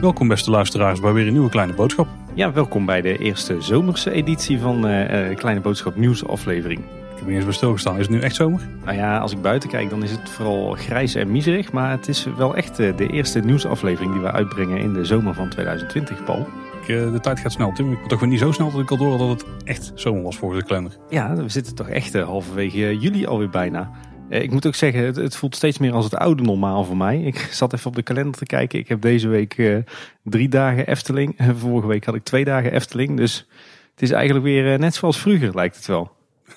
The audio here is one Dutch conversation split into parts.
Welkom beste luisteraars bij weer een nieuwe kleine boodschap. Ja, welkom bij de eerste zomerse editie van uh, Kleine Boodschap nieuwsaflevering. Ik heb eens bij stilgestaan. Is het nu echt zomer? Nou ja, als ik buiten kijk dan is het vooral grijs en miserig. Maar het is wel echt uh, de eerste nieuwsaflevering die we uitbrengen in de zomer van 2020, Paul. Uh, de tijd gaat snel, Tim. Ik toch weer niet zo snel dat ik al door dat het echt zomer was volgens de kalender. Ja, we zitten toch echt halverwege juli alweer bijna. Eh, ik moet ook zeggen, het, het, voelt steeds meer als het oude normaal voor mij. Ik zat even op de kalender te kijken. Ik heb deze week uh, drie dagen Efteling. Vorige week had ik twee dagen Efteling. Dus het is eigenlijk weer uh, net zoals vroeger, lijkt het wel.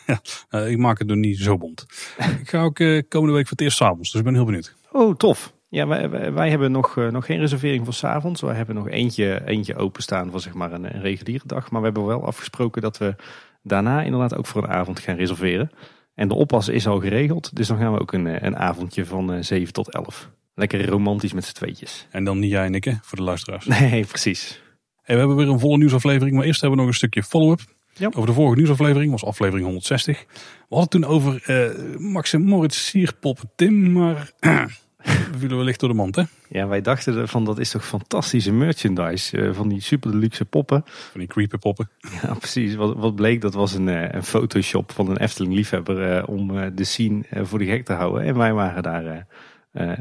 Ja, ik maak het nog niet zo bond. ik ga ook komende week voor het eerst s'avonds, dus ik ben heel benieuwd. Oh, tof. Ja, wij, wij, wij hebben nog, nog geen reservering voor s'avonds. Wij hebben nog eentje, eentje openstaan voor zeg maar een, een reguliere dag. Maar we hebben wel afgesproken dat we daarna inderdaad ook voor een avond gaan reserveren. En de oppas is al geregeld, dus dan gaan we ook een, eh, een avondje van 7 eh, tot 11. Lekker romantisch met z'n tweetjes. En dan niet jij en ik, hè, voor de luisteraars. Nee, precies. Hey, we hebben weer een volle nieuwsaflevering, maar eerst hebben we nog een stukje follow-up. Ja. Over de vorige nieuwsaflevering, was aflevering 160. We hadden toen over uh, Max en Moritz sierpop Tim, maar We vielen wellicht door de mand, hè? Ja, wij dachten van dat is toch fantastische merchandise. Uh, van die super deluxe poppen. Van die creepy poppen. Ja, precies. Wat, wat bleek, dat was een, uh, een Photoshop van een Efteling liefhebber uh, om de scene voor de gek te houden. En wij waren daar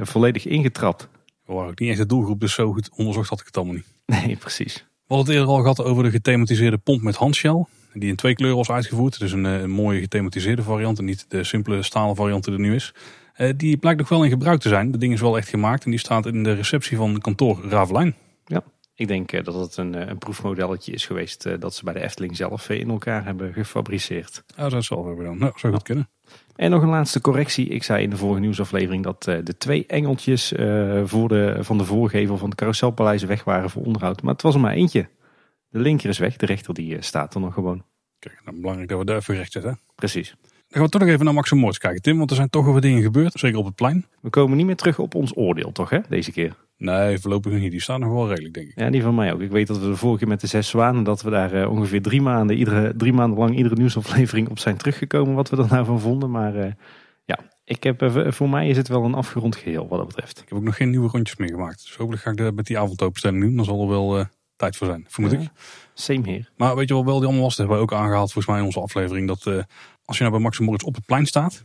volledig ingetrapt. We waren ook niet echt de doelgroep, dus zo goed onderzocht had ik het allemaal niet. Nee, precies. We hadden het eerder al gehad over de gethematiseerde pomp met handshell. Die in twee kleuren was uitgevoerd. Dus een, een mooie gethematiseerde variant en niet de simpele stalen variant die er nu is. Eh, die blijkt nog wel in gebruik te zijn. De ding is wel echt gemaakt en die staat in de receptie van kantoor Ravelijn. Ja, ik denk eh, dat het een, eh, een proefmodelletje is geweest dat ze bij de Efteling zelf in elkaar hebben gefabriceerd. Ja, dat zal wel dan. Nou, zou goed kunnen. En nog een laatste correctie. Ik zei in de vorige nieuwsaflevering dat de twee engeltjes voor de, van de voorgevel van de carouselpaleis weg waren voor onderhoud. Maar het was er maar eentje. De linker is weg, de rechter die staat er nog gewoon. Kijk, nou belangrijk dat we daar even recht zetten. Precies gaan we toch nog even naar Max kijken, Tim. Want er zijn toch wel wat dingen gebeurd, zeker op het plein. We komen niet meer terug op ons oordeel, toch, hè, deze keer? Nee, voorlopig niet. Die staan nog wel redelijk, denk ik. Ja, die van mij ook. Ik weet dat we de vorige keer met de zes zwanen, dat we daar uh, ongeveer drie maanden, iedere, drie maanden lang iedere nieuwsaflevering op zijn teruggekomen, wat we er nou van vonden. Maar uh, ja, ik heb, uh, voor mij is het wel een afgerond geheel, wat dat betreft. Ik heb ook nog geen nieuwe rondjes meer gemaakt. Dus hopelijk ga ik de, met die avondopenstelling doen. Dan zal er wel tijd voor zijn, vermoed ik. Same hier. Maar weet je wel, wel die allemaal was, dat hebben we ook aangehaald volgens mij in onze aflevering, dat als je nou bij Max Moritz op het plein staat,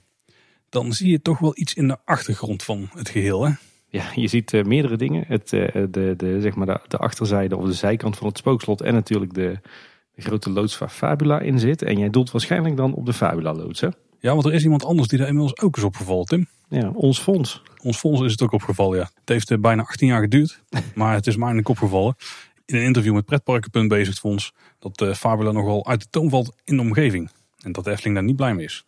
dan zie je toch wel iets in de achtergrond van het geheel. Hè? Ja, je ziet uh, meerdere dingen. Het, uh, de, de, zeg maar de, de, achterzijde of de zijkant van het spookslot en natuurlijk de, de, grote loods waar Fabula in zit. En jij doelt waarschijnlijk dan op de Fabula loods, hè? Ja, want er is iemand anders die daar inmiddels ook is opgevallen, Tim. Ja, ons fonds. Ons fonds is het ook opgevallen, ja. Het heeft uh, bijna 18 jaar geduurd, maar het is mij in de kop gevallen. In een interview met Pretparken.bezig fonds dat Fabula nogal uit de toon valt in de omgeving. En dat de Efteling daar niet blij mee is.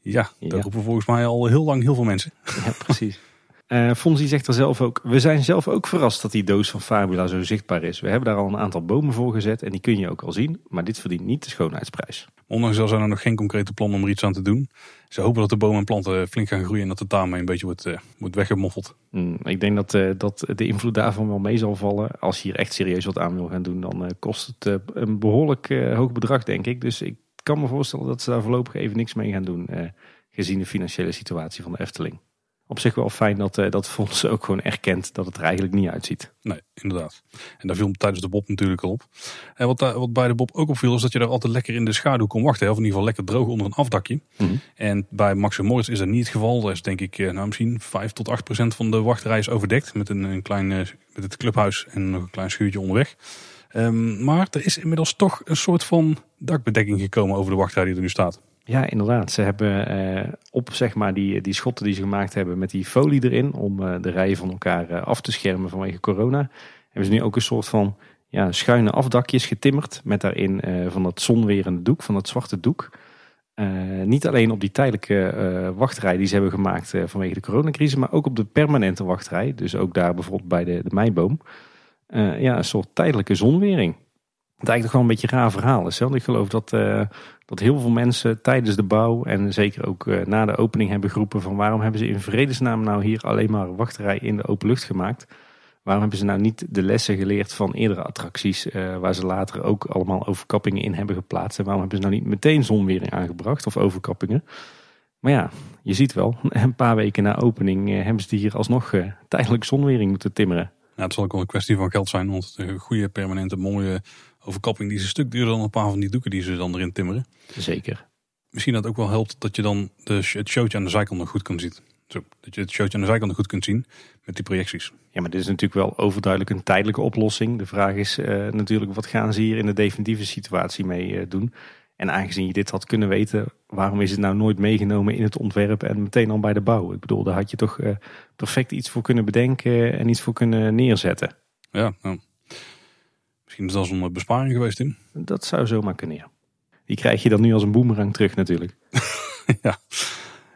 Ja, dat ja. roepen volgens mij al heel lang heel veel mensen. Ja, precies. Uh, Fonzie zegt er zelf ook, we zijn zelf ook verrast dat die doos van Fabula zo zichtbaar is. We hebben daar al een aantal bomen voor gezet en die kun je ook al zien, maar dit verdient niet de schoonheidsprijs. Ondanks dat zijn er nog geen concrete plannen om er iets aan te doen. Ze hopen dat de bomen en planten flink gaan groeien en dat het daarmee een beetje wordt, uh, wordt weggemoffeld. Mm, ik denk dat, uh, dat de invloed daarvan wel mee zal vallen. Als je hier echt serieus wat aan wil gaan doen, dan kost het een behoorlijk hoog bedrag denk ik. Dus ik kan me voorstellen dat ze daar voorlopig even niks mee gaan doen. Eh, gezien de financiële situatie van de Efteling. Op zich wel fijn dat eh, dat fonds ook gewoon erkent dat het er eigenlijk niet uitziet. Nee, inderdaad. En daar viel tijdens de Bob natuurlijk al op. En wat, wat bij de Bob ook opviel is dat je daar altijd lekker in de schaduw kon wachten. Of in ieder geval lekker droog onder een afdakje. Mhm. En bij Max Moritz is dat niet het geval. Daar is denk ik eh, nou, misschien 5 tot 8 procent van de wachtrij is overdekt. Met een, een klein met het clubhuis en nog een klein schuurtje onderweg. Um, maar er is inmiddels toch een soort van dakbedekking gekomen over de wachtrij die er nu staat. Ja, inderdaad. Ze hebben uh, op zeg maar, die, die schotten die ze gemaakt hebben met die folie erin om uh, de rijen van elkaar uh, af te schermen vanwege corona. Hebben ze nu ook een soort van ja, schuine afdakjes getimmerd met daarin van dat zonwerende doek, van dat zwarte doek. niet alleen op die tijdelijke wachtrij die ze hebben gemaakt vanwege de coronacrisis, maar ook op de permanente wachtrij. Dus ook daar bijvoorbeeld bij de, de meiboom. Uh, ja, een soort tijdelijke zonwering. Het eigenlijk gewoon een beetje een raar verhaal is. Ik geloof dat, uh, dat heel veel mensen tijdens de bouw en zeker ook uh, na de opening hebben geroepen van waarom hebben ze in vredesnaam nou hier alleen maar een in de open lucht gemaakt. Waarom hebben ze nou niet de lessen geleerd van eerdere attracties waar ze later ook allemaal overkappingen in hebben geplaatst. En waarom hebben ze nou niet meteen zonwering aangebracht of overkappingen. Maar ja, je ziet wel, een paar weken na opening eh, hebben ze hier alsnog tijdelijk zonwering moeten timmeren. Ja, het zal ook wel een kwestie van geld zijn, want een goede, permanente, mooie overkapping die is een stuk duurder dan een paar van die doeken die ze dan erin timmeren. Zeker. Misschien dat ook wel helpt dat je dan de, het showtje aan de zijkant nog goed kan zien. Zo, dat je het showtje aan de zijkant nog goed kunt zien met die projecties. Ja, maar dit is natuurlijk wel overduidelijk een tijdelijke oplossing. De vraag is uh, natuurlijk, wat gaan ze hier in de definitieve situatie mee uh, doen? En aangezien je dit had kunnen weten, waarom is het nou nooit meegenomen in het ontwerp en meteen al bij de bouw? Ik bedoel, daar had je toch uh, perfect iets voor kunnen bedenken en iets voor kunnen neerzetten. Ja, nou, misschien is dat een besparing geweest in. Dat zou zomaar kunnen, ja. Die krijg je dan nu als een boemerang terug natuurlijk. ja.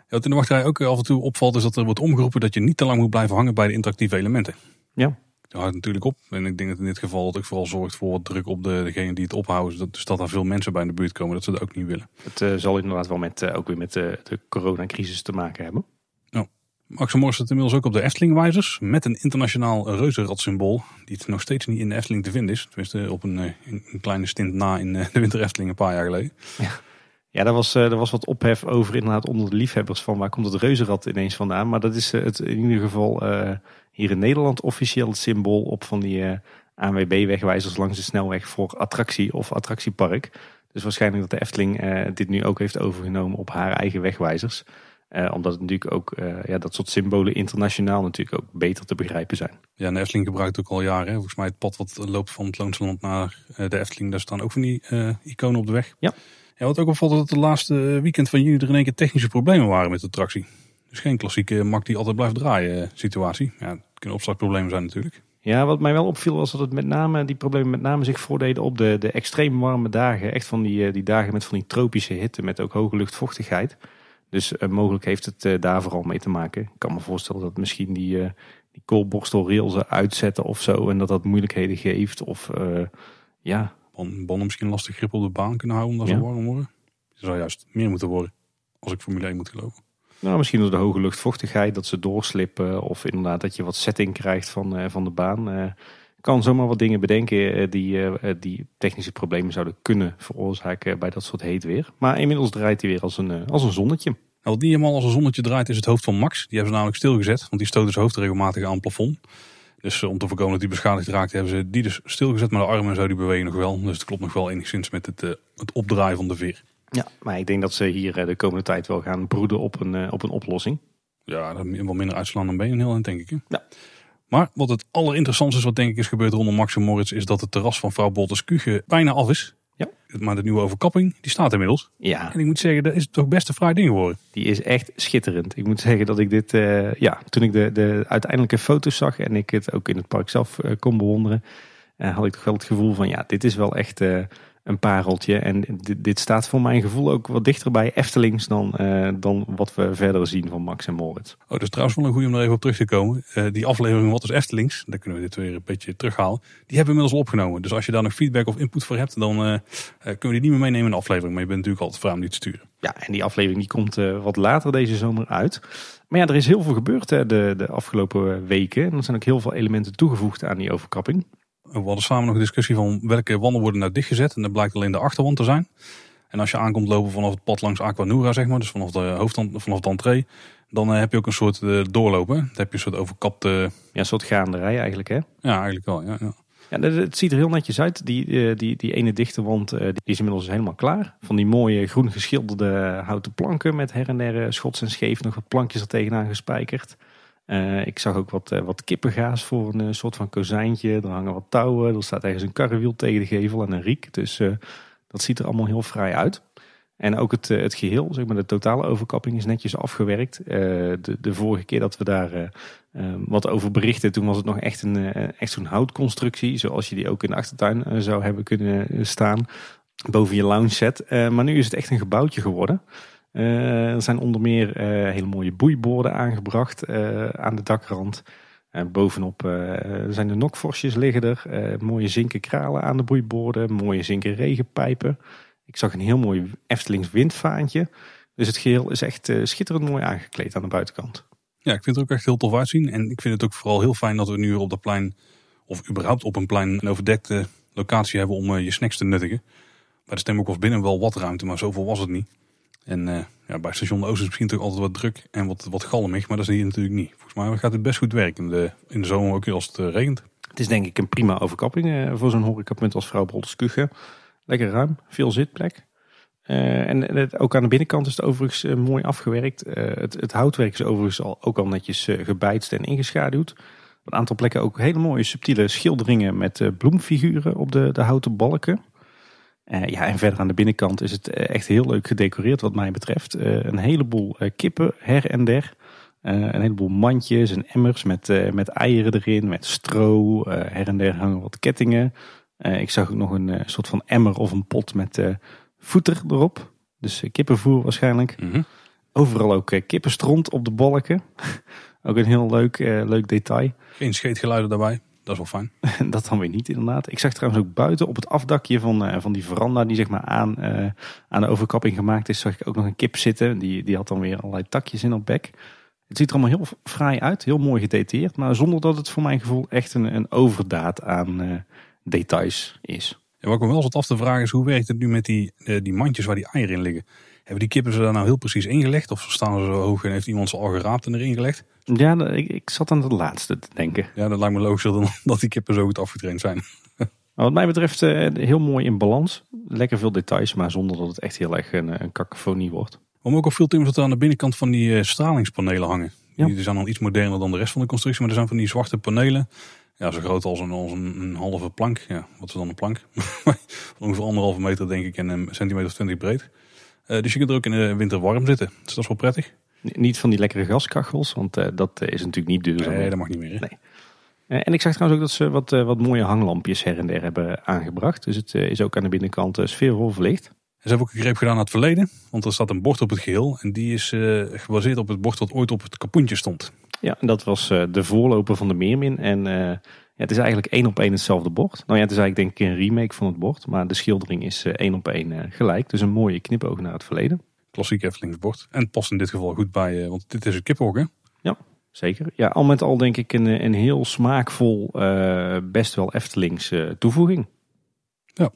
Wat in de wachtrij ook af en toe opvalt is dat er wordt omgeroepen dat je niet te lang moet blijven hangen bij de interactieve elementen. Ja. Dat houdt natuurlijk op. En ik denk dat in dit geval het ook vooral zorgt voor wat druk op de, degene die het ophouden. Dus dat er veel mensen bij in de buurt komen, dat ze dat ook niet willen. Het uh, zal inderdaad wel met, uh, ook weer met uh, de coronacrisis te maken hebben. Nou, Max Morris staat inmiddels ook op de Efteling-wijzers. Met een internationaal reuzenradsymbool. Die het nog steeds niet in de Efteling te vinden is. Tenminste op een, een kleine stint na in de Winter Efteling een paar jaar geleden. Ja. Ja, daar was, er was wat ophef over inderdaad onder de liefhebbers van waar komt het reuzenrad ineens vandaan. Maar dat is het in ieder geval hier in Nederland officieel het symbool op van die uh, ANWB-wegwijzers langs de snelweg voor attractie of attractiepark. Dus waarschijnlijk dat de Efteling uh, dit nu ook heeft overgenomen op haar eigen wegwijzers. Uh, omdat het natuurlijk ook ja, dat soort symbolen internationaal natuurlijk ook beter te begrijpen zijn. Ja, de Efteling gebruikt ook al jaren. Hè. Volgens mij het pad wat loopt van het Loonsland naar de Efteling. Daar staan ook van die iconen op de weg. Ja. Ja, wat ook opvalt dat de laatste weekend van juni er in één keer technische problemen waren met de attractie. Dus geen klassieke mak die altijd blijft draaien situatie. Ja, het kunnen opstartproblemen zijn natuurlijk. Ja, wat mij wel opviel was dat het met name, die problemen met name zich voordeden op de, de extreem warme dagen. Echt van die, die dagen met van die tropische hitte met ook hoge luchtvochtigheid. Dus uh, mogelijk heeft het uh, daar vooral mee te maken. Ik kan me voorstellen dat misschien die, uh, die koolborstelrails uitzetten of zo. En dat dat moeilijkheden geeft. Of ja. Bonnen misschien lastig grip op de baan kunnen houden omdat ja. ze warm worden. Het zou juist meer moeten worden. Als ik Formule 1 moet geloven. Nou, misschien door de hoge luchtvochtigheid, dat ze doorslippen. Of inderdaad dat je wat setting krijgt van, uh, van de baan. Uh, kan zomaar wat dingen bedenken uh, die, die technische problemen zouden kunnen veroorzaken bij dat soort heet weer. Maar inmiddels draait hij weer als een, als een zonnetje. Nou, wat niet helemaal als een zonnetje draait is het hoofd van Max. Die hebben ze namelijk stilgezet, want die stoten zijn hoofd regelmatig aan het plafond. Dus om te voorkomen dat die beschadigd raakt, hebben ze die dus stilgezet. Maar de armen zo die bewegen nog wel. Dus het klopt nog wel enigszins met het, het opdraaien van de veer. Ja, maar ik denk dat ze hier eh, de komende tijd wel gaan broeden op een, op een oplossing. Ja, dat wel minder uitslaan dan ben je een heel denk ik. Hè? Ja. Maar wat het allerinteressantste is wat denk ik is gebeurd rondom Max en Moritz... is dat het terras van vrouw Bolters Kuge bijna af is. Ja. Maar de nieuwe overkapping, die staat inmiddels. Ja. En ik moet zeggen, dat is toch best een fraai ding geworden. Die is echt schitterend. Ik moet zeggen dat ik dit, uh, ja, toen ik de, de uiteindelijke foto's zag... en ik het ook in het park zelf uh, kon bewonderen... Uh, had ik toch wel het gevoel van, ja, dit is wel echt een pareltje. En dit, dit, staat voor mijn gevoel ook wat dichter bij Eftelings dan, uh, dan wat we verder zien van Max en Moritz. Oh, dat is trouwens wel een goede om er even op terug te komen. Uh, die aflevering Wat is Eftelings, daar kunnen we dit weer een beetje terughalen. Die hebben we inmiddels al opgenomen. Dus als je daar nog feedback of input voor hebt, dan uh, kunnen we die niet meer meenemen in de aflevering. Maar je bent natuurlijk altijd vrij om die te sturen. Ja, en die aflevering die komt wat later deze zomer uit. Maar ja, er is heel veel gebeurd hè, de, de afgelopen weken. En er zijn ook heel veel elementen toegevoegd aan die overkapping. We hadden samen nog een discussie van welke wanden worden nou dichtgezet. En dat blijkt alleen de achterwand te zijn. En als je aankomt lopen vanaf het pad langs Aquanura, zeg maar, dus vanaf de hoofdwand, vanaf de entree, dan heb je ook een soort uh, doorlopen. Dan heb je een soort overkapte... Ja, een soort gaanderij eigenlijk, hè? Ja, eigenlijk wel, ja. ja. Ja, het ziet er heel netjes uit. Die, uh, die, die ene dichte wand die is inmiddels helemaal klaar. Van die mooie groen geschilderde houten planken met her en der schots en scheef nog wat plankjes er tegenaan gespijkerd. Uh, ik zag ook wat, uh, wat kippengaas voor een uh, soort van kozijntje. Er hangen wat touwen. Er staat ergens een karrewiel tegen de gevel en een riek. Dus dat ziet er allemaal heel fraai uit. En ook het, het geheel, zeg maar, de totale overkapping is netjes afgewerkt. de, de vorige keer dat we daar wat over berichten, toen was het nog echt, een, echt zo'n houtconstructie. Zoals je die ook in de achtertuin zou hebben kunnen staan. Boven je lounge set. maar nu is het echt een gebouwtje geworden. Uh, er zijn onder meer uh, hele mooie boeiborden aangebracht uh, aan de dakrand. bovenop zijn de nokvorsjes liggen er. mooie zinken kralen aan de boeiborden. Mooie zinken regenpijpen. Ik zag een heel mooi Eftelings windvaantje. Dus het geheel is echt schitterend mooi aangekleed aan de buitenkant. Ja, ik vind het ook echt heel tof uitzien. En ik vind het ook vooral heel fijn dat we nu op dat plein, of überhaupt op een plein, een overdekte locatie hebben om je snacks te nuttigen. Bij de Stemmok was binnen wel wat ruimte, maar zoveel was het niet. En uh, ja, bij station Oost is misschien toch altijd wat druk en wat, wat galmig, maar dat is hier natuurlijk niet. Volgens mij gaat het best goed werken in de, in de zomer ook als het regent. Het is denk ik een prima overkapping voor zo'n horecapunt als Vrouw Brolders Lekker ruim, veel zitplek. En het, ook aan de binnenkant is het overigens mooi afgewerkt. Het, het, houtwerk is overigens al, ook al netjes gebijtst en ingeschaduwd. Op een aantal plekken ook hele mooie subtiele schilderingen met bloemfiguren op de, de houten balken. Ja, en verder aan de binnenkant is het echt heel leuk gedecoreerd wat mij betreft. een heleboel kippen her en der. een heleboel mandjes en emmers met, met eieren erin, met stro. her en der hangen wat kettingen. ik zag ook nog een soort van emmer of een pot met voeter erop. Dus eh, kippenvoer waarschijnlijk. Mhm. Overal ook eh, kippenstront op de balken. ook een heel leuk, eh, leuk detail. Geen scheetgeluiden daarbij. Dat is wel fijn. dat dan weer niet inderdaad. Ik zag trouwens ook buiten op het afdakje van, van die veranda die zeg maar aan, aan de overkapping gemaakt is, zag ik ook nog een kip zitten. Die, die had dan weer allerlei takjes in op bek. Het ziet er allemaal heel fraai uit, heel mooi gedetailleerd. Maar zonder dat het voor mijn gevoel echt een, een overdaad aan details is. En wat ik me wel zat af te vragen is, hoe werkt het nu met die, eh, die mandjes waar die eieren in liggen? Hebben die kippen ze daar nou heel precies ingelegd? Of staan ze zo hoog en heeft iemand ze al geraapt en erin gelegd? Ja, ik, ik zat aan het laatste te denken. Ja, dat lijkt me logischer dan dat die kippen zo goed afgetraind zijn. wat mij betreft eh, heel mooi in balans. Lekker veel details, maar zonder dat het echt heel erg een, een kakofonie wordt. Wat ook al veel Tim, dat er aan de binnenkant van die uh, stralingspanelen hangen. Die zijn dan iets moderner dan de rest van de constructie, maar er zijn van die zwarte panelen. Ja, zo groot als een, als een, een halve plank. Ja, wat is dan een plank? Ongeveer anderhalve meter denk ik en een centimeter of twintig breed. Uh, dus je kunt er ook in de winter warm zitten. Dus dat is wel prettig. Niet van die lekkere gaskachels, want uh, dat is natuurlijk niet duurzaam. Nee, dat mag niet meer. Nee. Uh, en ik zag trouwens ook dat ze wat, wat mooie hanglampjes her en der hebben aangebracht. Dus het is ook aan de binnenkant sfeervol verlicht. Ze hebben ook een greep gedaan naar het verleden. Want er staat een bord op het geheel. En die is gebaseerd op het bord dat ooit op het kapoentje stond. Ja, en dat was de voorloper van de Meermin. En ja, het is eigenlijk één op één hetzelfde bord. Nou ja, het is eigenlijk denk ik een remake van het bord. Maar de schildering is uh, één op één gelijk. Dus een mooie knipoog naar het verleden. Klassiek Efteling's En het past in dit geval goed bij, want dit is een kiphok hè? Ja, zeker. Ja, al met al denk ik een, een heel smaakvol, best wel Eftelings toevoeging. Ja.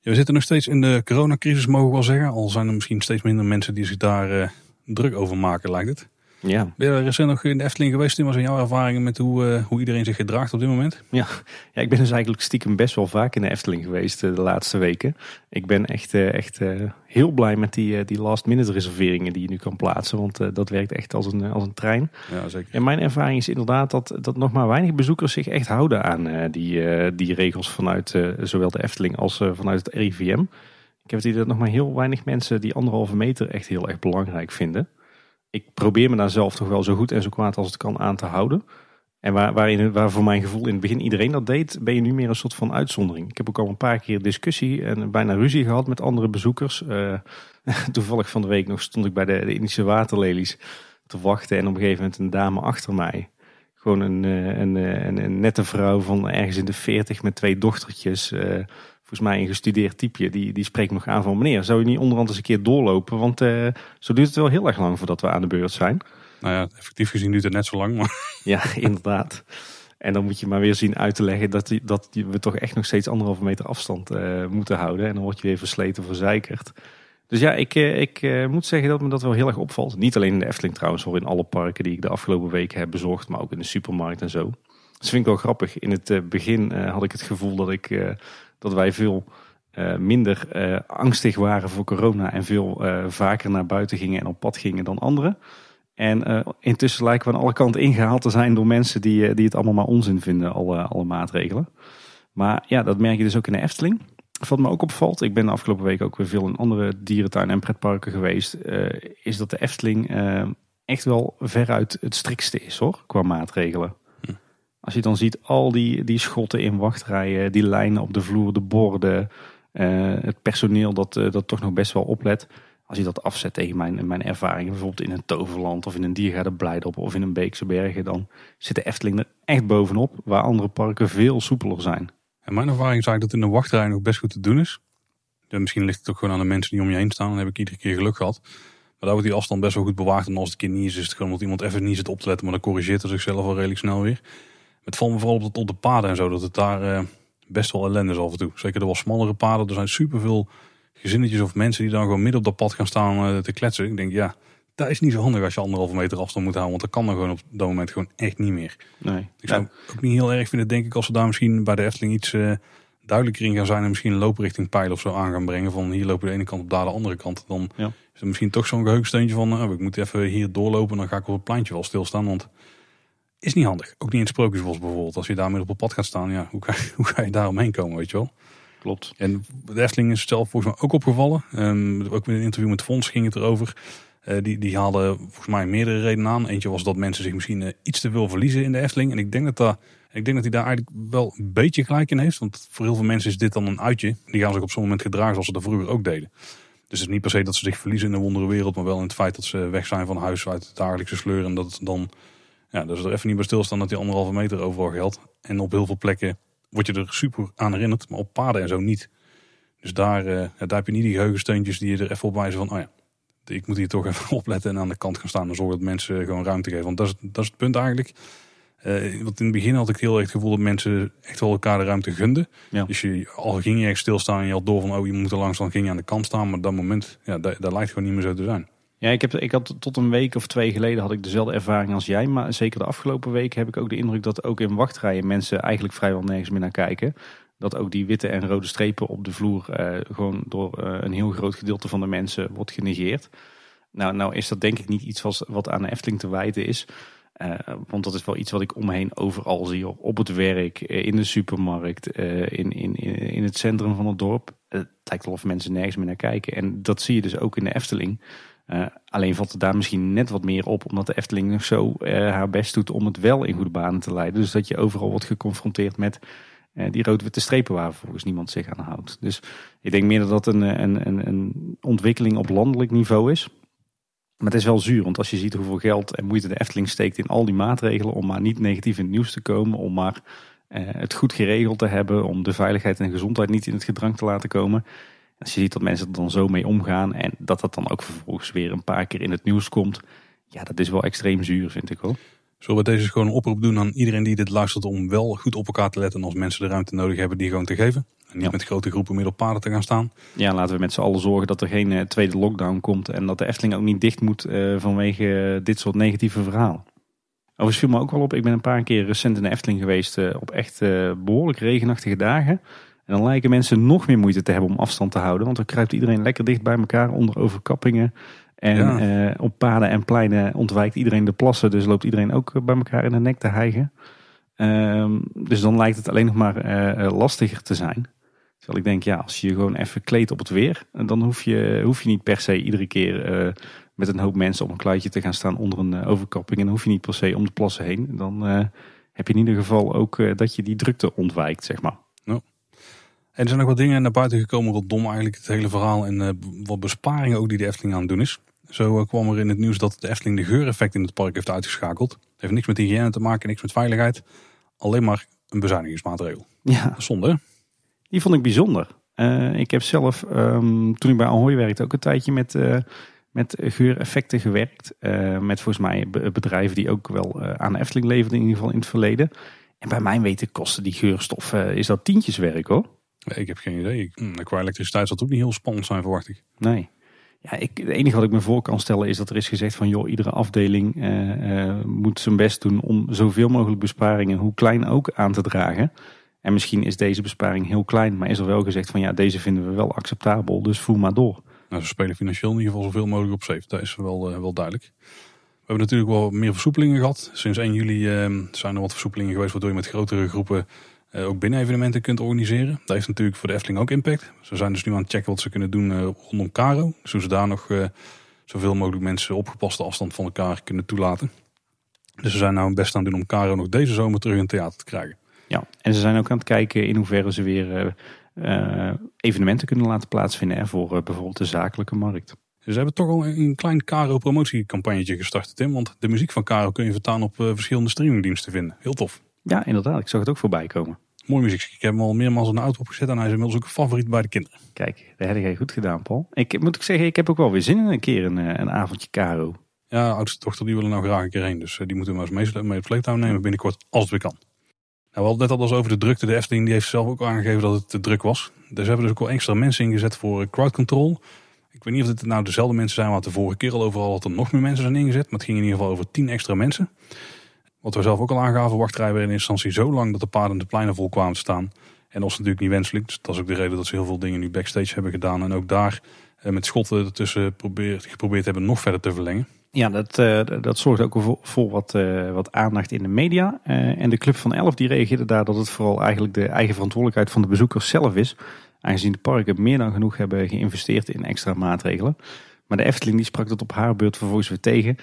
ja. We zitten nog steeds in de coronacrisis, mogen we wel zeggen. Al zijn er misschien steeds minder mensen die zich daar druk over maken, lijkt het. Ja. Ben je recent nog in de Efteling geweest? Tim, was zijn jouw ervaringen met hoe, uh, hoe iedereen zich gedraagt op dit moment? Ja. ja, ik ben dus eigenlijk stiekem best wel vaak in de Efteling geweest uh, de laatste weken. Ik ben echt, uh, echt heel blij met die, die last minute reserveringen die je nu kan plaatsen. Want dat werkt echt als een, als een trein. Ja, zeker. En mijn ervaring is inderdaad dat, dat nog maar weinig bezoekers zich echt houden aan die, die regels vanuit zowel de Efteling als vanuit het RIVM. Ik heb het idee dat nog maar heel weinig mensen die anderhalve meter echt heel erg belangrijk vinden ik probeer me daar zelf toch wel zo goed en zo kwaad als het kan aan te houden. En waar, waarin, waar voor mijn gevoel in het begin iedereen dat deed, ben je nu meer een soort van uitzondering. Ik heb ook al een paar keer discussie en bijna ruzie gehad met andere bezoekers. Uh, toevallig van de week nog stond ik bij de, de Indische waterlelies te wachten en op een gegeven moment een dame achter mij. Gewoon een, eh, een, eh, een, een nette vrouw van ergens in de veertig met twee dochtertjes volgens mij een gestudeerd typeje, die, die spreekt nog aan van meneer, zou je niet onderhand eens een keer doorlopen? Want uh, zo duurt het wel heel erg lang voordat we aan de beurt zijn. Nou ja, effectief gezien duurt het net zo lang. Maar... Ja, inderdaad. En dan moet je maar weer zien uit te leggen dat, die, dat we toch echt nog steeds anderhalve meter afstand uh, moeten houden. En dan word je weer versleten, verzekerd. Dus ja, ik, uh, ik uh, moet zeggen dat me dat wel heel erg opvalt. Niet alleen in de Efteling trouwens, hoor in alle parken die ik de afgelopen weken heb bezocht, maar ook in de supermarkt en zo. Dat vind ik wel grappig. In het begin had ik het gevoel dat ik dat wij veel uh, minder uh, angstig waren voor corona en veel uh, vaker naar buiten gingen en op pad gingen dan anderen. En intussen lijken we aan alle kanten ingehaald te zijn door mensen die, die het allemaal maar onzin vinden, alle, alle maatregelen. Maar ja, dat merk je dus ook in de Efteling. Wat me ook opvalt, ik ben de afgelopen week ook weer veel in andere dierentuinen en pretparken geweest, is dat de Efteling echt wel veruit het strikste is hoor, qua maatregelen. Als je dan ziet al die, die schotten in wachtrijen, die lijnen op de vloer, de borden, uh, het personeel dat, uh, dat toch nog best wel oplet. Als je dat afzet tegen mijn, mijn ervaringen, bijvoorbeeld in een Toverland of in een Diergaarde Blijdorp of in een Beekse Bergen, dan zit de Efteling er echt bovenop, waar andere parken veel soepeler zijn. En mijn ervaring is eigenlijk dat in een wachtrij nog best goed te doen is. Ja, misschien ligt het ook gewoon aan de mensen die om je heen staan. Dan heb ik iedere keer geluk gehad. Maar daar wordt die afstand best wel goed bewaard. En als het keer niet is, is het gewoon omdat iemand even niet zit op te letten. Maar dan corrigeert hij zichzelf al redelijk snel weer. Het valt me vooral op, op de paden en zo, dat het daar uh, best wel ellende is af en toe. Zeker de wat smallere paden, er zijn superveel gezinnetjes of mensen die dan gewoon midden op dat pad gaan staan uh, te kletsen. Ik denk, ja, dat is niet zo handig als je anderhalve meter afstand moet houden. Want dat kan dan gewoon op dat moment gewoon echt niet meer. Nee. Ik zou ook niet heel erg vinden, denk ik, als we daar misschien bij de Efteling iets uh, duidelijker in gaan zijn. En misschien een looprichting pijl of zo aan gaan brengen. Van hier lopen de ene kant op, daar de andere kant. Dan ja. is er misschien toch zo'n geheugsteuntje van, oh, ik moet even hier doorlopen. Dan ga ik op het pleintje wel stilstaan. Want is niet handig. Ook niet in het Sprookjesbos bijvoorbeeld. Als je daarmee op het pad gaat staan, ja, hoe, ga, hoe ga je daar omheen komen, weet je wel? Klopt. En de Efteling is zelf volgens mij ook opgevallen. Um, ook in een interview met Fons ging het erover. Uh, die, die haalde volgens mij meerdere redenen aan. Eentje was dat mensen zich misschien uh, iets te veel verliezen in de Efteling. En ik denk dat, dat, ik denk dat hij daar eigenlijk wel een beetje gelijk in heeft. Want voor heel veel mensen is dit dan een uitje. Die gaan zich op zo'n moment gedragen zoals ze dat vroeger ook deden. Dus het is niet per se dat ze zich verliezen in de wondere wereld. Maar wel in het feit dat ze weg zijn van huis uit het dagelijkse sleur. En dat het dan ja, dus er even niet bij stilstaan dat die anderhalve meter overal geldt. En op heel veel plekken word je er super aan herinnerd, maar op paden en zo niet. Dus daar, uh, daar heb je niet die geheugensteuntjes die je er even op wijzen van, oh ja, ik moet hier toch even opletten en aan de kant gaan staan en zorgen dat mensen gewoon ruimte geven. Want dat is, dat is het punt eigenlijk. Uh, want in het begin had ik heel erg het gevoel dat mensen echt wel elkaar de ruimte gunden. Ja. Dus je, al ging je echt stilstaan en je had door van, oh je moet er langs, dan ging je aan de kant staan. Maar op dat moment, ja, dat, dat lijkt gewoon niet meer zo te zijn. Ja, ik, heb, ik had tot een week of twee geleden had ik dezelfde ervaring als jij. Maar zeker de afgelopen week heb ik ook de indruk dat ook in wachtrijen mensen eigenlijk vrijwel nergens meer naar kijken. Dat ook die witte en rode strepen op de vloer eh, gewoon door eh, een heel groot gedeelte van de mensen wordt genegeerd. Nou, nou is dat denk ik niet iets wat, wat aan de Efteling te wijten is. Uh, want dat is wel iets wat ik omheen overal zie. Op het werk, in de supermarkt, in, in, in het centrum van het dorp. Het lijkt wel of mensen nergens meer naar kijken. En dat zie je dus ook in de Efteling. Uh, alleen valt het daar misschien net wat meer op, omdat de Efteling nog zo uh, haar best doet om het wel in goede banen te leiden. Dus dat je overal wordt geconfronteerd met uh, die rood-witte strepen waar volgens niemand zich aan houdt. Dus ik denk meer dat dat een, een, een, een ontwikkeling op landelijk niveau is. Maar het is wel zuur, want als je ziet hoeveel geld en moeite de Efteling steekt in al die maatregelen om maar niet negatief in het nieuws te komen, om maar het goed geregeld te hebben, om de veiligheid en gezondheid niet in het gedrang te laten komen als je ziet dat mensen er dan zo mee omgaan en dat dat dan ook vervolgens weer een paar keer in het nieuws komt. Ja, dat is wel extreem zuur, vind ik hoor. Zullen we deze gewoon een oproep doen aan iedereen die dit luistert om wel goed op elkaar te letten als mensen de ruimte nodig hebben die gewoon te geven. En niet met grote groepen middelpaden te gaan staan. Ja, laten we met z'n allen zorgen dat er geen uh, tweede lockdown komt en dat de Efteling ook niet dicht moet uh, vanwege dit soort negatieve verhalen. Overigens viel me ook wel op, ik ben een paar keer recent in de Efteling geweest op echt behoorlijk regenachtige dagen. En dan lijken mensen nog meer moeite te hebben om afstand te houden. Want dan kruipt iedereen lekker dicht bij elkaar onder overkappingen. En eh, op paden en pleinen ontwijkt iedereen de plassen. Dus loopt iedereen ook bij elkaar in de nek te hijgen. Ehm, dus dan lijkt het alleen nog maar uh, lastiger te zijn. Terwijl ik denk, ja, als je je gewoon even kleedt op het weer. Dan hoef je, hoef je niet per se iedere keer uh, met een hoop mensen op een kluitje te gaan staan onder een overkapping. En dan hoef je niet per se om de plassen heen. Dan heb je in ieder geval ook dat je die drukte ontwijkt, zeg maar. En er zijn ook wat dingen naar buiten gekomen rondom eigenlijk het hele verhaal en uh, wat besparingen ook die de Efteling aan het doen is. Zo uh, kwam er in het nieuws dat de Efteling de geureffect in het park heeft uitgeschakeld. Het heeft niks met hygiëne te maken, niks met veiligheid. Alleen maar een bezuinigingsmaatregel. Ja. Zonde. Die vond ik bijzonder. Uh, ik heb zelf, um, toen ik bij Ahoy werkte, ook een tijdje met, met geureffecten gewerkt. met volgens mij bedrijven die ook wel aan de Efteling leverden, in ieder geval in het verleden. En bij mijn weten kosten die geurstoffen, is dat tientjes werk hoor. Ik heb geen idee. Hm, qua elektriciteit zal het ook niet heel spannend zijn, verwacht ik. Nee. Ja, ik, het enige wat ik me voor kan stellen is dat er is gezegd van joh, iedere afdeling uh, uh, moet zijn best doen om zoveel mogelijk besparingen, hoe klein ook, aan te dragen. En misschien is deze besparing heel klein, maar is er wel gezegd van ja, deze vinden we wel acceptabel, dus voer maar door. Nou, ze spelen financieel in ieder geval zoveel mogelijk op safe. Dat is wel, uh, wel duidelijk. We hebben natuurlijk wel meer versoepelingen gehad. Sinds 1 juli zijn er wat versoepelingen geweest waardoor je met grotere groepen ook binnen evenementen kunt organiseren. Dat heeft natuurlijk voor de Efteling ook impact. Ze zijn dus nu aan het checken wat ze kunnen doen uh, rondom Caro. Dus hoe ze daar nog uh, zoveel mogelijk mensen op gepaste afstand van elkaar kunnen toelaten. Dus ze zijn nou best aan het doen om Caro nog deze zomer terug in het theater te krijgen. Ja, en ze zijn ook aan het kijken in hoeverre ze weer evenementen kunnen laten plaatsvinden hè, voor bijvoorbeeld de zakelijke markt. Ze hebben toch al een klein Caro promotiecampagnetje gestart, Tim. Want de muziek van Caro kun je vertaan op verschillende streamingdiensten vinden. Heel tof. Ja, inderdaad. Ik zag het ook voorbij komen. Mooi muziek. Ik heb hem al meermaals in de auto opgezet en hij is inmiddels ook een favoriet bij de kinderen. Kijk, dat heb jij goed gedaan, Paul. Ik moet ik zeggen, ik heb ook wel weer zin in een keer een, eh, een avondje Caro. Ja, oudste dochter die willen nou graag een keer heen. Dus eh, die moeten we maar eens mee, mee op sleeptouw nemen binnenkort, als het weer kan. Nou, we hadden net al eens over de drukte. De Efteling die heeft zelf ook aangegeven dat het te druk was. Dus hebben dus ook wel extra mensen ingezet voor crowd control. Ik weet niet of het nou dezelfde mensen zijn wat de vorige keer al overal dat er nog meer mensen zijn ingezet. Maar het ging in ieder geval over tien extra mensen. Wat we zelf ook al aangaven, wachtrijen werden in instantie zo lang dat de paarden de pleinen vol kwamen te staan. En dat is natuurlijk niet wenselijk. Dus dat is ook de reden dat ze heel veel dingen nu backstage hebben gedaan. En ook daar eh, met schotten ertussen geprobeerd hebben nog verder te verlengen. Ja, dat, uh, dat zorgt ook voor, voor wat, uh, wat aandacht in de media. Uh, en de Club van Elf die reageerde daar dat het vooral eigenlijk de eigen verantwoordelijkheid van de bezoekers zelf is. Aangezien de parken meer dan genoeg hebben geïnvesteerd in extra maatregelen. Maar de Efteling die sprak dat op haar beurt vervolgens weer tegen.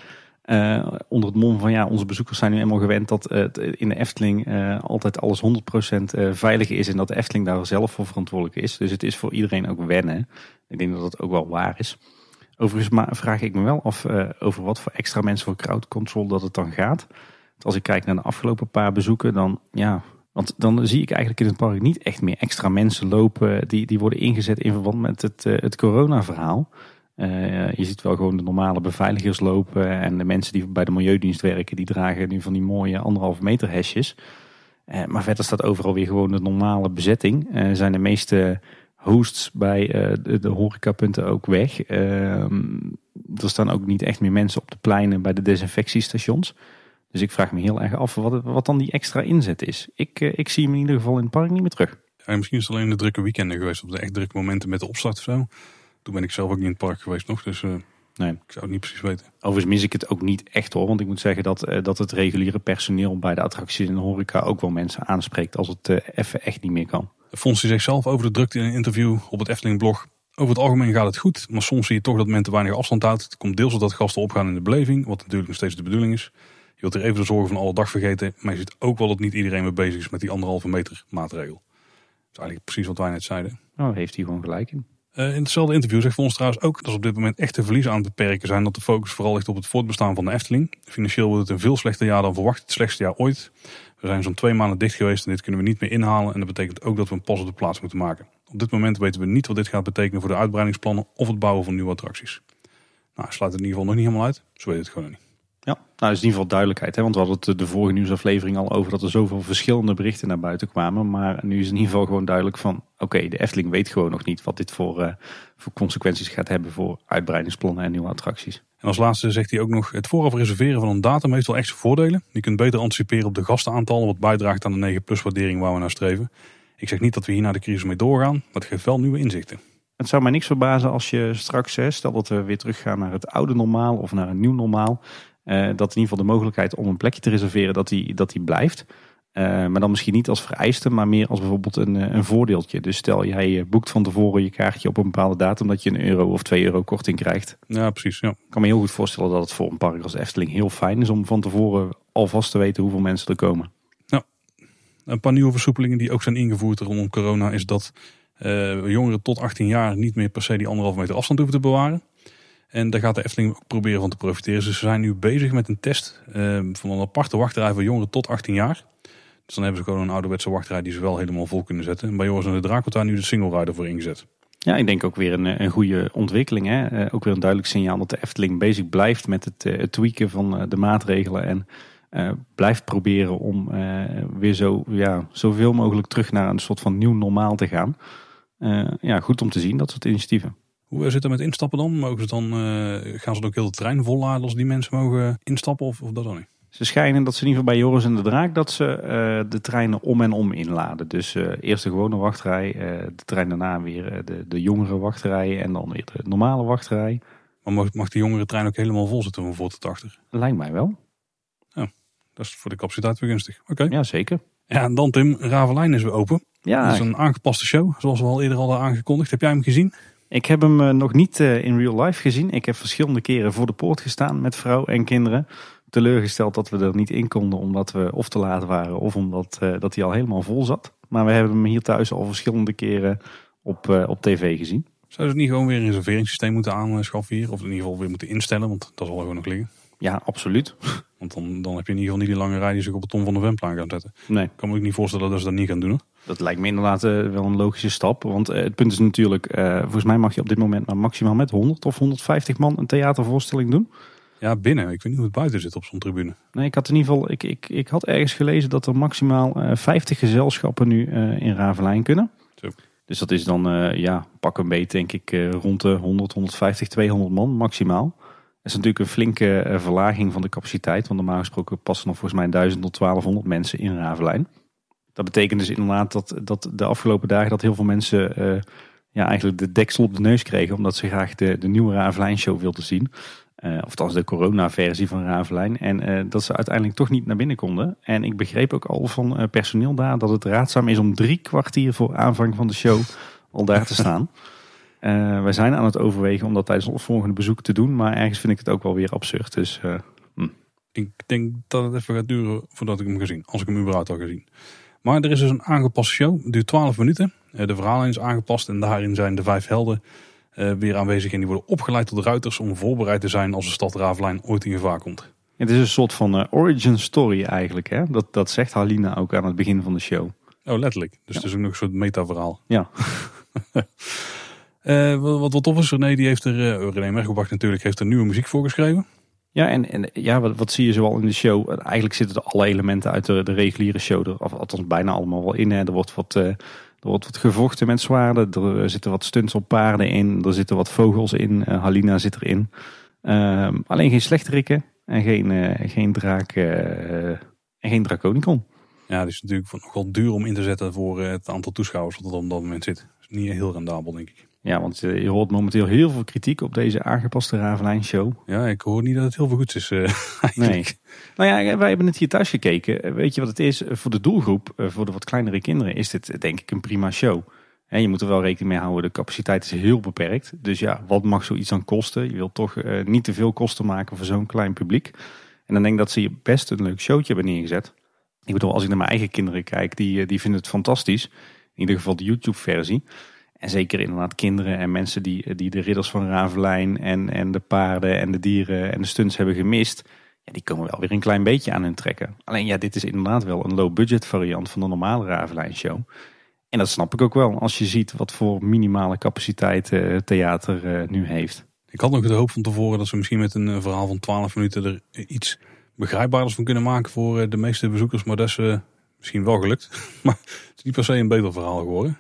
Onder het mom van ja, onze bezoekers zijn nu eenmaal gewend dat in de Efteling altijd alles 100% veilig is. En dat de Efteling daar zelf voor verantwoordelijk is. Dus het is voor iedereen ook wennen. Ik denk dat dat ook wel waar is. Overigens vraag ik me wel af over wat voor extra mensen voor crowd control dat het dan gaat. Als ik kijk naar de afgelopen paar bezoeken, dan ja. Want dan zie ik eigenlijk in het park niet echt meer extra mensen lopen die, die worden ingezet in verband met het, het corona-verhaal. Uh, je ziet wel gewoon de normale beveiligers lopen en de mensen die bij de Milieudienst werken, die dragen nu van die mooie anderhalve meter hesjes. maar verder staat overal weer gewoon de normale bezetting. zijn de meeste hosts bij de, de horecapunten ook weg. Uh, er staan ook niet echt meer mensen op de pleinen bij de desinfectiestations. Dus ik vraag me heel erg af wat, wat dan die extra inzet is. Ik, ik zie hem in ieder geval in het park niet meer terug. Misschien is het alleen de drukke weekenden geweest. Of de echt drukke momenten met de opstart of zo. Toen ben ik zelf ook niet in het park geweest nog. Dus uh, nee. ik zou het niet precies weten. Overigens mis ik het ook niet echt hoor. Want ik moet zeggen dat, uh, dat het reguliere personeel bij de attracties in de horeca ook wel mensen aanspreekt. Als het even echt niet meer kan. Fons hij zichzelf over de drukte in een interview op het Efteling blog. Over het algemeen gaat het goed, maar soms zie je toch dat men te weinig afstand houdt. Het komt deels omdat gasten opgaan in de beleving, wat natuurlijk nog steeds de bedoeling is. Je wilt er even de zorgen van alle dag vergeten, maar je ziet ook wel dat niet iedereen mee bezig is met die anderhalve meter maatregel. Dat is eigenlijk precies wat wij net zeiden. Oh, heeft hij gewoon gelijk in. Uh, in hetzelfde interview zegt Fons trouwens ook dat op dit moment echt de verliezen aan het beperken zijn. Dat de focus vooral ligt op het voortbestaan van de Efteling. Financieel wordt het een veel slechter jaar dan verwacht. Het slechtste jaar ooit. We zijn zo'n twee maanden dicht geweest en dit kunnen we niet meer inhalen. En dat betekent ook dat we een pas op de plaats moeten maken. Op dit moment weten we niet wat dit gaat betekenen voor de uitbreidingsplannen of het bouwen van nieuwe attracties. Nou, sluit het in ieder geval nog niet helemaal uit. Zo weet het gewoon niet. Ja, nou dat is in ieder geval duidelijkheid. Hè? Want we hadden het de vorige nieuwsaflevering al over dat er zoveel verschillende berichten naar buiten kwamen. Maar nu is in ieder geval gewoon duidelijk van oké, de Efteling weet gewoon nog niet wat dit voor, uh, voor consequenties gaat hebben voor uitbreidingsplannen en nieuwe attracties. En als laatste zegt hij ook nog, het vooraf reserveren van een datum heeft wel extra voordelen. Je kunt beter anticiperen op de gastenaantallen, wat bijdraagt aan de 9 plus waardering waar we naar streven. Ik zeg niet dat we hier naar de crisis mee doorgaan, maar het geeft wel nieuwe inzichten. Het zou mij niks verbazen als je straks, stel dat we weer teruggaan naar het oude normaal of naar een nieuw normaal, eh, dat in ieder geval de mogelijkheid om een plekje te reserveren, dat die, dat die blijft. Uh, maar dan misschien niet als vereiste, maar meer als bijvoorbeeld een, eh, een voordeeltje. Dus stel jij boekt van tevoren je kaartje op een bepaalde datum dat je een euro of twee euro korting krijgt. Ja, precies. Ja. Ik kan me heel goed voorstellen dat het voor een park als Efteling heel fijn is om van tevoren alvast te weten hoeveel mensen er komen. Ja, een paar nieuwe versoepelingen die ook zijn ingevoerd rondom corona is dat uh, jongeren tot 18 jaar niet meer per se die anderhalf meter afstand hoeven te bewaren. En daar gaat de Efteling ook proberen van te profiteren. Dus ze zijn nu bezig met een test uh, van een aparte wachtrij voor jongeren tot 18 jaar. Dus dan hebben ze gewoon een ouderwetse wachtrij die ze wel helemaal vol kunnen zetten. En bij Joris en de Draak wordt daar nu de single rider voor ingezet. Ja, ik denk ook weer een, een goede ontwikkeling. Hè? Uh, ook weer een duidelijk signaal dat de Efteling bezig blijft met het, het tweaken van uh, de maatregelen. En blijft proberen om weer zo, ja, zoveel mogelijk terug naar een soort van nieuw normaal te gaan. ja, goed om te zien, dat soort initiatieven. Hoe zit het met instappen dan? Mogen ze dan gaan ze ook heel de trein volladen als die mensen mogen instappen of, of dat dan niet? Ze schijnen dat ze in ieder geval bij Joris en de Draak dat ze uh, de treinen om en om inladen. Dus uh, eerst de gewone wachtrij, de trein daarna weer de, de jongere wachtrij en dan weer de normale wachtrij. Maar mag, mag de jongere trein ook helemaal vol zitten van voor tot achter? Lijkt mij wel. Ja, dat is voor de capaciteit weer gunstig. Oké. Ja, zeker. Ja, en dan Tim, Ravelijn is weer open. Ja. Dat is een aangepaste show, zoals we al eerder hadden aangekondigd. Heb jij hem gezien? Ik heb hem nog niet in real life gezien. Ik heb verschillende keren voor de poort gestaan met vrouw en kinderen teleurgesteld dat we er niet in konden omdat we of te laat waren of omdat uh, dat hij al helemaal vol zat. Maar we hebben hem hier thuis al verschillende keren op, op tv gezien. Zou ze niet gewoon weer een reserveringssysteem moeten aanschaffen hier? Of in ieder geval weer moeten instellen, want dat zal gewoon nog liggen. Ja, absoluut. Want dan, dan heb je in ieder geval niet die lange rij die zich op het Tom van de Vemplaan gaan zetten. Nee. Ik kan me ook niet voorstellen dat ze dat niet gaan doen. Dat lijkt me inderdaad uh, wel een logische stap. Want uh, het punt is natuurlijk, uh, volgens mij mag je op dit moment maar maximaal met 100 of 150 man een theatervoorstelling doen. Ja, binnen. Ik weet niet hoe het buiten zit op zo'n tribune. Nee, ik had in ieder geval, ik, ik, ik had ergens gelezen dat er maximaal eh 50 gezelschappen nu eh, in Ravelijn kunnen. Zo. Dus dat is dan, eh, ja, pak een beet denk ik eh, rond de 100, 150, 200 man maximaal. Is natuurlijk een flinke eh, verlaging van de capaciteit. Want normaal gesproken passen nog volgens mij 1000 tot 1200 mensen in Ravelijn. Dat betekent dus inderdaad dat, dat de afgelopen dagen dat heel veel mensen eh, ja, eigenlijk de deksel op de neus kregen. Omdat ze graag de, de nieuwe Ravelijn show wilden zien. Eh, of de corona-versie van Ravelijn. En dat ze uiteindelijk toch niet naar binnen konden. En ik begreep ook al van personeel daar dat het raadzaam is om drie kwartier voor aanvang van de show al daar te staan. Eh wij zijn aan het overwegen om dat tijdens ons volgende bezoek te doen. Maar ergens vind ik het ook wel weer absurd. Dus eh, Ik denk dat het even gaat duren voordat ik hem ga zien. Als ik hem überhaupt al ga zien. Maar er is dus een aangepaste show. Het duurt 12 minuten. Eh, De verhaallijn is aangepast. En daarin zijn de vijf helden weer aanwezig. En die worden opgeleid tot ruiters om voorbereid te zijn als de stad Ravelijn ooit in gevaar komt. het is een soort van origin story eigenlijk. Hè? Dat, dat zegt Halina ook aan het begin van de show. Oh, letterlijk. Dus het is ook nog een soort metaverhaal. Ja. Eh, wat, wat tof is, René, die heeft er, uh, René Mergelbach natuurlijk, heeft er nieuwe muziek voor geschreven. Ja, en, en ja, wat, wat zie je zoal in de show? Eigenlijk zitten er alle elementen uit de, de reguliere show er, of althans bijna allemaal wel in. Hè. Er wordt wat, eh, er wordt wat gevochten met zwaarden, er zitten wat stunts op paarden in, er zitten wat vogels in, Halina zit erin. Ehm, alleen geen slechterikken en geen, eh, geen draak en geen draconicon. Ja, die is natuurlijk nog wel duur om in te zetten voor het aantal toeschouwers wat er op dat moment zit. Dat is niet heel rendabel, denk ik. Ja, want eh, je hoort momenteel heel veel kritiek op deze aangepaste Ravelijn show. Ja, ik hoor niet dat het heel veel goed is. eh, eigenlijk. Nou ja, wij hebben het hier thuis gekeken. Weet je wat het is? Voor de doelgroep, eh, voor de wat kleinere kinderen, is dit denk ik een prima show. En je moet er wel rekening mee houden, de capaciteit is heel beperkt. Dus ja, wat mag zoiets dan kosten? Je wilt toch eh, niet te veel kosten maken voor zo'n klein publiek. En dan denk ik dat ze hier best een leuk showtje hebben neergezet. Ik bedoel, als ik naar mijn eigen kinderen kijk, die, eh, die vinden het fantastisch. In ieder geval de YouTube-versie. En zeker inderdaad kinderen en mensen die, die de ridders van Ravelijn en, en de paarden en de dieren en de stunts hebben gemist. Ja, die komen wel weer een klein beetje aan hun trekken. Alleen ja, dit is inderdaad wel een low-budget variant van de normale Ravelijn show. En dat snap ik ook wel als je ziet wat voor minimale capaciteit eh, theater eh, nu heeft. Ik had nog de hoop van tevoren dat ze misschien met een eh, verhaal van 12 minuten er iets begrijpbaarders van kunnen maken voor eh, de meeste bezoekers. Maar dat is eh, misschien wel gelukt. maar het is niet per se een beter verhaal geworden.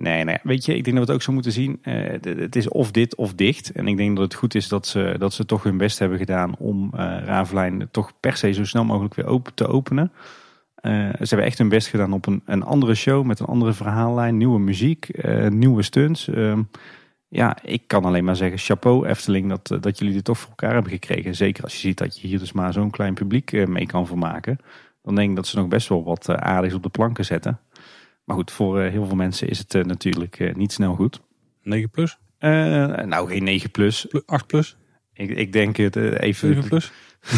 Nee, nee, weet je, ik denk dat we het ook zo moeten zien. Eh, het is of dit of dicht. En ik denk dat het goed is dat ze, dat ze toch hun best hebben gedaan om Ravelijn toch per se zo snel mogelijk weer open te openen. Eh, ze hebben echt hun best gedaan op een, een andere show met een andere verhaallijn, nieuwe muziek, nieuwe stunts. Ehm, ja, ik kan alleen maar zeggen, chapeau Efteling dat, dat jullie dit toch voor elkaar hebben gekregen. Zeker als je ziet dat je hier dus maar zo'n klein publiek mee kan vermaken. Dan denk ik dat ze nog best wel wat aardigs op de planken zetten. Maar goed, voor eh, heel veel mensen is het eh, natuurlijk eh, niet snel goed. 9 plus? Nou, geen 9 plus. Plu- 8 plus? Ik, ik denk het eh, 7 even. plus?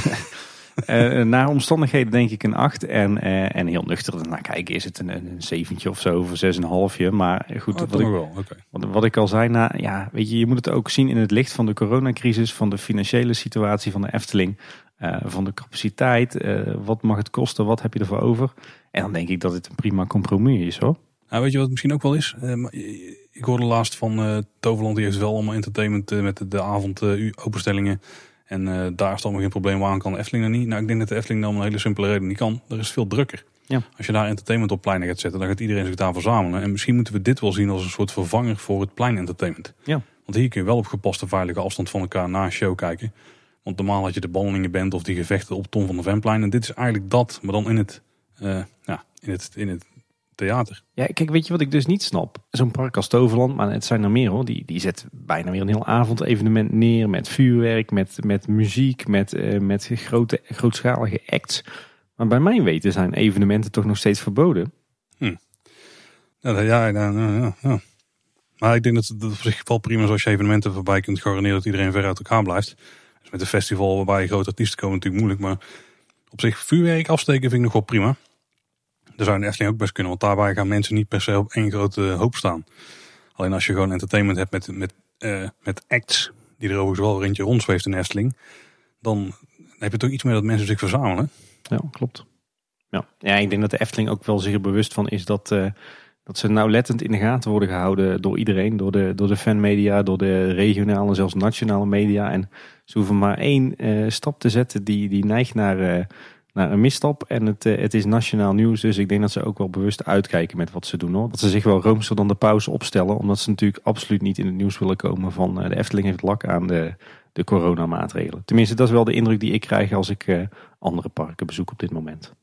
eh, naar omstandigheden denk ik een 8. En, en heel nuchter naar kijken is het een, een zeventje of zo, of een 6,5. Maar goed, Oh, wat ik, wel, wat, wat ik al zei, nou, ja, weet je, je moet het ook zien in het licht van de coronacrisis, van de financiële situatie van de Efteling, van de capaciteit. wat mag het kosten? Wat heb je ervoor over? En dan denk ik dat het een prima compromis is hoor. Nou, weet je wat het misschien ook wel is? Eh, ik hoorde laatst van eh, Toverland, die heeft wel allemaal entertainment eh, met de, de avond u- openstellingen. En daar is het allemaal geen probleem waar aan kan de Efteling er niet. Nou, ik denk dat de Efteling dan om een hele simpele reden niet kan. Er is veel drukker. Ja. Als je daar entertainment op pleinen gaat zetten, dan gaat iedereen zich daar verzamelen. En misschien moeten we dit wel zien als een soort vervanger voor het pleinentertainment. Ja. Want hier kun je wel op gepaste veilige afstand van elkaar na een show kijken. Want normaal had je de ballingen bent of die gevechten op Tom van de Venplein. En dit is eigenlijk dat, maar dan in het, eh, ja, in het, in het theater. Ja, kijk, weet je wat ik dus niet snap? Zo'n park als Toverland, maar het zijn er meer hoor. Die, die zet bijna weer een heel avondevenement neer met vuurwerk, met, met muziek, met, eh, met grote, grootschalige acts. Maar bij mijn weten zijn evenementen toch nog steeds verboden. Ja, dat- ja, ja, ja, ja, ja. Maar ik denk dat het op zich wel prima is als je evenementen voorbij kunt garanderen dat iedereen ver uit elkaar blijft. Dus met een festival waarbij grote artiesten komen natuurlijk moeilijk. Maar op zich vuurwerk afsteken vind ik nog wel prima. Dat zou in de Efteling ook best kunnen, want daarbij gaan mensen niet per se op één grote hoop staan. Alleen als je gewoon entertainment hebt met, met, eh, met acts, die er overigens wel eentje rondzweeft in de Efteling. Dan heb je toch iets meer dat mensen zich verzamelen. Ja, klopt. Ja. ja, ik denk dat de Efteling ook wel zich er bewust van is dat, eh, Dat ze nauwlettend in de gaten worden gehouden door iedereen. Door de, door de fanmedia, door de regionale en zelfs nationale media. En ze hoeven maar één uh, stap te zetten die, die neigt naar, uh, naar een misstap. En het, uh, het is nationaal nieuws. Dus ik denk dat ze ook wel bewust uitkijken met wat ze doen. Hoor. Dat ze zich wel roomser dan de pauze opstellen. Omdat ze natuurlijk absoluut niet in het nieuws willen komen van de Efteling heeft lak aan de, de coronamaatregelen. Tenminste, dat is wel de indruk die ik krijg als ik andere parken bezoek op dit moment.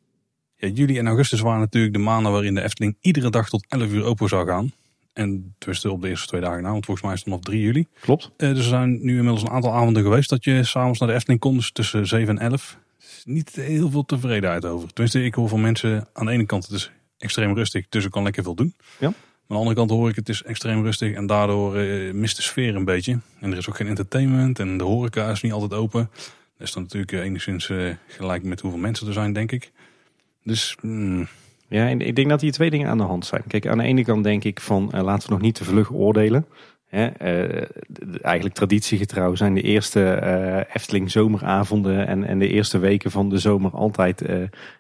Ja, juli en augustus waren natuurlijk de maanden waarin de Efteling iedere dag tot 11 uur open zou gaan. En tussen op de eerste twee dagen na, want volgens mij is het nog 3 juli. Klopt. Uh, dus er zijn nu inmiddels een aantal avonden geweest dat je s'avonds naar de Efteling kon, dus tussen 7 en 11. is niet heel veel tevredenheid over. Tenminste, ik hoor van mensen aan de ene kant het is extreem rustig, dus ik kan lekker veel doen. Ja. Maar aan de andere kant hoor ik het is extreem rustig en daardoor uh, mist de sfeer een beetje. En er is ook geen entertainment en de horeca is niet altijd open. Dat is dan natuurlijk uh, enigszins gelijk met hoeveel mensen er zijn, denk ik. Dus... Mm. Ja, ik denk dat hier twee dingen aan de hand zijn. Kijk, aan de ene kant denk ik van uh, laten we nog niet te vlug oordelen. Hè, uh, eigenlijk traditiegetrouw zijn de eerste uh, Efteling zomeravonden en, en de eerste weken van de zomer altijd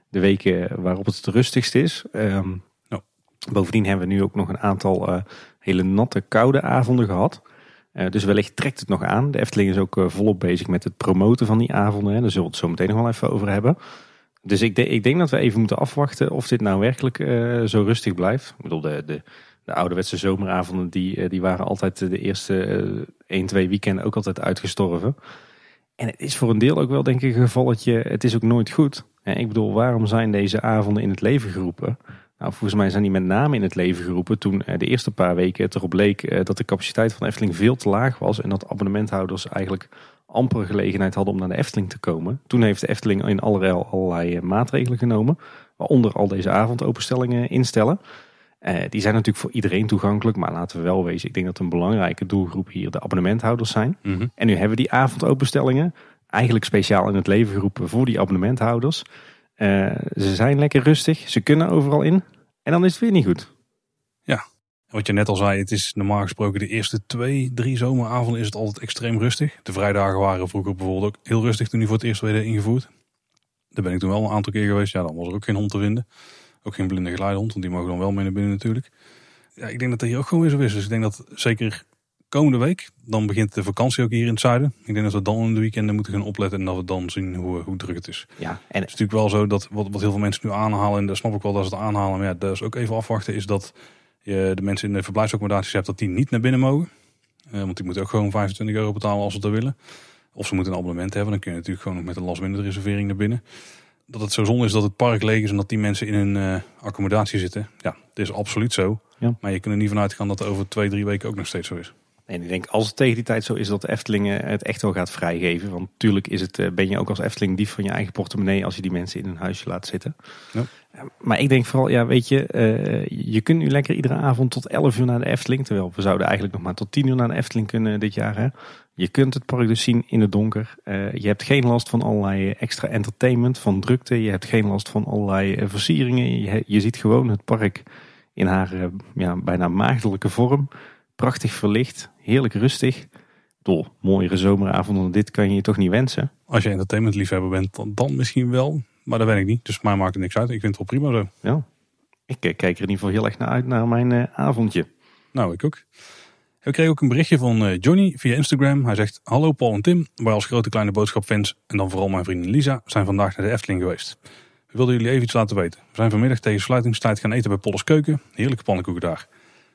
de weken waarop het het rustigst is. Um, no. Bovendien hebben we nu ook nog een aantal hele natte, koude avonden gehad. dus wellicht trekt het nog aan. De Efteling is ook volop bezig met het promoten van die avonden. Hè. Daar zullen we het zo meteen nog wel even over hebben. Dus ik, ik, denk dat we even moeten afwachten of dit nou werkelijk uh, zo rustig blijft. Ik bedoel, de, de, de ouderwetse zomeravonden die, die waren altijd de eerste uh, 1, 2 weekenden ook altijd uitgestorven. En het is voor een deel ook wel denk ik een gevalletje, het is ook nooit goed. En ik bedoel, waarom zijn deze avonden in het leven geroepen? Nou, volgens mij zijn die met name in het leven geroepen toen de eerste paar weken het erop leek dat de capaciteit van Efteling veel te laag was. En dat abonnementhouders eigenlijk amper gelegenheid hadden om naar de Efteling te komen. Toen heeft de Efteling in allerlei, allerlei maatregelen genomen. Waaronder al deze avondopenstellingen instellen. Uh, die zijn natuurlijk voor iedereen toegankelijk. Maar laten we wel wezen, ik denk dat een belangrijke doelgroep hier de abonnementhouders zijn. Mm -hmm. En nu hebben we die avondopenstellingen eigenlijk speciaal in het leven geroepen voor die abonnementhouders. Uh, ze zijn lekker rustig, ze kunnen overal in. En dan is het weer niet goed. Ja, wat je net al zei, het is normaal gesproken de eerste twee, drie zomeravonden is het altijd extreem rustig. De vrijdagen waren vroeger bijvoorbeeld ook heel rustig toen die voor het eerst werden ingevoerd. Daar ben ik toen wel een aantal keer geweest. Ja, dan was er ook geen hond te vinden. Ook geen blinde geleidehond, want die mogen dan wel mee naar binnen natuurlijk. Ja, ik denk dat dat hier ook gewoon weer zo is. Dus ik denk dat zeker komende week, dan begint de vakantie ook hier in het zuiden. Ik denk dat we dan in de weekenden moeten gaan opletten en dat we dan zien hoe, hoe druk het is. Ja, en het is natuurlijk wel zo dat wat, wat heel veel mensen nu aanhalen, en dat snap ik wel dat ze het aanhalen, maar ja, dat is ook even afwachten, is dat je de mensen in de verblijfsaccommodaties hebt, dat die niet naar binnen mogen. Uh, want die moeten ook gewoon 25 euro betalen als ze dat willen. Of ze moeten een abonnement hebben, dan kun je natuurlijk gewoon met een last minute reservering naar binnen. Dat het zo zonde is dat het park leeg is en dat die mensen in hun uh, accommodatie zitten. Ja, dat is absoluut zo. Ja. Maar je kunt er niet vanuit gaan dat het over twee, drie weken ook nog steeds zo is. En ik denk als het tegen die tijd zo is dat de Efteling het echt wel gaat vrijgeven. Want natuurlijk is het, eh, ben je ook als Efteling dief van je eigen portemonnee als je die mensen in een huisje laat zitten. Ja. Maar ik denk vooral, ja weet je, uh, je kunt nu lekker iedere avond tot 11 uur naar de Efteling. Terwijl we zouden eigenlijk nog maar tot 10 uur naar de Efteling kunnen dit jaar. Hè. Je kunt het park dus zien in het donker. Uh, je hebt geen last van allerlei extra entertainment, van drukte. Je hebt geen last van allerlei versieringen. Je, je ziet gewoon het park in haar ja, bijna maagdelijke vorm. Prachtig verlicht, heerlijk rustig. Door mooiere zomeravonden dan dit kan je je toch niet wensen. Als je entertainmentliefhebber bent, dan, dan misschien wel. Maar dat weet ik niet. Dus mij maakt het niks uit. Ik vind het wel prima zo. Ja, ik kijk er in ieder geval heel erg naar uit naar mijn uh, avondje. Nou, ik ook. Ik kreeg ook een berichtje van uh, Johnny via Instagram. Hij zegt, hallo Paul en Tim. Wij als grote kleine boodschap fans en dan vooral mijn vriendin Lisa zijn vandaag naar de Efteling geweest. We wilden jullie even iets laten weten. We zijn vanmiddag tegen sluitingstijd gaan eten bij Polles Keuken. Heerlijke pannenkoeken daar.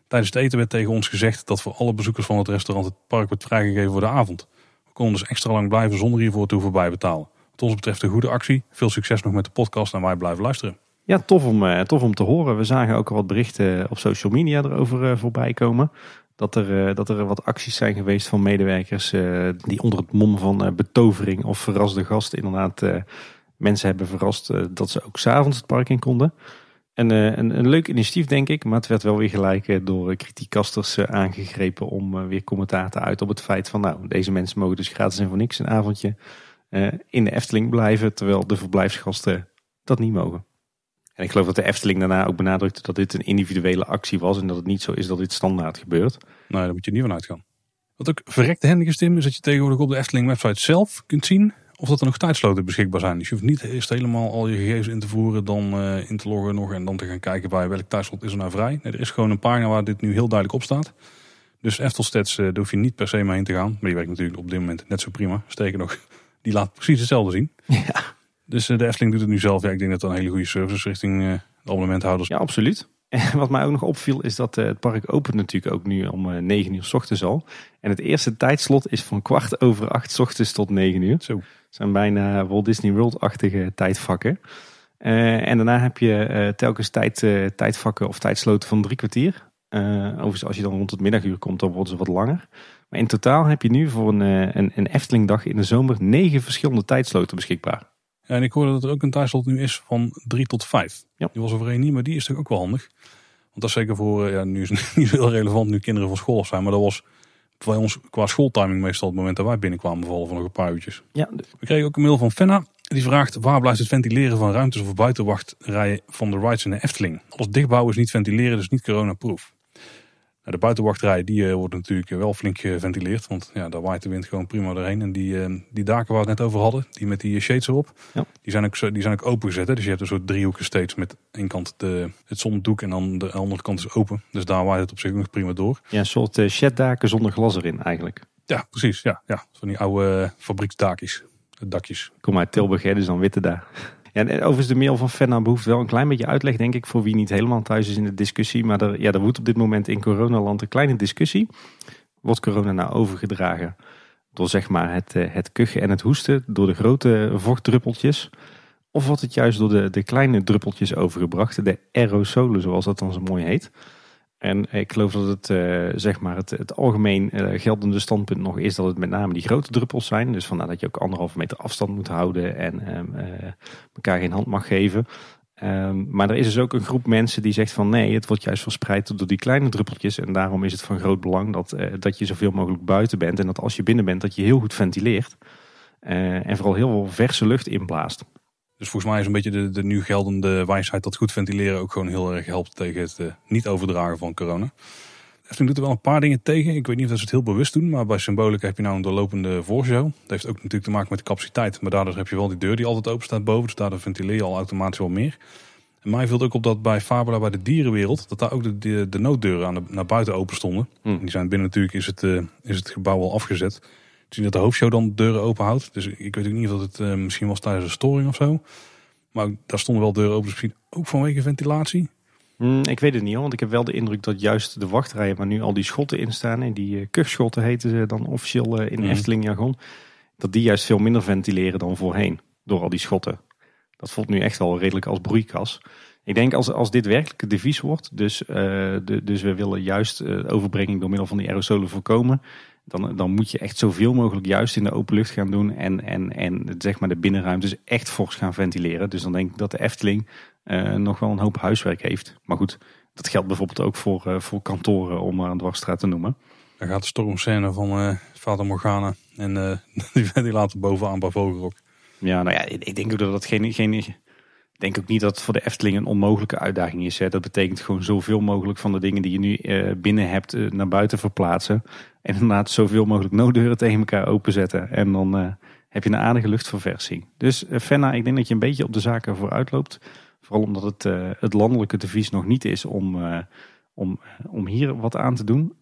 Tijdens het eten werd tegen ons gezegd dat voor alle bezoekers van het restaurant het park wordt vrijgegeven voor de avond. We konden dus extra lang blijven zonder hiervoor te hoeven bijbetalen. Wat ons betreft een goede actie. Veel succes nog met de podcast en wij blijven luisteren. Ja, tof om, uh, tof om te horen. We zagen ook al wat berichten op social media erover uh, voorbij komen. Dat er, uh, dat er wat acties zijn geweest van medewerkers die onder het mom van betovering of verraste gasten inderdaad mensen hebben verrast dat ze ook s'avonds het park in konden. En, een, een, leuk initiatief denk ik, maar het werd wel weer gelijk door kritiekasters aangegrepen om weer commentaar te uit op het feit van nou, deze mensen mogen dus gratis en voor niks een avondje in de Efteling blijven, terwijl de verblijfsgasten dat niet mogen. En ik geloof dat de Efteling daarna ook benadrukte dat dit een individuele actie was en dat het niet zo is dat dit standaard gebeurt. Nee, daar moet je niet van uitgaan. Wat ook verrekte handig is, Tim, is dat je tegenwoordig op de Efteling website zelf kunt zien of dat er nog tijdsloten beschikbaar zijn. Dus je hoeft niet eerst helemaal al je gegevens in te voeren, dan uh, in te loggen nog en dan te gaan kijken bij welk tijdslot is er nou vrij. Nee, er is gewoon een pagina waar dit nu heel duidelijk op staat. Dus Eftelstats, uh, daar hoef je niet per se mee heen te gaan. Maar die werkt natuurlijk op dit moment net zo prima. Sterker nog, die laat precies hetzelfde zien. Ja. Dus uh, de Efteling doet het nu zelf. Ja, ik denk dat dat een hele goede service richting uh, de abonnementhouders. Ja, absoluut. En wat mij ook nog opviel is dat het park opent natuurlijk ook nu om 9 uur s ochtends al. En het eerste tijdslot is van kwart over acht s ochtends tot 9 uur. Zo zijn bijna Walt Disney World-achtige tijdvakken. Uh, en daarna heb je uh, telkens tijd, uh, tijdvakken of tijdsloten van drie kwartier. overigens, als je dan rond het middaguur komt, dan worden ze wat langer. Maar in totaal heb je nu voor een, een, een Eftelingdag in de zomer negen verschillende tijdsloten beschikbaar. Ja, en ik hoorde dat er ook een tijdslot nu is van drie tot vijf. Ja. Die was overheen niet, maar die is toch ook wel handig. Want dat is zeker voor, ja, nu is het niet zo heel relevant nu kinderen van school af zijn, maar dat was bij ons qua schooltiming meestal het moment dat wij binnenkwamen vallen van nog een paar uurtjes. Ja. We kregen ook een mail van Fenna. Die vraagt waar blijft het ventileren van ruimtes of buitenwachtrijen van de rides in de Efteling? Alles dichtbouwen is niet ventileren, dus niet coronaproof. Nou, de buitenwachtrij die uh, wordt natuurlijk wel flink geventileerd. Want ja, daar waait de wind gewoon prima doorheen. En die, uh, die daken waar we het net over hadden, die met die shades erop, ja. die, zijn ook, die zijn ook opengezet. Hè? Dus je hebt een soort driehoeken steeds met één kant de, het zondoek en dan de andere kant is open. Dus daar waait het op zich nog prima door. Ja, een soort uh, sheddaken zonder glas erin eigenlijk. Ja, precies. Ja, ja. Van die oude fabrieksdaakjes, dakjes. Kom uit Tilburg, hè, dus dan witte daar. Ja, en overigens de mail van Fenna behoeft wel een klein beetje uitleg, denk ik, voor wie niet helemaal thuis is in de discussie. Maar er, ja, er woedt op dit moment in coronaland een kleine discussie. Wordt corona nou overgedragen door zeg maar het, het kuchen en het hoesten, door de grote vochtdruppeltjes? Of wordt het juist door de, de kleine druppeltjes overgebracht, de aerosolen zoals dat dan zo mooi heet? En ik geloof dat het, uh, zeg maar het, het algemeen uh, geldende standpunt nog is dat het met name die grote druppels zijn. Dus vandaar dat je ook anderhalve meter afstand moet houden en um, uh, elkaar geen hand mag geven. Um, maar er is dus ook een groep mensen die zegt van nee, het wordt juist verspreid door die kleine druppeltjes. En daarom is het van groot belang dat, dat je zoveel mogelijk buiten bent. En dat als je binnen bent, dat je heel goed ventileert. en vooral heel veel verse lucht inblaast. Dus volgens mij is een beetje de, de nu geldende wijsheid dat goed ventileren ook gewoon heel erg helpt tegen het uh, niet overdragen van corona. Efteling doet er wel een paar dingen tegen. Ik weet niet of ze het heel bewust doen, maar bij Symbolica heb je nou een doorlopende voorshow. Dat heeft ook natuurlijk te maken met de capaciteit. Maar daardoor heb je wel die deur die altijd open staat boven. Dus daardoor ventileer je al automatisch wel meer. En mij viel ook op dat bij Fabula, bij de dierenwereld, dat daar ook de, de, de nooddeuren aan de, naar buiten open stonden. Mm. Die zijn binnen natuurlijk, is het, uh, is het gebouw al afgezet dat de hoofdshow dan de deuren open houdt. Dus ik weet ook niet of het uh, misschien was tijdens een storing of zo. Maar daar stonden wel deuren open, dus misschien ook vanwege ventilatie. Mm, ik weet het niet hoor, want ik heb wel de indruk dat juist de wachtrijen waar nu al die schotten in staan, en die uh, kuchschotten heten ze dan officieel uh, in mm. Efteling jargon, dat die juist veel minder ventileren dan voorheen door al die schotten. Dat voelt nu echt wel redelijk als broeikas. Ik denk als, als dit werkelijk het devies wordt, dus, de, dus we willen juist overbrenging door middel van die aerosolen voorkomen, dan, dan moet je echt zoveel mogelijk juist in de open lucht gaan doen. En, en, en zeg maar de binnenruimtes echt fors gaan ventileren. Dus dan denk ik dat de Efteling uh, nog wel een hoop huiswerk heeft. Maar goed, dat geldt bijvoorbeeld ook voor, uh, voor kantoren, om maar een dwarsstraat te noemen. Dan gaat de stormscène van uh, Vader Morgana en die ventilator bovenaan bij Vogelrok. Ja, nou ja, ik denk ook dat dat geen... geen denk ook niet dat het voor de Efteling een onmogelijke uitdaging is. Hè. Dat betekent gewoon zoveel mogelijk van de dingen die je nu binnen hebt naar buiten verplaatsen. En inderdaad zoveel mogelijk nooddeuren tegen elkaar openzetten. En dan uh, heb je een aardige luchtverversing. Dus Fenna, ik denk dat je een beetje op de zaken vooruit loopt. Vooral omdat het, het landelijke devies nog niet is om, om, om hier wat aan te doen.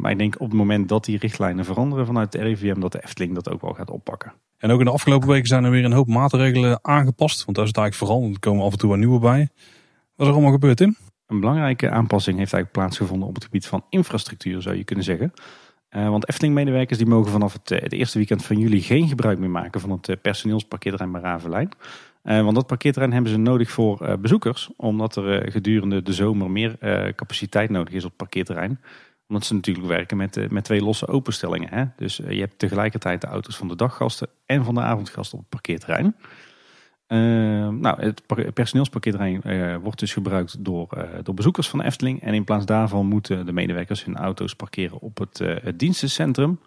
maar ik denk op het moment dat die richtlijnen veranderen vanuit de RIVM... dat de Efteling dat ook wel gaat oppakken. En ook in de afgelopen weken zijn er weer een hoop maatregelen aangepast. Want daar is het eigenlijk vooral, er komen af en toe wat nieuwe bij. Wat is er allemaal gebeurd, Tim? Een belangrijke aanpassing heeft eigenlijk plaatsgevonden op het gebied van infrastructuur, zou je kunnen zeggen. Uh, want Efteling-medewerkers die mogen vanaf het, het, eerste weekend van juli geen gebruik meer maken van het uh, personeelsparkeerterrein bij Ravenlijn. Uh, want dat parkeerterrein hebben ze nodig voor bezoekers, omdat er gedurende de zomer meer capaciteit nodig is op het parkeerterrein. Omdat ze natuurlijk werken met, met twee losse openstellingen. Hè? Dus je hebt tegelijkertijd de auto's van de daggasten en van de avondgasten op het parkeerterrein. Uh, nou, het personeelsparkeerterrein wordt dus gebruikt door, door bezoekers van de Efteling. En in plaats daarvan moeten de medewerkers hun auto's parkeren op het, het dienstencentrum.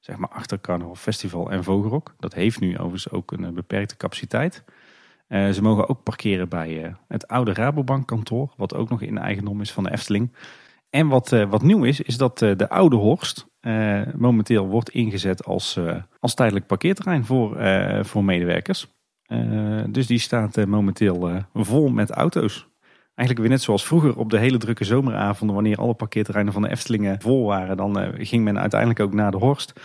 Zeg maar achter Carnaval Festival en Vogelrok. Dat heeft nu overigens ook een beperkte capaciteit. Ze mogen ook parkeren bij het oude Rabobank kantoor. Wat ook nog in eigendom is van de Efteling. En wat, wat nieuw is, is dat de Oude Horst momenteel wordt ingezet als, als tijdelijk parkeerterrein voor, voor medewerkers. dus die staat momenteel vol met auto's. Eigenlijk weer net zoals vroeger op de hele drukke zomeravonden, wanneer alle parkeerterreinen van de Eftelingen vol waren, dan ging men uiteindelijk ook naar de Horst.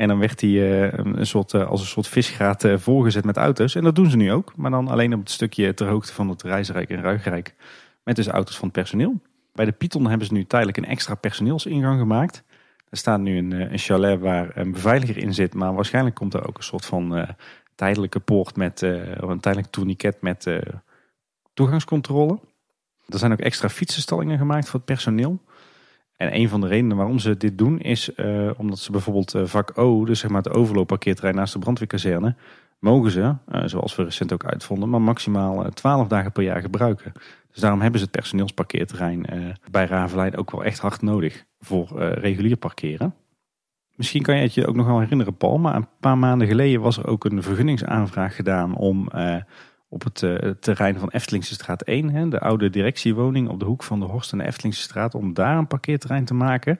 En dan werd hij uh, een soort, uh, als een soort visgraat uh, voorgezet met auto's. En dat doen ze nu ook. Maar dan alleen op het stukje ter hoogte van het Reisrijk en Ruigrijk. Met dus auto's van het personeel. Bij de Python hebben ze nu tijdelijk een extra personeelsingang gemaakt. Er staat nu een, een chalet waar een beveiliger in zit. Maar waarschijnlijk komt er ook een soort van tijdelijke poort met een tijdelijk tourniquet met toegangscontrole. Er zijn ook extra fietsenstallingen gemaakt voor het personeel. En een van de redenen waarom ze dit doen is uh, omdat ze bijvoorbeeld uh, vak O, dus zeg maar het overloopparkeerterrein naast de brandweerkazerne, mogen ze, uh, zoals we recent ook uitvonden, maar maximaal 12 dagen per jaar gebruiken. Dus daarom hebben ze het personeelsparkeerterrein bij Ravelijn ook wel echt hard nodig voor regulier parkeren. Misschien kan je het je ook nog wel herinneren, Paul, maar een paar maanden geleden was er ook een vergunningsaanvraag gedaan om op het uh, terrein van Eftelingse straat 1, hè, de oude directiewoning op de hoek van de Horst en de Eftelingse straat, om daar een parkeerterrein te maken.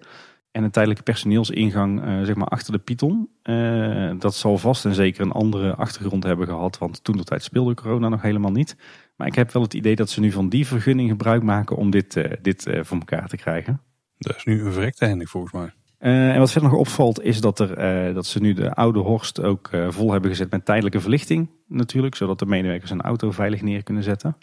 En een tijdelijke personeelsingang uh, zeg maar achter de Python. Uh, dat zal vast en zeker een andere achtergrond hebben gehad, want toen de tijd speelde corona nog helemaal niet. Maar ik heb wel het idee dat ze nu van die vergunning gebruik maken om dit, dit voor elkaar te krijgen. Dat is nu een verrekte handig volgens mij. Uh, en wat verder nog opvalt is dat, er, uh, dat ze nu de oude Horst ook uh, vol hebben gezet met tijdelijke verlichting natuurlijk. Zodat de medewerkers een auto veilig neer kunnen zetten.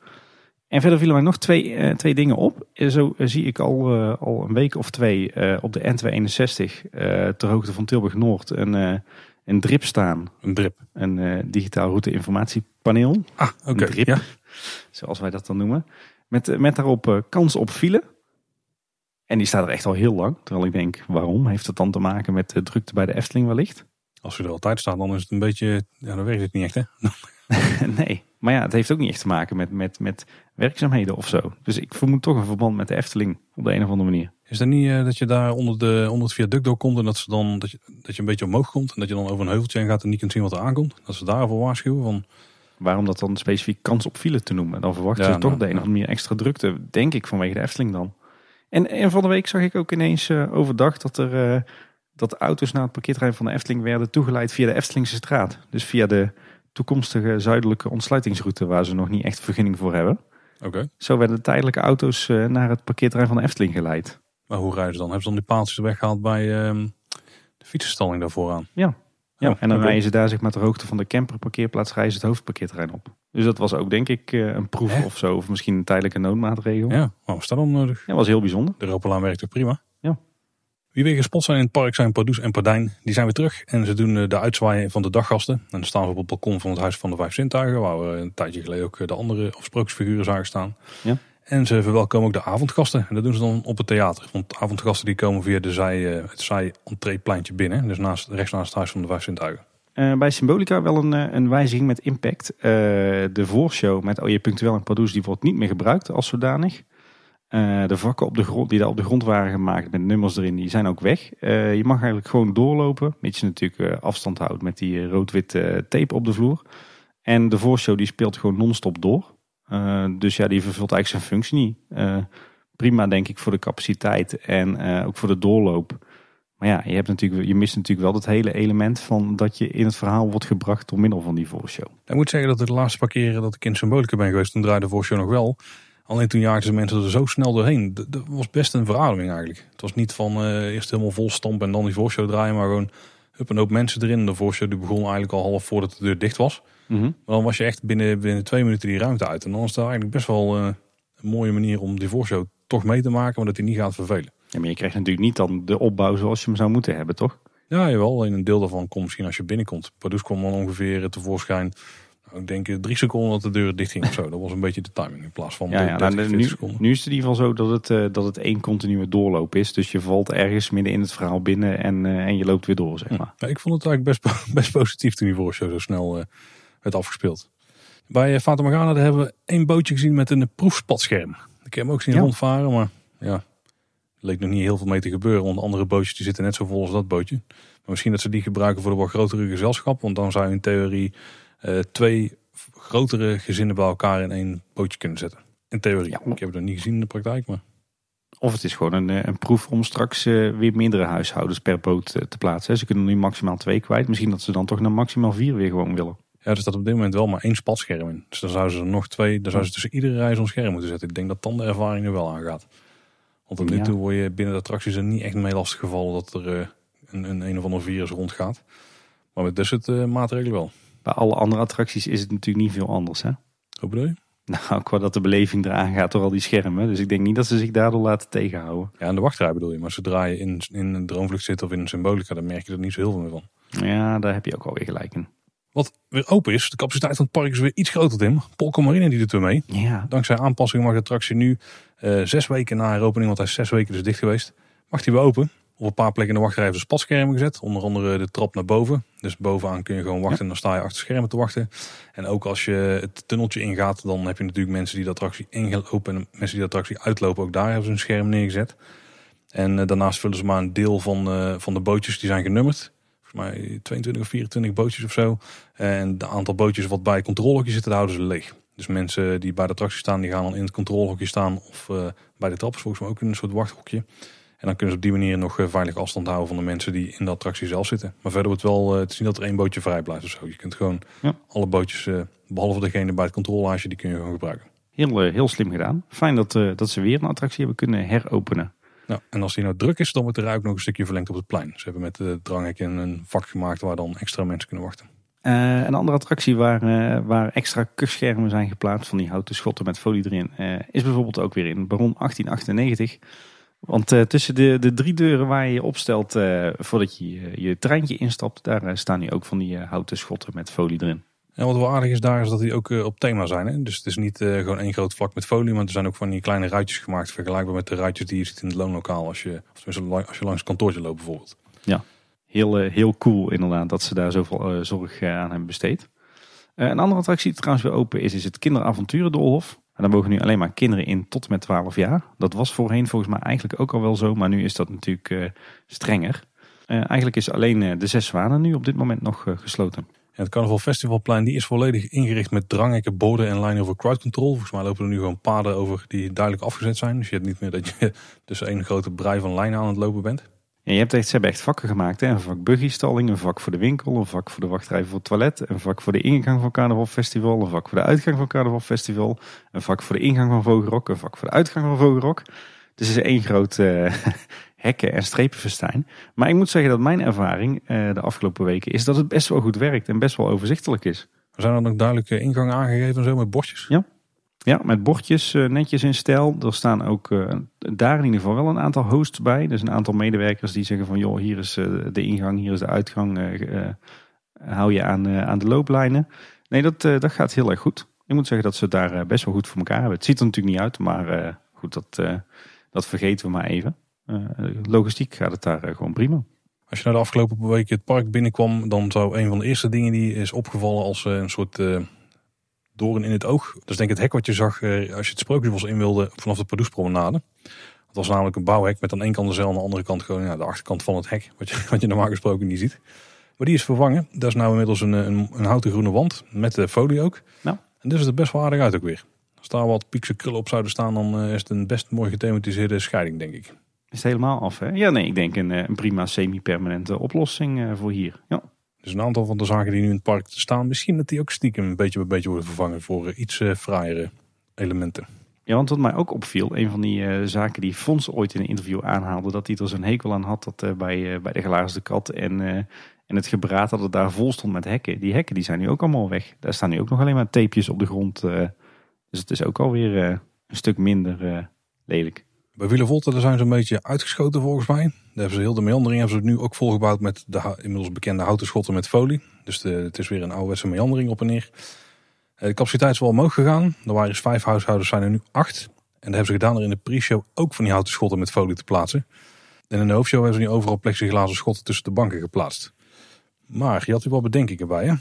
En verder vielen mij nog twee, twee dingen op. Zo zie ik al, al een week of twee op de N261 ter hoogte van Tilburg Noord een, een drip staan. Een drip? Een digitaal route informatiepaneel. Ah, oké. Okay. Ja. Zoals wij dat dan noemen. Met, met daarop kans op file. En die staat er echt al heel lang. Terwijl ik denk, waarom? Heeft het dan te maken met de drukte bij de Efteling wellicht? Als je er altijd staat, dan is het een beetje... Ja, dan werkt het niet echt, hè? nee, maar ja, het heeft ook niet echt te maken met, met, met werkzaamheden of zo. Dus ik vermoed toch een verband met de Efteling op de een of andere manier. Is dat niet uh, dat je daar onder, de, onder het viaduct doorkomt en dat, ze dan, dat, je, dat je een beetje omhoog komt en dat je dan over een heuveltje gaat en niet kunt zien wat er aankomt? Dat ze daarvoor waarschuwen van... Waarom dat dan specifiek kans op file te noemen? Dan verwacht je toch nou, de een of andere manier extra drukte, denk ik, vanwege de Efteling dan. En, en van de week zag ik ook ineens uh, overdag dat er uh, dat auto's naar het parkeerterrein van de Efteling werden toegeleid via de Eftelingse straat. Dus via de toekomstige zuidelijke ontsluitingsroute waar ze nog niet echt vergunning voor hebben. Oké. Zo werden tijdelijke auto's uh, naar het parkeerterrein van de Efteling geleid. Maar hoe rijden ze dan? Hebben ze dan die paaltjes weggehaald bij uh, de fietsenstalling daarvoor aan? Ja, ja, en dan rijden ze daar zeg maar ter hoogte van de camperparkeerplaats rijden ze het hoofdparkeerterrein op. Dus dat was ook denk ik eh, een proef of zo. Of misschien een tijdelijke noodmaatregel. Ja, maar was dat dan nodig? Ja, was heel bijzonder. De Ropelaan werkt ook prima. Ja. Wie weer gespot zijn in het park zijn Pardoes en Pardijn. Die zijn weer terug en ze doen eh, de uitzwaaien van de daggasten. En dan staan ze op het balkon van het Huis van de Vijf Zintuigen. Waar we een tijdje geleden ook eh, de andere afsprookfiguren zagen staan. Ja. En ze verwelkomen ook de avondgasten. En dat doen ze dan op het theater. Want de avondgasten die komen via de zij, het zij-entreepleintje binnen. Dus naast, rechts naast Huis van de Vijf Zintuigen. Uh, bij Symbolica wel een, eh, een wijziging met impact. De voorshow met OJ Punctueel en Pardoes die wordt niet meer gebruikt als zodanig. De vakken op de grond, die daar op de grond waren gemaakt met nummers erin, die zijn ook weg. je mag eigenlijk gewoon doorlopen. Mits je natuurlijk afstand houdt met die rood-wit tape op de vloer. En de voorshow die speelt gewoon non-stop door. Dus ja, die vervult eigenlijk zijn functie niet. prima denk ik voor de capaciteit en ook voor de doorloop. Maar ja, je, hebt natuurlijk, je mist natuurlijk wel het hele element van dat je in het verhaal wordt gebracht door middel van die voorshow. Ik moet zeggen dat de laatste paar keren dat ik in Symbolica ben geweest, toen draaide de voorshow nog wel. Alleen toen jaagden ze mensen er zo snel doorheen. Dat was best een verademing eigenlijk. Het was niet van eerst helemaal vol stamp en dan die voorshow draaien, maar gewoon hup een hoop mensen erin. De voorshow die begon eigenlijk al half voordat de deur dicht was. Mm Maar dan was je echt binnen, binnen twee minuten die ruimte uit. En dan is dat eigenlijk best wel uh, een mooie manier om die voorshow toch mee te maken, maar dat hij niet gaat vervelen. Ja, maar je krijgt natuurlijk niet dan de opbouw zoals je hem zou moeten hebben, toch? Ja, jawel. En een deel daarvan komt misschien als je binnenkomt. Pardoes kwam dan ongeveer tevoorschijn. Nou, ik denk drie seconden dat de deur dicht ging of zo. Dat was een beetje de timing in plaats van ja, ja, nou, nu, nu, is het in ieder geval zo dat het, uh, dat het één continue doorloop is. Dus je valt ergens midden in het verhaal binnen en, uh, en je loopt weer door, zeg maar. Ja, ik vond het eigenlijk best, best positief toen die voorshow zo snel uh, werd afgespeeld. Bij Fata Morgana hebben we één bootje gezien met een proefspatscherm. Ik heb hem ook zien ja. rondvaren, maar ja, leek nog niet heel veel mee te gebeuren. Want andere bootjes die zitten net zo vol als dat bootje. Maar misschien dat ze die gebruiken voor de wat grotere gezelschap. Want dan zou je in theorie uh, twee grotere gezinnen bij elkaar in één bootje kunnen zetten. In theorie. Ja. Ik heb het nog niet gezien in de praktijk. Maar... Of het is gewoon een, eh, een proef om straks uh, weer meerdere huishoudens per boot uh, te plaatsen. Ze kunnen nu maximaal twee kwijt. Misschien dat ze dan toch naar maximaal vier weer gewoon willen. Ja, er staat op dit moment wel maar één spatscherm in. Dus dan zouden ze er nog twee, dan zouden ze tussen iedere rij zo'n scherm moeten zetten. Ik denk dat dan de ervaring er wel aangaat. Want tot nu toe word je binnen de attracties er niet echt mee lastig gevallen dat er een, een een of ander virus rondgaat. Maar met dit soort maatregelen wel. Bij alle andere attracties is het natuurlijk niet veel anders hè? Hoe bedoel je? Nou, qua dat de beleving eraan gaat door al die schermen. Dus ik denk niet dat ze zich daardoor laten tegenhouden. Ja, en de wachtrij bedoel je. Maar zodra je in, in een droomvlucht zit of in een symbolica, dan merk je er niet zo heel veel meer van. Ja, daar heb je ook alweer gelijk in. Wat weer open is, de capaciteit van het park is weer iets groter, Tim. Polka Marine die doet er mee. Ja. Dankzij aanpassing mag de attractie nu uh, zes weken na heropening, want hij is zes weken dus dicht geweest, mag hij weer open. Op een paar plekken in de wachtrij hebben ze spatschermen gezet. Onder andere de trap naar boven. Dus bovenaan kun je gewoon wachten en dan sta je achter schermen te wachten. En ook als je het tunneltje ingaat, dan heb je natuurlijk mensen die de attractie inlopen en mensen die de attractie uitlopen. Ook daar hebben ze een scherm neergezet. En uh, daarnaast vullen ze maar een deel van, uh, van de bootjes die zijn genummerd. Mij 22 of 24 bootjes of zo. En het aantal bootjes wat bij het controlehokje zitten, houden ze leeg. Dus mensen die bij de attractie staan, die gaan dan in het controlehokje staan. Of uh, bij de trappers volgens mij ook in een soort wachthokje. En dan kunnen ze op die manier nog eh, veilig afstand houden van de mensen die in de attractie zelf zitten. Maar verder wordt wel uh, te zien dat er één bootje vrij blijft of zo. Je kunt gewoon ja. alle bootjes, behalve degene bij het controlage, die kun je gewoon gebruiken. Heel, heel slim gedaan. Fijn dat, dat ze weer een attractie hebben kunnen heropenen. Nou, en als die nou druk is, dan wordt de rij ook nog een stukje verlengd op het plein. Ze hebben met de dranghek een vak gemaakt waar dan extra mensen kunnen wachten. een andere attractie waar, waar extra kustschermen zijn geplaatst van die houten schotten met folie erin, is bijvoorbeeld ook weer in Baron 1898. Want tussen de, de drie deuren waar je je opstelt voordat je je treintje instapt, daar staan nu ook van die houten schotten met folie erin. En wat wel aardig is daar is dat die ook op thema zijn. Hè? Dus het is niet gewoon één groot vlak met folie, maar er zijn ook van die kleine ruitjes gemaakt. Vergelijkbaar met de ruitjes die je ziet in het loonlokaal als je, of als je langs het kantoortje loopt bijvoorbeeld. Ja, heel, heel cool inderdaad dat ze daar zoveel zorg aan hebben besteed. een andere attractie die trouwens weer open is, is het Kinderavonturendolhof. En dan mogen nu alleen maar kinderen in tot met 12 jaar. Dat was voorheen volgens mij eigenlijk ook al wel zo, maar nu is dat natuurlijk strenger. Eigenlijk is alleen de Zes Zwanen nu op dit moment nog gesloten. En het Carnaval Festivalplein die is volledig ingericht met dranghekken, borden en line over crowd control. Volgens mij lopen er nu gewoon paden over die duidelijk afgezet zijn. Dus je hebt niet meer dat je tussen één grote brei van lijnen aan het lopen bent. Ja, je hebt echt, ze hebben echt vakken gemaakt. Een vak buggystalling, een vak voor de winkel, een vak voor de wachtrij voor het toilet, een vak voor de ingang van Carnaval Festival, een vak voor de uitgang van Carnaval Festival, een vak voor de ingang van Vogelrok, een vak voor de uitgang van Vogelrok. Dus is één groot uh, hekken- en strepenfestijn. Maar ik moet zeggen dat mijn ervaring uh, de afgelopen weken is dat het best wel goed werkt en best wel overzichtelijk is. Zijn er nog duidelijke ingangen aangegeven zo met bordjes? Ja, ja, met bordjes uh, netjes in stijl. Er staan ook uh, daar in ieder geval wel een aantal hosts bij. Dus een aantal medewerkers die zeggen van joh, hier is de ingang, hier is de uitgang. hou je aan, aan de looplijnen. Nee, dat, dat gaat heel erg goed. Ik moet zeggen dat ze daar best wel goed voor elkaar hebben. Het ziet er natuurlijk niet uit, maar goed, dat, dat vergeten we maar even. Logistiek gaat het daar gewoon prima. Als je nou de afgelopen weken het park binnenkwam, dan zou een van de eerste dingen die is opgevallen als een soort doorn in het oog. Dat is denk ik het hek wat je zag eh, als je het Sprookjesbos in wilde vanaf de Pardoespromenade. Dat was namelijk een bouwhek met aan één kant de zeil, aan de andere kant gewoon ja, de achterkant van het hek. Wat je, wat je normaal gesproken niet ziet. Maar die is vervangen. Dat is nou inmiddels een, een, een houten groene wand met de folie ook. Nou. En dus is het best wel aardig uit ook weer. Als daar wat piekse krullen op zouden staan, dan eh, is het een best mooi gethematiseerde scheiding, denk ik. Is het helemaal af, hè? Ja, nee, ik denk een, eh, een prima semi-permanente oplossing voor hier. Ja. Dus een aantal van de zaken die nu in het park staan, misschien dat die ook stiekem een beetje bij beetje worden vervangen voor eh, iets uh, fraaiere elementen. Ja, want wat mij ook opviel, een van die uh, zaken die Fons ooit in een interview aanhaalde, dat hij er zo'n hekel aan had dat uh, bij, bij de glazen kat en, en het gebraad dat het daar vol stond met hekken. Die hekken die zijn nu ook allemaal weg. Daar staan nu ook nog alleen maar tapejes op de grond. dus het is ook alweer een stuk minder lelijk. Bij Wielervolte daar zijn ze een beetje uitgeschoten volgens mij. Daar hebben ze heel de meandering hebben ze het nu ook volgebouwd met de inmiddels bekende houten schotten met folie. Dus de, het is weer een ouderwetse meandering op en neer. Eh, de capaciteit is wel omhoog gegaan. Er waren dus vijf huishoudens, zijn er nu acht. En dat hebben ze gedaan er in de pre-show ook van die houten schotten met folie te plaatsen. En in de hoofdshow hebben ze nu overal plexiglazen schotten tussen de banken geplaatst. Maar je had hier wel bedenkingen bij hè?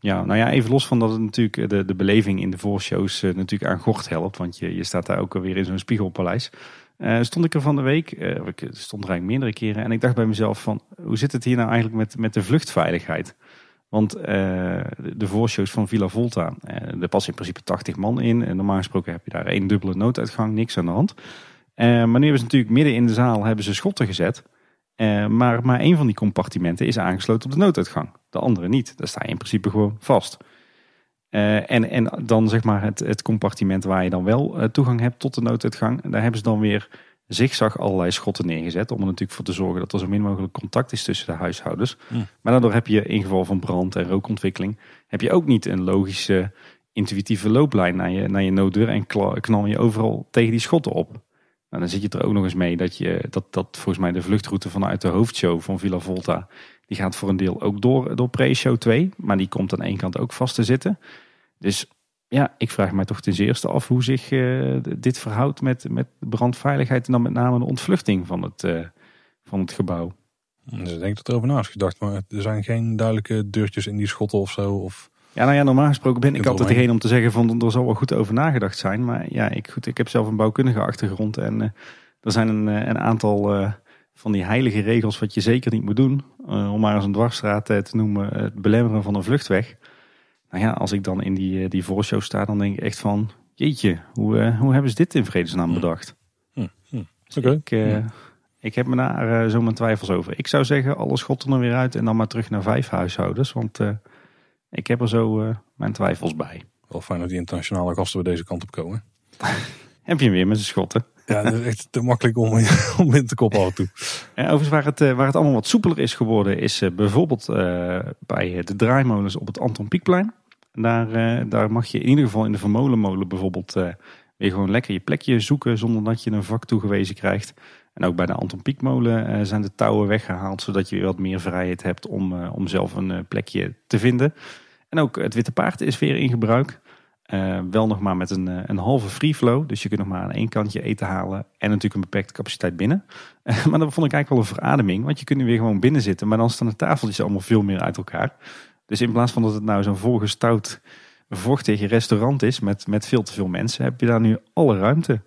Ja, nou ja, even los van dat het natuurlijk de, de beleving in de voorshows uh, natuurlijk aan gort helpt. Want je, je staat daar ook alweer in zo'n spiegelpaleis. Uh, stond ik er van de week, uh, ik stond er eigenlijk meerdere keren. En ik dacht bij mezelf van, hoe zit het hier nou eigenlijk met, met de vluchtveiligheid? Want uh, de voorshows van Villa Volta, er passen in principe 80 man in. En normaal gesproken heb je daar één dubbele nooduitgang, niks aan de hand. maar nu hebben ze natuurlijk midden in de zaal hebben ze schotten gezet. maar maar één van die compartimenten is aangesloten op de nooduitgang. De andere niet. Daar sta je in principe gewoon vast. En, en dan zeg maar het, het compartiment waar je dan wel toegang hebt tot de nooduitgang. Daar hebben ze dan weer zigzag allerlei schotten neergezet. Om er natuurlijk voor te zorgen dat er zo min mogelijk contact is tussen de huishoudens. Maar daardoor heb je in geval van brand en rookontwikkeling... heb je ook niet een logische, intuïtieve looplijn naar je, naar je nooddeur... en knal je overal tegen die schotten op. Nou, dan zit je er ook nog eens mee dat, je, dat, dat volgens mij de vluchtroute vanuit de hoofdshow van Villa Volta... die gaat voor een deel ook door, door pre-show 2. Maar die komt aan één kant ook vast te zitten. Dus ja, ik vraag mij toch ten zeerste af hoe zich uh, dit verhoudt met, met brandveiligheid en dan met name de ontvluchting van het, uh, van het gebouw. Dus ik denk dat er over na is gedacht, maar er zijn geen duidelijke deurtjes in die schotten of zo. Of... Ja, nou ja, normaal gesproken ben ik altijd degene om te zeggen van er zal wel goed over nagedacht zijn. Maar ja, ik, goed, ik heb zelf een bouwkundige achtergrond en uh, er zijn een, een aantal van die heilige regels wat je zeker niet moet doen. om maar eens een dwarsstraat te noemen, het belemmeren van een vluchtweg. Nou ja, als ik dan in die, eh, die voorshow sta, dan denk ik echt van... Jeetje, hoe, uh, hoe hebben ze dit in vredesnaam hm. bedacht? Hm. Oké. Ik, uh, ik heb me daar zo mijn twijfels over. Ik zou zeggen, alle schotten er weer uit en dan maar terug naar vijf huishoudens. Want ik heb er zo mijn twijfels bij. Wel fijn dat die internationale gasten weer deze kant op komen. heb je hem weer met zijn schotten. Ja, dat is echt te makkelijk om, in te koppen toe. En overigens waar het, waar het allemaal wat soepeler is geworden... is bijvoorbeeld bij de draaimolens op het Anton Pieckplein. Daar, eh, daar mag je in ieder geval in de vermolenmolen bijvoorbeeld weer gewoon lekker je plekje zoeken zonder dat je een vak toegewezen krijgt. En ook bij de Anton Pieckmolen zijn de touwen weggehaald zodat je weer wat meer vrijheid hebt om, om zelf een plekje te vinden. En ook het Witte Paard is weer in gebruik. Wel nog maar met een, een halve free flow. Dus je kunt nog maar aan één kantje eten halen. En natuurlijk een beperkte capaciteit binnen. maar dat vond ik eigenlijk wel een verademing. Want je kunt nu weer gewoon binnen zitten. Maar dan staan de tafeltjes allemaal veel meer uit elkaar. Dus in plaats van dat het nou zo'n volgestouwd, vochtig restaurant is met, met veel te veel mensen, heb je daar nu alle ruimte.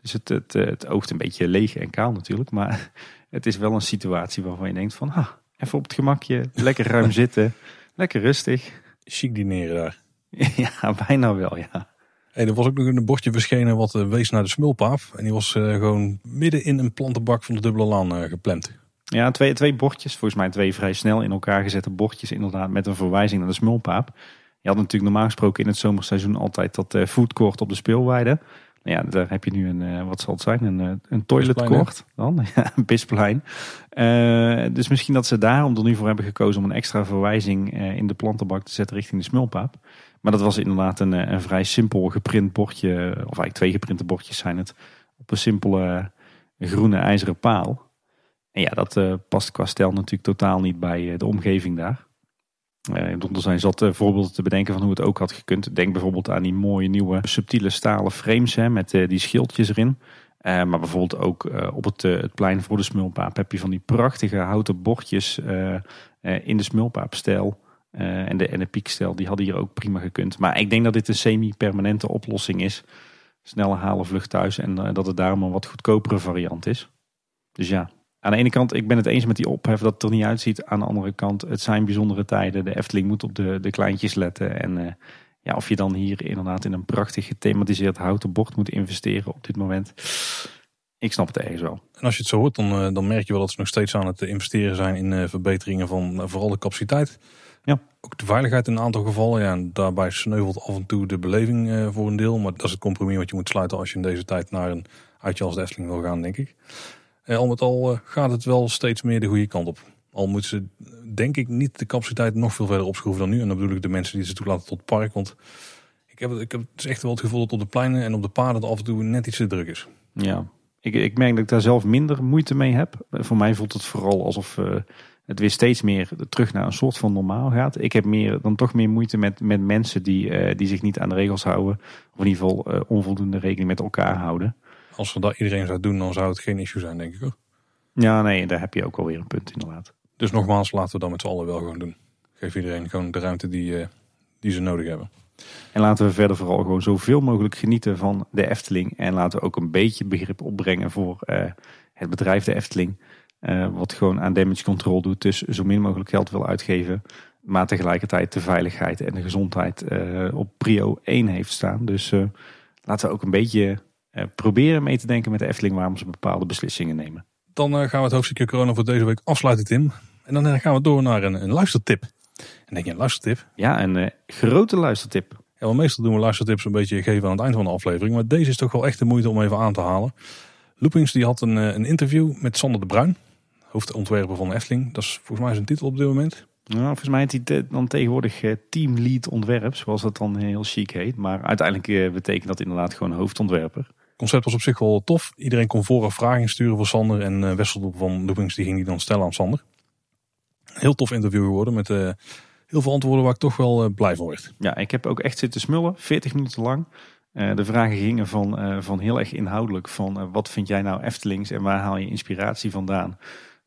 Dus het, het, het oogt een beetje leeg en kaal natuurlijk, maar het is wel een situatie waarvan je denkt van, ha, even op het gemakje, lekker ruim zitten, lekker rustig. Chic dineren daar. Ja, bijna wel, ja. Hey, er was ook nog een bordje verschenen wat uh, wees naar de smulpaap. En die was uh, gewoon midden in een plantenbak van de dubbele laan uh, gepland. Ja, twee, twee bordjes. Volgens mij twee vrij snel in elkaar gezette bordjes. Inderdaad, met een verwijzing naar de smulpaap. Je had natuurlijk normaal gesproken in het zomerseizoen altijd dat foodcourt op de speelweide. Nou ja, daar heb je nu een, wat zal het zijn, een, een toiletcourt dan. Ja, een bisplein. dus misschien dat ze daarom er nu voor hebben gekozen om een extra verwijzing in de plantenbak te zetten richting de smulpaap. Maar dat was inderdaad een, een vrij simpel geprint bordje, of eigenlijk twee geprinte bordjes zijn het, op een simpele groene ijzeren paal. En ja, dat past qua stijl natuurlijk totaal niet bij de omgeving daar. Uh, er zijn zat voorbeelden te bedenken van hoe het ook had gekund. Denk bijvoorbeeld aan die mooie nieuwe subtiele stalen frames hè, met die schildjes erin. maar bijvoorbeeld ook op het, het, plein voor de smulpaap heb je van die prachtige houten bordjes in de smulpaapstijl. En, de, en de piekstijl, die hadden hier ook prima gekund. Maar ik denk dat dit een semi-permanente oplossing is. Snelle halen vlucht thuis en dat het daarom een wat goedkopere variant is. Dus ja, aan de ene kant, ik ben het eens met die ophef dat het er niet uitziet. Aan de andere kant, het zijn bijzondere tijden. De Efteling moet op de, de kleintjes letten. En uh, ja, of je dan hier inderdaad in een prachtig gethematiseerd houten bord moet investeren op dit moment. Ik snap het ergens wel. En als je het zo hoort, dan, dan merk je wel dat ze nog steeds aan het investeren zijn in verbeteringen van vooral de capaciteit. Ook de veiligheid in een aantal gevallen. Ja, en daarbij sneuvelt af en toe de beleving voor een deel. Maar dat is het compromis wat je moet sluiten als je in deze tijd naar een uitje als de wil gaan, denk ik. En al met al eh, gaat het wel steeds meer de goede kant op. Al moeten ze, denk ik, niet de capaciteit nog veel verder opschroeven dan nu. En dan bedoel ik de mensen die ze toelaten tot het park. Want ik heb, ik heb het echt wel het gevoel dat op de pleinen en op de paden af en toe net iets te druk is. Ja, ik, ik merk dat ik daar zelf minder moeite mee heb. Voor mij voelt het vooral alsof het weer steeds meer terug naar een soort van normaal gaat. Ik heb meer, dan toch meer moeite met, met mensen die, uh, die zich niet aan de regels houden. Of in ieder geval uh, onvoldoende rekening met elkaar houden als we dat iedereen zou doen, dan zou het geen issue zijn, denk ik hoor. Ja, nee, daar heb je ook alweer een punt inderdaad. Dus nogmaals, laten we dat met z'n allen wel gewoon doen. Geef iedereen gewoon de ruimte die, uh, die ze nodig hebben. En laten we verder vooral gewoon zoveel mogelijk genieten van de Efteling. En laten we ook een beetje begrip opbrengen voor het bedrijf de Efteling. Uh, wat gewoon aan damage control doet. Dus zo min mogelijk geld wil uitgeven. Maar tegelijkertijd de veiligheid en de gezondheid op prio 1 heeft staan. Dus laten we ook een beetje eh, proberen mee te denken met de Efteling waarom ze bepaalde beslissingen nemen. Dan eh, gaan we het hoofdstukje corona voor deze week afsluiten, Tim. En dan eh, gaan we door naar een, een luistertip. En denk je, een luistertip? Ja, een eh, grote luistertip. Ja, want meestal doen we luistertips een beetje geven aan het eind van de aflevering. Maar deze is toch wel echt de moeite om even aan te halen. Loopings die had een, eh, een interview met Sander de Bruin, hoofdontwerper van Efteling. Dat is volgens mij zijn titel op dit moment. Nou, volgens mij heet hij dan tegenwoordig eh, Team Lead Ontwerp, zoals dat dan heel chic heet. Maar uiteindelijk eh, betekent dat inderdaad gewoon hoofdontwerper. Het concept was op zich wel tof. Iedereen kon vooraf vragen sturen voor Sander. En eh Wessel van Loopings die ging die dan stellen aan Sander. Heel tof interview geworden met heel veel antwoorden waar ik toch wel blij van werd. Ja, ik heb ook echt zitten smullen, 40 minuten lang. De vragen gingen van, van heel erg inhoudelijk van wat vind jij nou Eftelings en waar haal je inspiratie vandaan?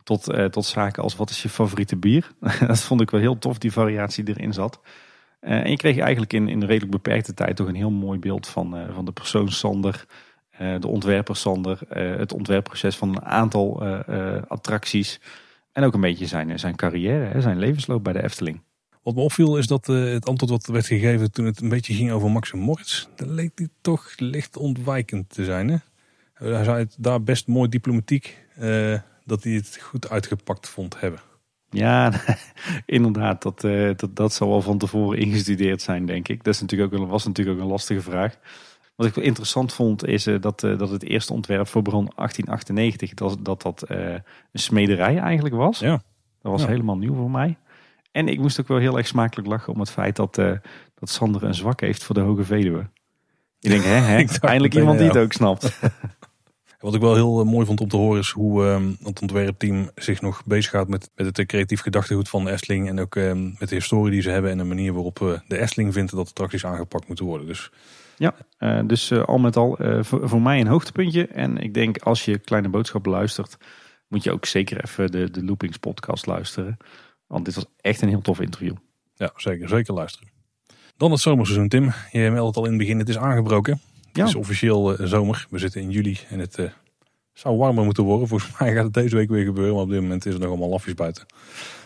Tot, eh, tot zaken als wat is je favoriete bier? dat vond ik wel heel tof, die variatie die erin zat. Eh, en je kreeg eigenlijk in, in redelijk beperkte tijd toch een heel mooi beeld van, eh, van de persoon Sander, de ontwerper Sander, het ontwerpproces van een aantal attracties. En ook een beetje zijn, zijn carrière, zijn levensloop bij de Efteling. Wat me opviel is dat het antwoord wat werd gegeven toen het een beetje ging over Max en Moritz. Dat leek die toch licht ontwijkend te zijn. Hè? Hij zei het daar best mooi diplomatiek dat hij het goed uitgepakt vond hebben. Ja, inderdaad. Dat, eh, dat, dat zal wel van tevoren ingestudeerd zijn, denk ik. Dat is natuurlijk ook, een- was natuurlijk ook een lastige vraag. Wat ik wel interessant vond, is eh, dat, eh, dat het eerste ontwerp voor begon 1898. Dat dat, dat een smederij eigenlijk was. Ja. Dat was Ja. helemaal nieuw voor mij. En ik moest ook wel heel erg smakelijk lachen om het feit dat, eh, dat Sander een zwak heeft voor de Hoge Veluwe. Ik denk, hè, hè eindelijk iemand die het ook snapt. Wat ik wel heel eh, mooi vond om te horen is hoe eh, het ontwerpteam zich nog bezighoudt met, met het eh, creatief gedachtegoed van de Efteling. En ook eh, met de historie die ze hebben en de manier waarop eh, de Efteling vindt dat attracties aangepakt moeten worden. Dus Eh, dus al met al voor, voor mij een hoogtepuntje. En ik denk als je Kleine Boodschap luistert, moet je ook zeker even de, de Loopings podcast luisteren. Want dit was echt een heel tof interview. ja, zeker, zeker luisteren. Dan het zomerseizoen, Tim. Je meldt het al in het begin, het is aangebroken. Ja. Het is officieel eh, zomer. We zitten in juli en het eh, zou warmer moeten worden. Volgens mij gaat het deze week weer gebeuren, maar op dit moment is het nog allemaal lafjes buiten.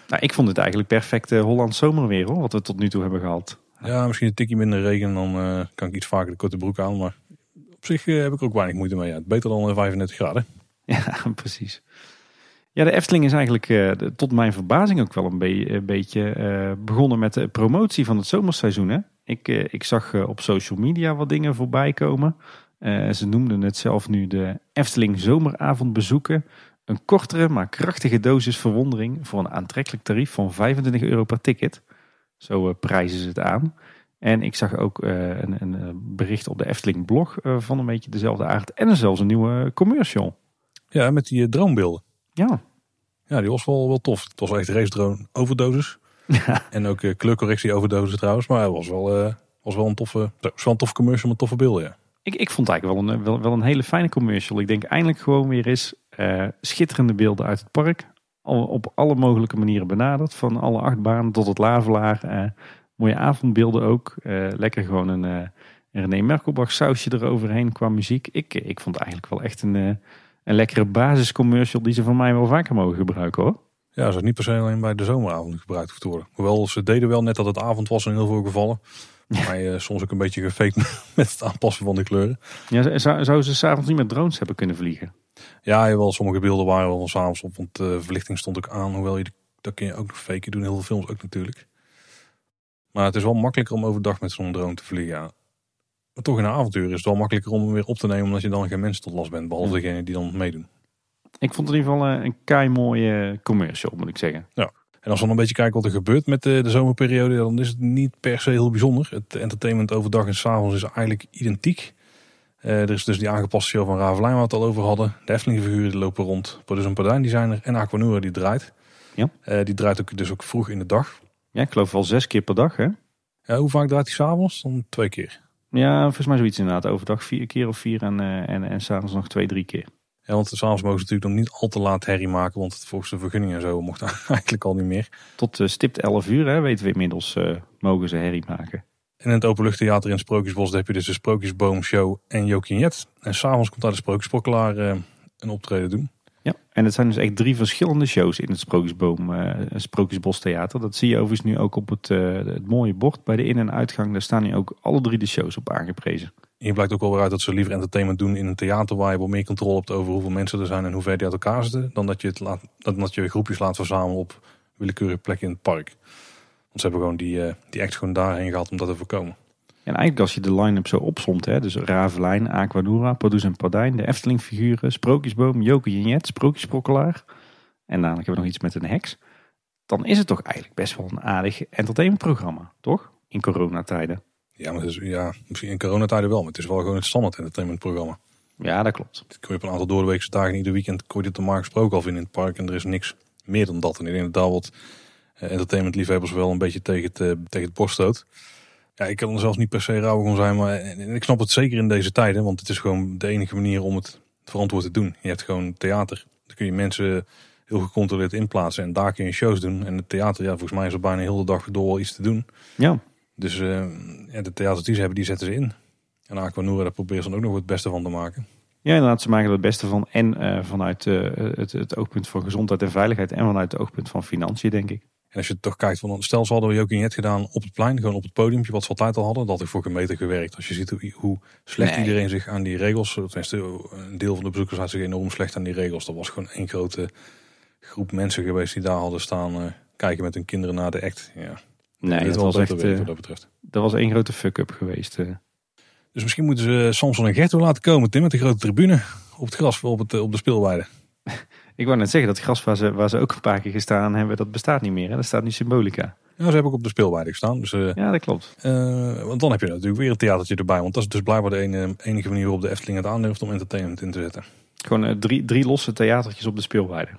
Nou, ik vond het eigenlijk perfect Hollands zomerweer hoor, wat we tot nu toe hebben gehad. Ja, misschien een tikje minder regen, dan eh, kan ik iets vaker de korte broek aan. Maar op zich heb ik er ook weinig moeite mee. Ja. Beter dan eh, 35 graden. Ja, precies. Ja, de Efteling is eigenlijk tot mijn verbazing ook wel een, be- een beetje begonnen met de promotie van het zomerseizoen. Hè? Ik, eh, ik zag eh, op social media wat dingen voorbij komen. Eh, ze noemden het zelf nu de Efteling Zomeravond bezoeken. Een kortere, maar krachtige dosis verwondering voor een aantrekkelijk tarief van 25 euro per ticket. Zo prijzen ze het aan. En ik zag ook een, een bericht op de Efteling blog van een beetje dezelfde aard. En zelfs een nieuwe commercial. Ja, met die droombeelden. Ja, Ja, die was wel, wel tof. Het was echt race drone overdosis. En ook eh, kleurcorrectie overdosis trouwens. Maar het was wel, eh, was wel een toffe, was een toffe commercial met toffe beelden. Ja. Ik, ik vond het eigenlijk wel een, wel, wel een hele fijne commercial. Ik denk eindelijk gewoon weer eens eh, schitterende beelden uit het park. Al, op alle mogelijke manieren benaderd. Van alle achtbanen tot het lavelaar. eh, mooie avondbeelden ook. Eh, lekker gewoon een, eh, René Merkelbach sausje eroverheen qua muziek. Ik, ik vond het eigenlijk wel echt een, eh, een lekkere basiscommercial die ze van mij wel vaker mogen gebruiken hoor. Ja, ze had niet per se alleen bij de zomeravond gebruikt hoeft te worden. Hoewel ze deden wel net dat het avond was in heel veel gevallen. Maar eh, soms ook een beetje gefaked met het aanpassen van de kleuren. Ja, zou, zou ze s'avonds niet met drones hebben kunnen vliegen? Ja, jawel, sommige beelden waren wel van s'avonds op. Want de verlichting stond ook aan. Hoewel je, dat kun je ook nog faken. Doen heel veel films ook natuurlijk. Maar het is wel makkelijker om overdag met zo'n drone te vliegen. Ja. Maar toch in een avontuur is het wel makkelijker om hem weer op te nemen. Omdat je dan geen mensen tot last bent. Behalve Ja. degene die dan meedoen. Ik vond het in ieder geval eh, een kei mooie commercial moet ik zeggen. En als we dan een beetje kijken wat er gebeurt met de, de zomerperiode, dan is het niet per se heel bijzonder. Het entertainment overdag en s'avonds is eigenlijk identiek. Eh, er is dus die aangepaste show van Ravelijn waar we het al over hadden. De Efteling figuren die lopen rond. Produce een Pardijn die zijn er. En Aquanura die draait. Ja. Eh, die draait ook dus ook vroeg in de dag. Ja, ik geloof wel zes keer per dag hè? Ja, hoe vaak draait hij s'avonds? Dan twee keer. Ja, volgens mij zoiets inderdaad. Overdag vier keer of vier en, eh, en, en s'avonds nog twee, drie keer. Ja, want s'avonds mogen ze natuurlijk nog niet al te laat herrie maken. Want volgens de vergunning en zo mocht eigenlijk al niet meer. Tot uh, stipt 11 uur, hè, weten we inmiddels, uh, mogen ze herrie maken. En in het openluchttheater in Sprookjesbos heb je dus de Sprookjesboomshow en Jokinjet. En s'avonds komt daar de Sprookjesprokkelaar uh, een optreden doen. Ja, en het zijn dus echt drie verschillende shows in het Sprookjesboom, uh, Sprookjesbos Theater. Dat zie je overigens nu ook op het, het mooie bord bij de in- en uitgang. Daar staan nu ook alle drie de shows op aangeprezen. Hier blijkt ook wel weer uit dat ze liever entertainment doen in een theater waar je wel meer controle hebt over hoeveel mensen er zijn en hoe ver die uit elkaar zitten. Dan dat je, het laat, dan dat je groepjes laat verzamelen op willekeurige plekken in het park. Want ze hebben gewoon die, uh, die act gewoon daarheen gehad om dat te voorkomen. En eigenlijk als je de line-up zo opsomt, hè, dus Ravelijn, Aquanura, Pardoes en Pardijn, de Efteling figuren, Sprookjesboom, Joke Jet, Sprookjesprokkelaar. En dadelijk hebben we nog iets met een heks. Dan is het toch eigenlijk best wel een aardig entertainmentprogramma, toch? In coronatijden. Ja, maar is, ja, misschien in coronatijden wel, maar het is wel gewoon het standaard entertainmentprogramma. Ja, dat klopt. Dat kun je op een aantal doordeweekse dagen ieder weekend kon je het normaal gesproken al vinden in het park. En er is niks meer dan dat. En ik denk dat daar wat uh, entertainmentliefhebbers wel een beetje tegen het, uh, tegen het borst stoot. Ja, ik kan er zelfs niet per se rauw om zijn, maar en ik snap het zeker in deze tijden. Want het is gewoon de enige manier om het verantwoord te doen. Je hebt gewoon theater. Dan kun je mensen heel gecontroleerd inplaatsen. En daar kun je shows doen. En het theater, ja, volgens mij is er bijna heel de dag door wel iets te doen. Ja. Dus uh, ja, de theaters die ze hebben, die zetten ze in. En Aquanura, daar proberen ze dan ook nog het beste van te maken. Ja, inderdaad, ze maken er het beste van. En uh, vanuit uh, het, het, oogpunt van gezondheid en veiligheid. En vanuit het oogpunt van financiën, denk ik. En als je toch kijkt, van, stel ze hadden we ook net gedaan op het plein. Gewoon op het podiumpje, wat ze altijd al hadden. Dat ik voor gemeter gewerkt. Als je ziet hoe, hoe slecht nee. iedereen zich aan die regels... Tenminste, een deel van de bezoekers had zich enorm slecht aan die regels. Dat was gewoon één grote groep mensen geweest die daar hadden staan... kijken met hun kinderen naar de act. Ja. Nee, dat was echt, weten, dat betreft. Dat was één grote fuck-up geweest. Uh. Dus misschien moeten ze Samson en Gerto laten komen, Tim, met de grote tribune op het gras op, het, op de speelweide. Ik wou net zeggen, dat gras waar ze, waar ze ook een paar keer gestaan hebben, dat bestaat niet meer. Hè? Dat staat nu symbolica. Ja, ze hebben ook op de speelweide gestaan. Dus, uh, ja, dat klopt. Uh, want dan heb je natuurlijk weer een theatertje erbij. Want dat is dus blijkbaar de enige, enige manier waarop de Efteling het aandurft om entertainment in te zetten. Gewoon drie, drie losse theatertjes op de speelweide.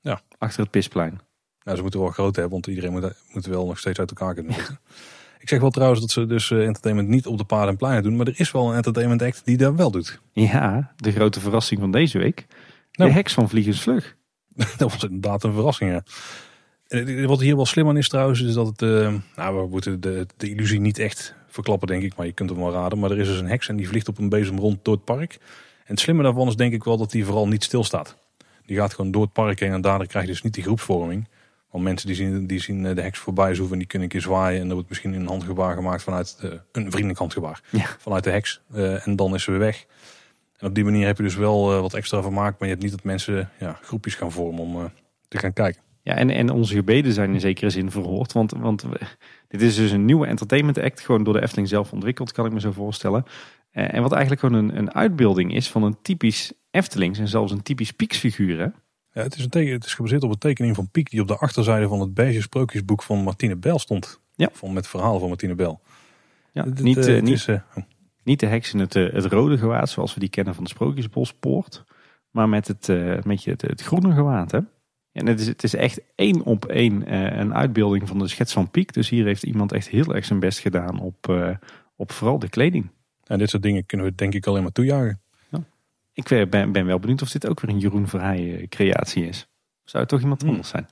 Ja. Achter het Pisplein. Nou, ze moeten wel groot hebben, want iedereen moet, moet wel nog steeds uit elkaar kunnen zitten. Ik zeg wel trouwens dat ze dus entertainment niet op de paden en pleinen doen. Maar er is wel een entertainment act die dat wel doet. Ja, de grote verrassing van deze week. De nou. heks van Vliegensvlug. dat was inderdaad een verrassing, ja. Wat hier wel slim aan is trouwens, is dat het... Uh, nou, we moeten de, de illusie niet echt verklappen, denk ik. Maar je kunt hem wel raden. Maar er is dus een heks en die vliegt op een bezem rond door het park. En het slimme daarvan is denk ik wel dat die vooral niet stilstaat. Die gaat gewoon door het park heen en daardoor krijg je dus niet die groepsvorming. Want mensen die zien, die zien de heks voorbij zoeven en die kunnen een keer zwaaien. En er wordt misschien een handgebaar gemaakt vanuit de, een vriendelijk handgebaar. Ja. Vanuit de heks. Uh, en dan is ze weer weg. En op die manier heb je dus wel uh, wat extra vermaakt. Maar je hebt niet dat mensen ja, groepjes gaan vormen om uh, te gaan kijken. Ja, en, en onze gebeden zijn in zekere zin verhoord. Want, want dit is dus een nieuwe entertainment act. Gewoon door de Efteling zelf ontwikkeld, kan ik me zo voorstellen. En wat eigenlijk gewoon een, een uitbeelding is van een typisch Eftelings. En zelfs een typisch Pieksfiguur, hè? Ja, het, is een teken, het is gebaseerd op een tekening van Piek die op de achterzijde van het beige sprookjesboek van Martine Bel stond. Ja. Van, met verhalen van Martine Bel. Ja, niet, uh, niet, is, uh, niet de heks in het, het rode gewaad zoals we die kennen van de Sprookjesbospoort. Maar met het, met je, het, het, groene gewaad. Hè? En het is, het is echt één op één een uitbeelding van de schets van Piek. Dus hier heeft iemand echt heel erg zijn best gedaan op, op vooral de kleding. En dit soort dingen kunnen we denk ik alleen maar toejagen. Ik ben, ben wel benieuwd of dit ook weer een Jeroen Verheijen creatie is. Zou het toch iemand Hmm. anders zijn?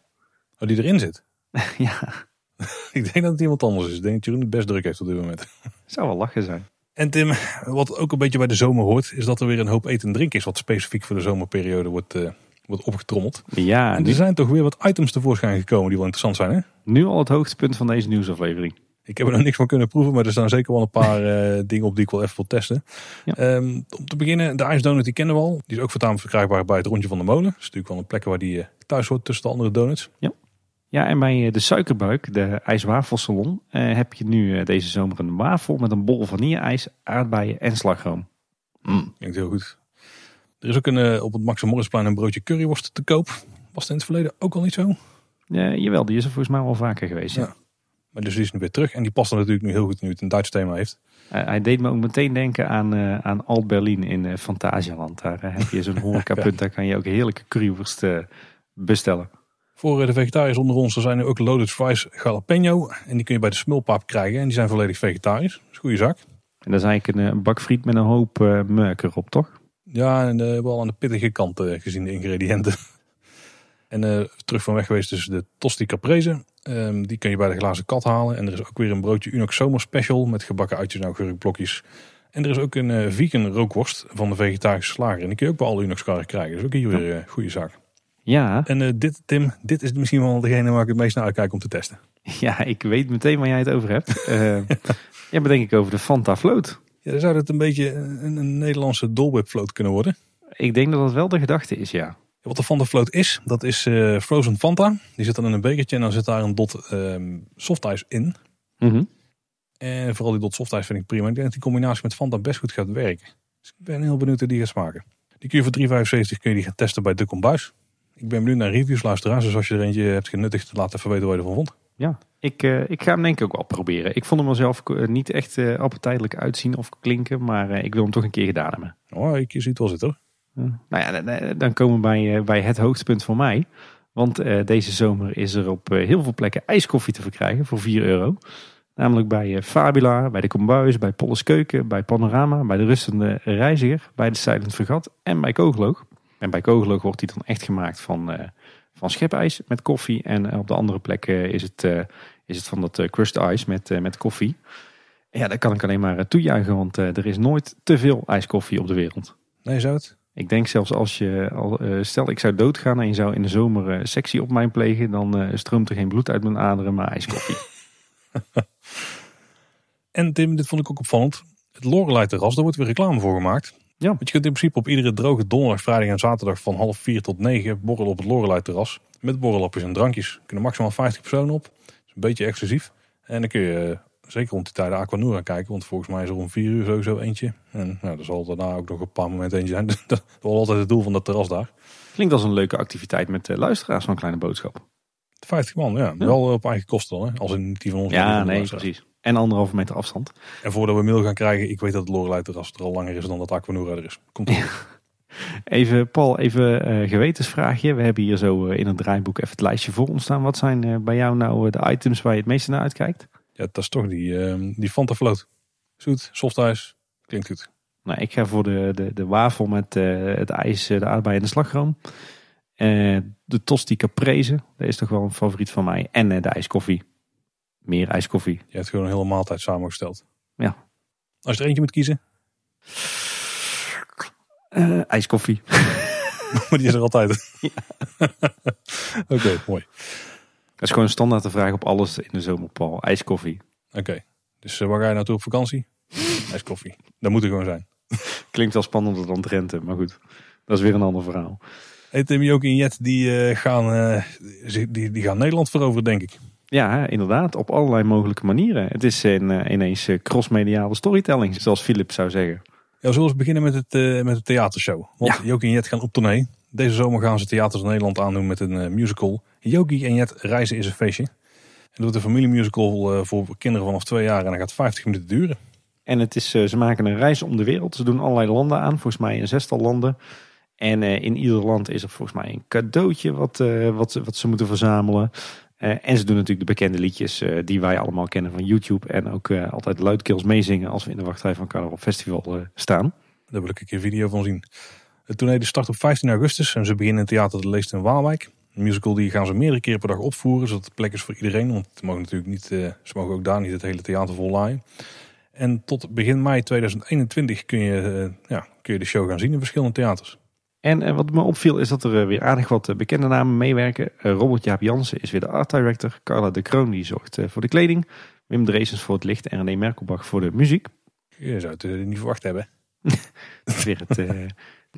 Oh, die erin zit? ja. ik denk dat het iemand anders is. Ik denk dat Jeroen het best druk heeft op dit moment. Zou wel lachen zijn. En Tim, wat ook een beetje bij de zomer hoort, is dat er weer een hoop eten en drinken is. Wat specifiek voor de zomerperiode wordt, uh, wordt opgetrommeld. Ja. En er zijn toch weer wat items tevoorschijn gekomen die wel interessant zijn, hè? Nu al het hoogtepunt van deze nieuwsaflevering. Ik heb er nog niks van kunnen proeven, maar er staan zeker wel een paar uh, dingen op die ik wel even wil testen. Ja. Um, om te beginnen, de ijsdonut die kennen we al. Die is ook voortaan verkrijgbaar bij het Rondje van de Molen. Dat is natuurlijk wel een plek waar die uh, thuis hoort tussen de andere donuts. Ja, ja en bij de suikerbuik, de ijswafelsalon, uh, heb je nu deze zomer een wafel met een bol vanille-ijs, aardbeien en slagroom. Mm. Klinkt heel goed. Er is ook een, op het Max Morrisplein een broodje curryworst te koop. Was het in het verleden ook al niet zo? Ja, jawel, die is er volgens mij wel vaker geweest. Ja. ja. Maar dus die is nu weer terug. En die past er natuurlijk nu heel goed nu het een Duits thema heeft. Uh, hij deed me ook meteen denken aan, uh, aan Alt Berlin in uh, Fantasialand. Daar heb je zo'n horecapunt. ja. Daar kan je ook heerlijke currywurst bestellen. Voor de vegetariërs onder ons er zijn er ook loaded fries jalapeno. En die kun je bij de smulpaap krijgen. En die zijn volledig vegetarisch. Dat is een goede zak. En dat is eigenlijk een, een bak friet met een hoop merk erop, toch? Ja, en wel aan de pittige kant gezien de ingrediënten. En terug van weg geweest dus de tosti caprese. Um, die kun je bij de glazen kat halen. En er is ook weer een broodje Unox Zomer Special met gebakken uitjes en augurkblokjes. En er is ook een uh, vegan rookworst van de vegetarische slager. En die kun je ook bij alle Unox karren krijgen. Dus ook hier weer een uh, goede zaak. Ja. En uh, dit, Tim, dit is misschien wel degene waar ik het meest naar uitkijk om te testen. Ja, ik weet meteen waar jij het over hebt. ja, maar denk ik over de Fanta Float. Ja, dan zou het een beetje een, een Nederlandse dolwebfloat kunnen worden. Ik denk dat dat wel de gedachte is, ja. Wat de Fanta Float is, dat is eh, Frozen Fanta. Die zit dan in een bekertje en dan zit daar een dot um, softijs in. Mhm. En vooral die dot softijs vind ik prima. Ik denk dat die combinatie met Fanta best goed gaat werken. Dus ik ben heel benieuwd hoe die gaat smaken. Die kun je voor 3,75 kun je die gaan testen bij de Kombuis. Ik ben benieuwd naar reviews luisteraars. Dus als je er eentje hebt genuttigd, laat even weten wat je ervan vond. Ja, ik, uh, ik ga hem denk ik ook wel proberen. Ik vond hem zelf uh, niet echt uh, appetijtelijk uitzien of klinken. Maar ik wil hem toch een keer gedaan hebben. Oh, ik zie het wel zitten hoor. Nou ja, dan komen we bij, bij het hoogtepunt voor mij. Want deze zomer is er op heel veel plekken ijskoffie te verkrijgen voor 4 euro. Namelijk bij Fabula, bij de Kombuis, bij Polles Keuken, bij Panorama, bij de Rustende Reiziger, bij de Silent Vergat en bij Kogeloog. En bij Kogeloog wordt die dan echt gemaakt van, van schepijs met koffie. En op de andere plekken is het, is het van dat crushed ice met, met koffie. Ja, dat kan ik alleen maar toejuichen, want er is nooit te veel ijskoffie op de wereld. Nee, zou het? Ik denk zelfs als je, stel ik zou doodgaan en je zou in de zomer sectie op mij plegen, dan stroomt er geen bloed uit mijn aderen, maar ijskoffie. en Tim, dit vond ik ook opvallend. Het Lorelei terras, daar wordt weer reclame voor gemaakt. Ja. Want je kunt in principe op iedere droge donderdag, vrijdag en zaterdag van half vier tot negen borrelen op het Lorelei terras. Met borrelapjes en drankjes. Er kunnen maximaal 50 personen op. Dat is een beetje exclusief. En dan kun je zeker rond die tijden Aquanura kijken. Want volgens mij is er om vier uur sowieso eentje. En nou, er zal daarna ook nog een paar momenten eentje zijn. Dat is wel altijd het doel van dat terras daar. Klinkt als een leuke activiteit met de luisteraars van Kleine Boodschap. 50 man, ja. ja. Wel op eigen kosten dan, hè? Als in die van ons. Ja, nee, precies. En anderhalve meter afstand. En voordat we mail gaan krijgen, ik weet dat het Lorelei terras er al langer is dan dat Aquanura er is. Komt goed. Even, Paul, even uh, gewetensvraagje. We hebben hier zo uh, in het draaiboek even het lijstje voor ons staan. Wat zijn uh, bij jou nou de items waar je het meeste naar uitkijkt? Ja, dat is toch die, ehm, die Fanta Float. Zoet, softijs, klinkt goed. Nou, ik ga voor de, de, de wafel met het ijs, de aardbei en de slagroom. de tosti caprese, dat is toch wel een favoriet van mij. En de ijskoffie. Meer ijskoffie. Je hebt gewoon een hele maaltijd samengesteld. Ja. Als je er eentje moet kiezen? Uh, ijskoffie. maar die is er altijd. Oké, okay, mooi. Dat is gewoon een standaard te vragen op alles in de zomer, Paul. Ijskoffie. Oké, okay. dus uh, waar ga je naartoe op vakantie? ijskoffie. Dat moet er gewoon zijn. Klinkt wel spannender dan Drenthe, maar goed. Dat is weer een ander verhaal. Hey, Tim, Jokie en Jet, die, uh, gaan, die, die gaan Nederland veroveren, denk ik. Ja, inderdaad. Op allerlei mogelijke manieren. Het is een, ineens crossmediale storytelling, zoals Philip zou zeggen. Ja, zullen we beginnen met het, met de theatershow. Want ja. Jokie en Jet gaan op tournee. Deze zomer gaan ze theaters in Nederland aandoen met een musical. Jokie en Jet reizen is een feestje. En doet een familiemusical uh, voor kinderen vanaf twee jaar en dat gaat 50 minuten duren. En het is, ze maken een reis om de wereld. Ze doen allerlei landen aan, volgens mij een zestal landen. En in ieder land is er volgens mij een cadeautje wat, wat, wat ze moeten verzamelen. En ze doen natuurlijk de bekende liedjes die wij allemaal kennen van YouTube. En ook altijd luidkeels meezingen als we in de wachtrij van Carnaval Festival staan. Daar wil ik een keer video van zien. Het toneel start op 15 augustus en ze beginnen in Theater de Leest in Waalwijk. Een musical die gaan ze meerdere keren per dag opvoeren, zodat het plek is voor iedereen. Want het mogen natuurlijk niet, ze mogen ook daar niet het hele theater vol laaien. En tot begin mei 2021 kun je, ja, kun je de show gaan zien in verschillende theaters. En wat me opviel is dat er weer aardig wat bekende namen meewerken. Robert Jaap Jansen is weer de art director. Carla de Kroon die zorgt voor de kleding. Wim Dreesens voor het licht en René Merkelbach voor de muziek. Je zou het niet verwacht hebben. Weer het, uh,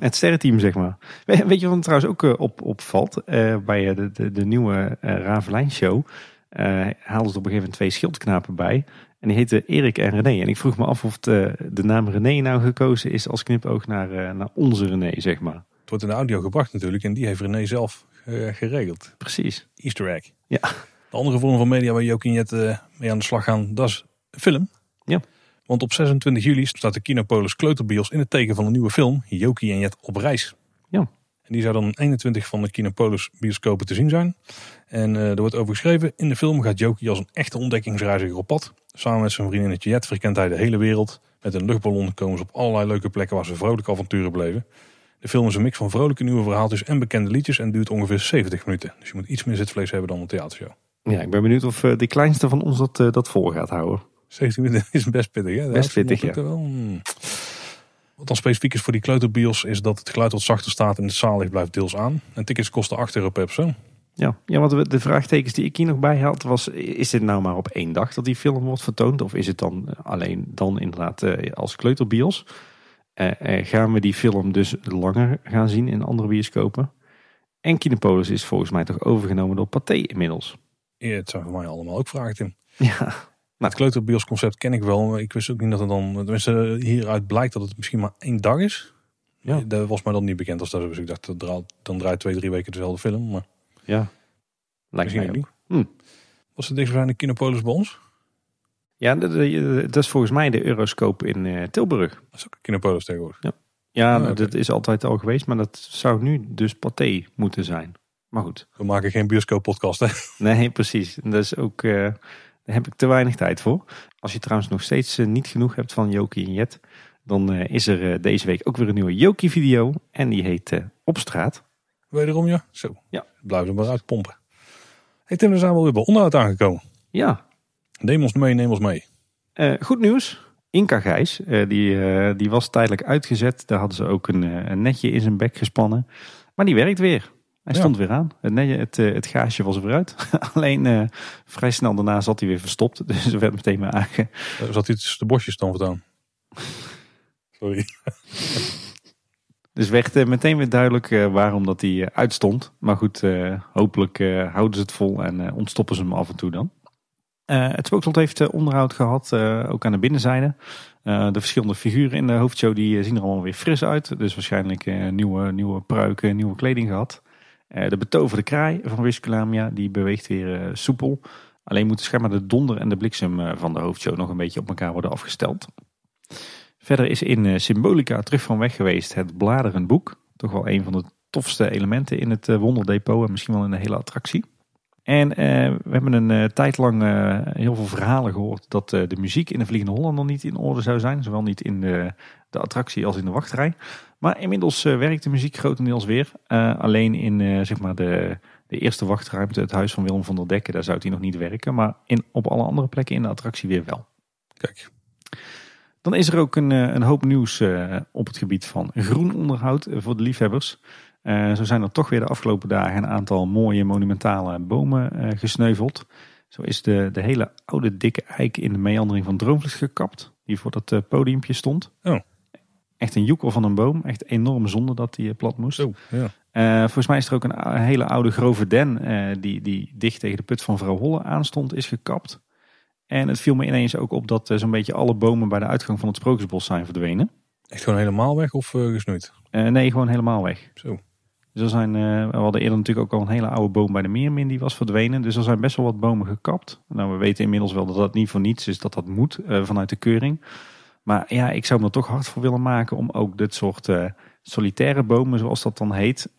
het sterrenteam zeg maar. Weet je wat er trouwens ook op, opvalt? Uh, bij de, de, de nieuwe Ravelijn show haalden ze op een gegeven moment twee schildknapen bij. En die heten Erik en René. En ik vroeg me af of de, de naam René nou gekozen is als knipoog naar, naar onze René zeg maar. Het wordt in de audio gebracht natuurlijk en die heeft René zelf geregeld. Precies. Easter egg. Ja. De andere vorm van media waar je ook in mee aan de slag gaan, dat is film. Ja. Want op 26 juli staat de Kinopolis Kleuterbios in het teken van een nieuwe film, Jokie en Jet op reis. Ja. En die zou dan 21 van de Kinopolis bioscopen te zien zijn. En uh, er wordt over geschreven, in de film gaat Jokie als een echte ontdekkingsreiziger op pad. Samen met zijn vriendinnetje Jet verkent hij de hele wereld. Met een luchtballon komen ze op allerlei leuke plekken waar ze vrolijke avonturen beleven. De film is een mix van vrolijke nieuwe verhaaltjes en bekende liedjes en duurt ongeveer 70 minuten. Dus je moet iets meer zitvlees hebben dan een theatershow. Ja, ik ben benieuwd of uh, de kleinste van ons dat, uh, dat vol gaat houden. 70 minuten is best pittig, hè? Best pittig, ja. Wel. Hmm. Wat dan specifiek is voor die kleuterbios is dat het geluid wat zachter staat en het zaallicht blijft deels aan. En tickets kosten 8 euro per persoon. Ja, ja want de vraagtekens die ik hier nog bij had was, is dit nou maar op één dag dat die film wordt vertoond? Of is het dan alleen dan inderdaad uh, als kleuterbios? Uh, uh, gaan we die film dus langer gaan zien in andere bioscopen? En Kinepolis is volgens mij toch overgenomen door Pathé inmiddels. Ja, het zijn voor mij allemaal ook vragen, Tim. Ja. Nou, het kleuterbiosconcept ken ik wel. Ik wist ook niet dat het dan... Tenminste, hieruit blijkt dat het misschien maar één dag is. Ja. Dat was mij dan niet bekend als dat. Dus ik dacht, dan draait twee, drie weken dezelfde film. Maar ja, lijkt mij ook. Hm. Was het dichtstbijzijnde Kinopolis bij ons? Ja, dat is volgens mij de Euroscope in uh, Tilburg. Dat is ook Kinopolis tegenwoordig. Ja, ja oh, dat is altijd al geweest, maar dat zou nu dus Pathé moeten zijn. Maar goed. We maken geen bioscoop-podcast, hè? Nee, precies. Dat is ook, uh, daar heb ik te weinig tijd voor. Als je trouwens nog steeds uh, niet genoeg hebt van Jokie en Jet, dan is er deze week ook weer een nieuwe Jokie-video. En die heet Op straat. Wederom, ja? Zo. Ja. Blijf er maar uitpompen. Hey Tim, we zijn wel weer bij onderhoud aangekomen. Ja. Neem ons mee, neem ons mee. Uh, goed nieuws. Inca Gijs, uh, die, uh, die was tijdelijk uitgezet. Daar hadden ze ook een, een, netje in zijn bek gespannen. Maar die werkt weer. Hij stond weer aan. Het, netje, het, het gaasje was er weer uit. Alleen vrij snel daarna zat hij weer verstopt. Dus er werd meteen weer aange... Zat hij tussen de bosjes dan vandaan? Sorry. Dus werd meteen weer duidelijk waarom dat hij uitstond. Maar goed, hopelijk houden ze het vol en ontstoppen ze hem af en toe dan. het spookslot heeft onderhoud gehad, ook aan de binnenzijde. de verschillende figuren in de hoofdshow die zien er allemaal weer fris uit. Dus waarschijnlijk nieuwe, nieuwe pruiken, nieuwe kleding gehad. De betoverde kraai van Wisculamia, die beweegt weer soepel. Alleen moeten schijnbaar de donder en de bliksem van de hoofdshow nog een beetje op elkaar worden afgesteld. Verder is in eh, Symbolica terug van weg geweest het bladerenboek. Toch wel een van de tofste elementen in het eh, Wonderdepot en misschien wel in de hele attractie. En eh, we hebben een uh, tijd lang heel veel verhalen gehoord dat de muziek in de Vliegende Hollander niet in orde zou zijn. Zowel niet in de, de attractie als in de wachtrij. Maar inmiddels werkt de muziek grotendeels weer. alleen in zeg maar de, de eerste wachtruimte, het huis van Willem van der Dekken, daar zou die nog niet werken. Maar in, op alle andere plekken in de attractie weer wel. Kijk. Dan is er ook een, eh, een hoop nieuws eh, op het gebied van groen onderhoud eh, voor de liefhebbers. zo zijn er toch weer de afgelopen dagen een aantal mooie monumentale bomen gesneuveld. Zo is de, de hele oude dikke eik in de meandering van Droomvlucht gekapt. Die voor dat podiumpje stond. Oh. Echt een joekel van een boom. Echt enorm zonde dat die plat moest. Oh, ja. volgens mij is er ook een hele oude grove den die, die dicht tegen de put van vrouw Holle aanstond is gekapt. En het viel me ineens ook op dat eh, zo'n beetje alle bomen bij de uitgang van het Sprookjesbos zijn verdwenen. Echt gewoon helemaal weg of uh, gesnoeid? Uh, nee, gewoon helemaal weg. Zo. Dus er zijn, uh, we hadden eerder natuurlijk ook al een hele oude boom bij de Meermin die was verdwenen. Dus er zijn best wel wat bomen gekapt. Nou, we weten inmiddels wel dat dat niet voor niets is, dat dat moet vanuit de keuring. Maar ja, ik zou me er toch hard voor willen maken om ook dit soort solitaire bomen, zoals dat dan heet,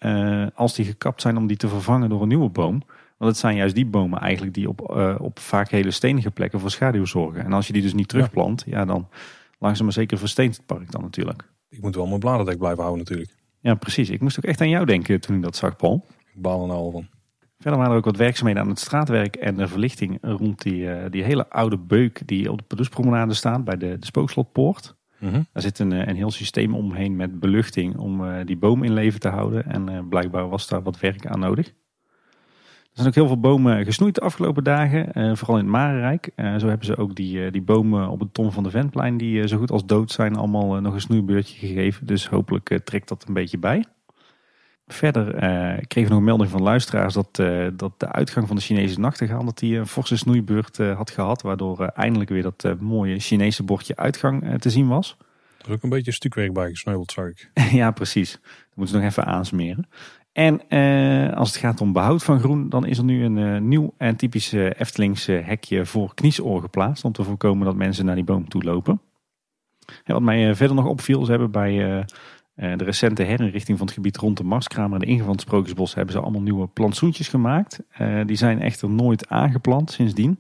als die gekapt zijn, om die te vervangen door een nieuwe boom. Want het zijn juist die bomen eigenlijk die op, uh, op vaak hele stenige plekken voor schaduw zorgen. En als je die dus niet terugplant, ja, dan langzaam maar zeker versteent het park dan natuurlijk. Ik moet wel mijn bladerdek blijven houden natuurlijk. Ja, precies. Ik moest ook echt aan jou denken toen ik dat zag, Paul. Ik baal er nou al van. Verder waren er ook wat werkzaamheden aan het straatwerk en de verlichting rond die, uh, die hele oude beuk die op de Paduspromenade staat bij de, de Spookslotpoort. Mm -hmm. Daar zit een, eh, een heel systeem omheen met beluchting om uh, die boom in leven te houden. En blijkbaar was daar wat werk aan nodig. Er zijn ook heel veel bomen gesnoeid de afgelopen dagen, eh, vooral in het Marenrijk. Eh, zo hebben ze ook die, die bomen op het Tom van de Ventplein, die zo goed als dood zijn, allemaal nog een snoeibeurtje gegeven. Dus hopelijk trekt dat een beetje bij. Verder kregen we nog een melding van luisteraars dat, dat de uitgang van de Chinese nachtegaal dat die een forse snoeibeurt had gehad. Waardoor eindelijk weer dat mooie Chinese bordje uitgang te zien was. Er is ook een beetje stukwerk bij gesneuveld, zag ik. ja, precies. Dat moeten ze nog even aansmeren. En eh, als het gaat om behoud van groen, dan is er nu een uh, nieuw en typisch uh, Eftelings hekje voor kniesoor geplaatst. Om te voorkomen dat mensen naar die boom toe lopen. En wat mij verder nog opviel, ze hebben bij de recente herinrichting van het gebied rond de Marskramer en de ingang van het Sprookjesbos hebben ze allemaal nieuwe plantsoentjes gemaakt. die zijn echter nooit aangeplant sindsdien.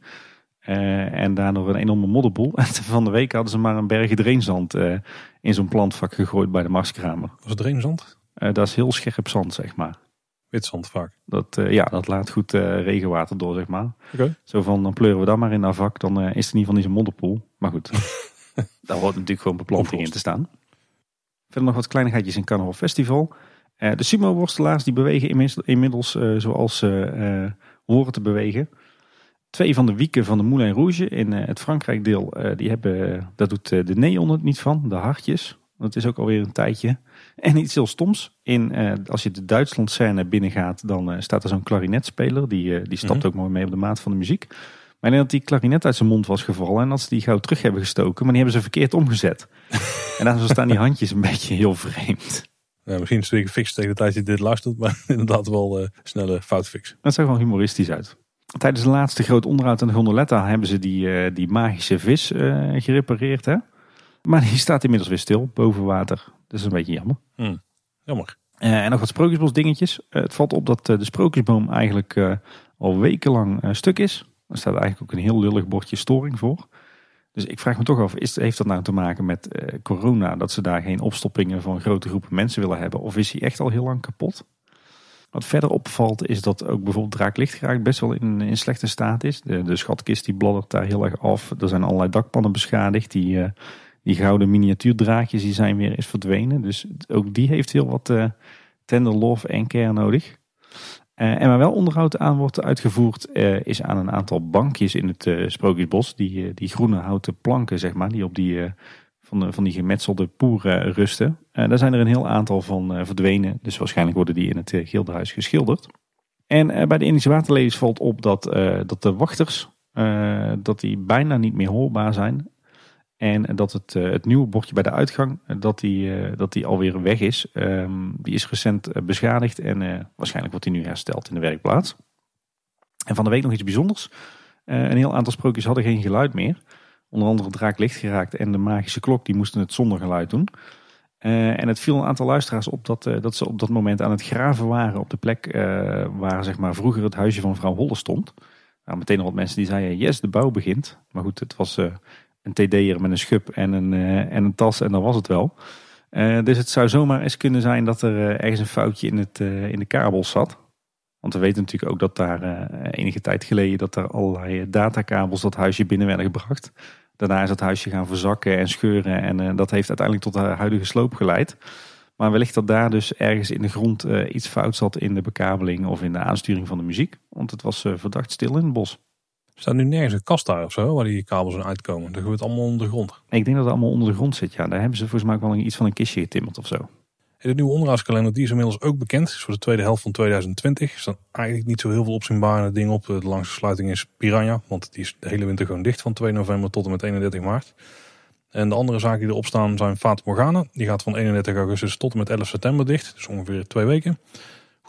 en daardoor een enorme modderboel. En van de week hadden ze maar een berg dreenzand in zo'n plantvak gegooid bij de Marskramer. Was het dreenzand? Uh, dat is heel scherp zand, zeg maar. Wit zand vaak? Dat, uh, ja, dat laat goed uh, regenwater door, zeg maar. Okay. Zo van, dan pleuren we dat maar in dat vak, dan is het in ieder geval niet zo'n modderpoel. Maar goed, daar hoort natuurlijk gewoon beplanting in te staan. Verder nog wat kleinigheidjes in Carnaval Festival. Uh, de sumo-worstelaars die bewegen inmiddels, inmiddels zoals ze horen te bewegen. Twee van de wieken van de Moulin Rouge in het Frankrijk deel, die hebben, daar doet de neon het niet van, de hartjes. Dat is ook alweer een tijdje. En iets heel stoms. In, als je de Duitsland scène binnengaat, dan staat er zo'n klarinetspeler. Die, die stapt mhm. ook mooi mee op de maat van de muziek. Maar ik denk dat die klarinet uit zijn mond was gevallen en dat ze die gauw terug hebben gestoken. Maar die hebben ze verkeerd omgezet. en dan staan die handjes een beetje heel vreemd. Ja, misschien is het weer gefixt tegen de tijd dat je dit luistert. Maar inderdaad wel uh, snelle foutfix. Dat zag wel humoristisch uit. Tijdens de laatste groot onderhoud aan de gondoletta hebben ze die, uh, die magische vis uh, gerepareerd. Hè? Maar die staat inmiddels weer stil boven water. Dat is een beetje jammer. Hmm, jammer. en nog wat sprookjesbos dingetjes. het valt op dat de sprookjesboom eigenlijk al wekenlang stuk is. Er staat eigenlijk ook een heel lullig bordje storing voor. Dus ik vraag me toch af, is, heeft dat nou te maken met uh, corona? Dat ze daar geen opstoppingen van grote groepen mensen willen hebben? Of is hij echt al heel lang kapot? Wat verder opvalt is dat ook bijvoorbeeld Draaklichtgeraakt best wel in, in slechte staat is. De, de schatkist die bladdert daar heel erg af. Er zijn allerlei dakpannen beschadigd. Die, uh, die gouden miniatuurdraadjes die zijn weer eens verdwenen. Dus ook die heeft heel wat uh, tender love en care nodig. Uh, en waar wel onderhoud aan wordt uitgevoerd uh, is aan een aantal bankjes in het uh, Sprookjesbos. Die, die groene houten planken, zeg maar, die op die, van, de, van die gemetselde poeren rusten. daar zijn er een heel aantal van verdwenen. Dus waarschijnlijk worden die in het Gildenhuis geschilderd. En bij de Indische waterlelies valt op dat, dat de wachters dat die bijna niet meer hoorbaar zijn. En dat het, eh, het nieuwe bordje bij de uitgang, eh, dat die, eh, dat die alweer weg is. Um, die is recent beschadigd en waarschijnlijk wordt die nu hersteld in de werkplaats. En van de week nog iets bijzonders. een heel aantal sprookjes hadden geen geluid meer. Onder andere Draak licht geraakt en de magische klok, die moesten het zonder geluid doen. en het viel een aantal luisteraars op dat, dat ze op dat moment aan het graven waren op de plek waar zeg maar, vroeger het huisje van vrouw Holle stond. Nou, meteen nog wat mensen die zeiden, yes, de bouw begint. Maar goed, het was een TD'er met een schub en een, uh, en een tas en dan was het wel. Uh, dus het zou zomaar eens kunnen zijn dat er uh, ergens een foutje in, het, in de kabels zat. Want we weten natuurlijk ook dat daar enige tijd geleden dat er allerlei datakabels dat huisje binnen werden gebracht. Daarna is dat huisje gaan verzakken en scheuren en dat heeft uiteindelijk tot de huidige sloop geleid. Maar wellicht dat daar dus ergens in de grond iets fout zat in de bekabeling of in de aansturing van de muziek. Want het was verdacht stil in het bos. Er staat nu nergens een kast daar of zo, waar die kabels aan uitkomen. Dat gebeurt allemaal onder de grond. Ik denk dat het allemaal onder de grond zit, ja. Daar hebben ze volgens mij ook wel iets van een kistje getimmerd of zo. De nieuwe onderhoudskalender die is inmiddels ook bekend. Is voor de tweede helft van 2020. Er staan eigenlijk niet zo heel veel opzienbare dingen op. De langste sluiting is Piranha. Want die is de hele winter gewoon dicht van 2 november tot en met 31 maart. En de andere zaken die erop staan zijn Fata Morgana. Die gaat van 31 augustus tot en met 11 september dicht. Dus ongeveer twee weken.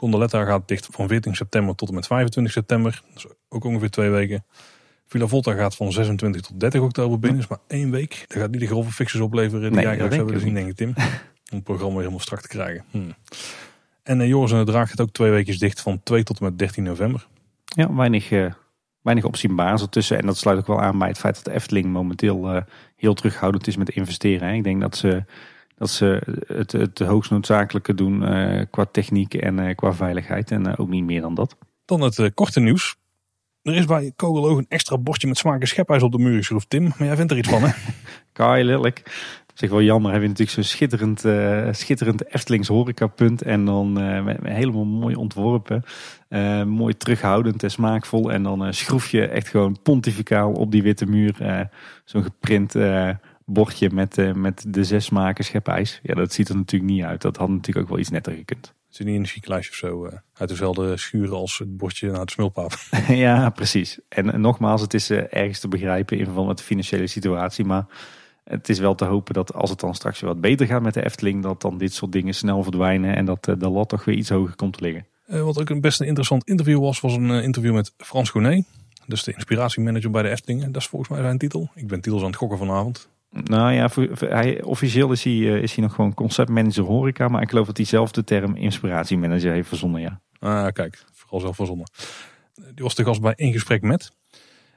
Gondoletta gaat dicht van 14 september tot en met 25 september. Dat is ook ongeveer twee weken. Villa Volta gaat van 26 tot 30 oktober binnen. Dus maar één week. Dat gaat niet de grove fixes opleveren die nee, jij graag zou zien, denk ik Tim. Om het programma weer helemaal strak te krijgen. Hmm. En uh, Joris en de Draag gaat ook twee weken dicht van 2 tot en met 13 november. Ja, weinig, uh, weinig opzienbaars ertussen. En dat sluit ook wel aan bij het feit dat de Efteling momenteel uh, heel terughoudend is met investeren. Hè. Ik denk dat ze dat ze het, het hoogst noodzakelijke doen uh, qua techniek en uh, qua veiligheid. En uh, ook niet meer dan dat. Dan het korte nieuws. Er is bij Kogeloog een extra bordje met smaak en schephuis op de muur geschroefd, Tim. Maar jij vindt er iets van, hè? Kai, lelijk. Zeg wel jammer, heb je natuurlijk zo'n schitterend, uh, schitterend Eftelings horecapunt. En dan uh, helemaal mooi ontworpen. Uh, mooi terughoudend en smaakvol. En dan schroef je echt gewoon pontificaal op die witte muur zo'n geprint bordje met, met de zes smaken schepijs. Ja, dat ziet er natuurlijk niet uit. Dat had natuurlijk ook wel iets netter gekund. Het is niet een chic of zo. Uh, uit dezelfde schuren als het bordje naar de smulpaap. ja, precies. En, nogmaals, het is ergens te begrijpen in verband met de financiële situatie. Maar het is wel te hopen dat als het dan straks weer wat beter gaat met de Efteling, dat dan dit soort dingen snel verdwijnen en dat de lat toch weer iets hoger komt te liggen. wat ook een best een interessant interview was, was een interview met Frans Gournay. Dus de inspiratiemanager bij de Efteling. Dat is volgens mij zijn titel. Ik ben titels aan het gokken vanavond. Nou ja, voor, officieel is hij, uh, is nog gewoon conceptmanager horeca. Maar ik geloof dat hij zelf de term inspiratiemanager heeft verzonnen, ja. Ah, kijk, vooral zelf verzonnen. Die was de gast bij In Gesprek Met.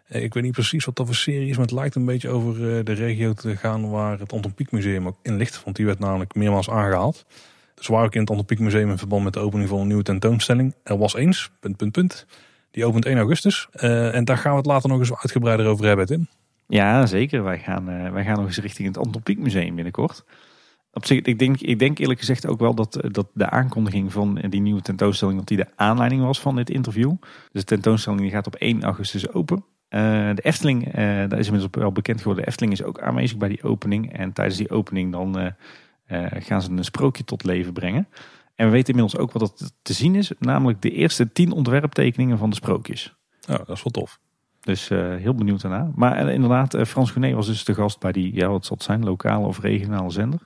Eh, ik weet niet precies wat dat voor serie is, maar het lijkt een beetje over eh, de regio te gaan waar het Anton Pieck Museum ook in ligt. Want die werd namelijk meermaals aangehaald. Dus waar ook in het Anton Pieck Museum in verband met de opening van een nieuwe tentoonstelling. Er was eens, punt, punt, punt. Die opent 1 augustus. en daar gaan we het later nog eens uitgebreider over hebben, Tim. Ja, zeker. Wij gaan, uh, wij gaan nog eens richting het Anton Pieck Museum binnenkort. Op zich, ik denk, ik denk eerlijk gezegd ook wel dat, dat de aankondiging van die nieuwe tentoonstelling, dat die de aanleiding was van dit interview. Dus de tentoonstelling die gaat op 1 augustus open. de Efteling, daar is inmiddels wel bekend geworden, de Efteling is ook aanwezig bij die opening. En tijdens die opening dan gaan ze een sprookje tot leven brengen. En we weten inmiddels ook wat er te zien is, namelijk de eerste tien ontwerptekeningen van de sprookjes. Ja, dat is wel tof. Dus uh, heel benieuwd daarna. Maar uh, inderdaad, uh, Frans Genet was dus de gast bij die, ja wat zal het zijn, lokale of regionale zender.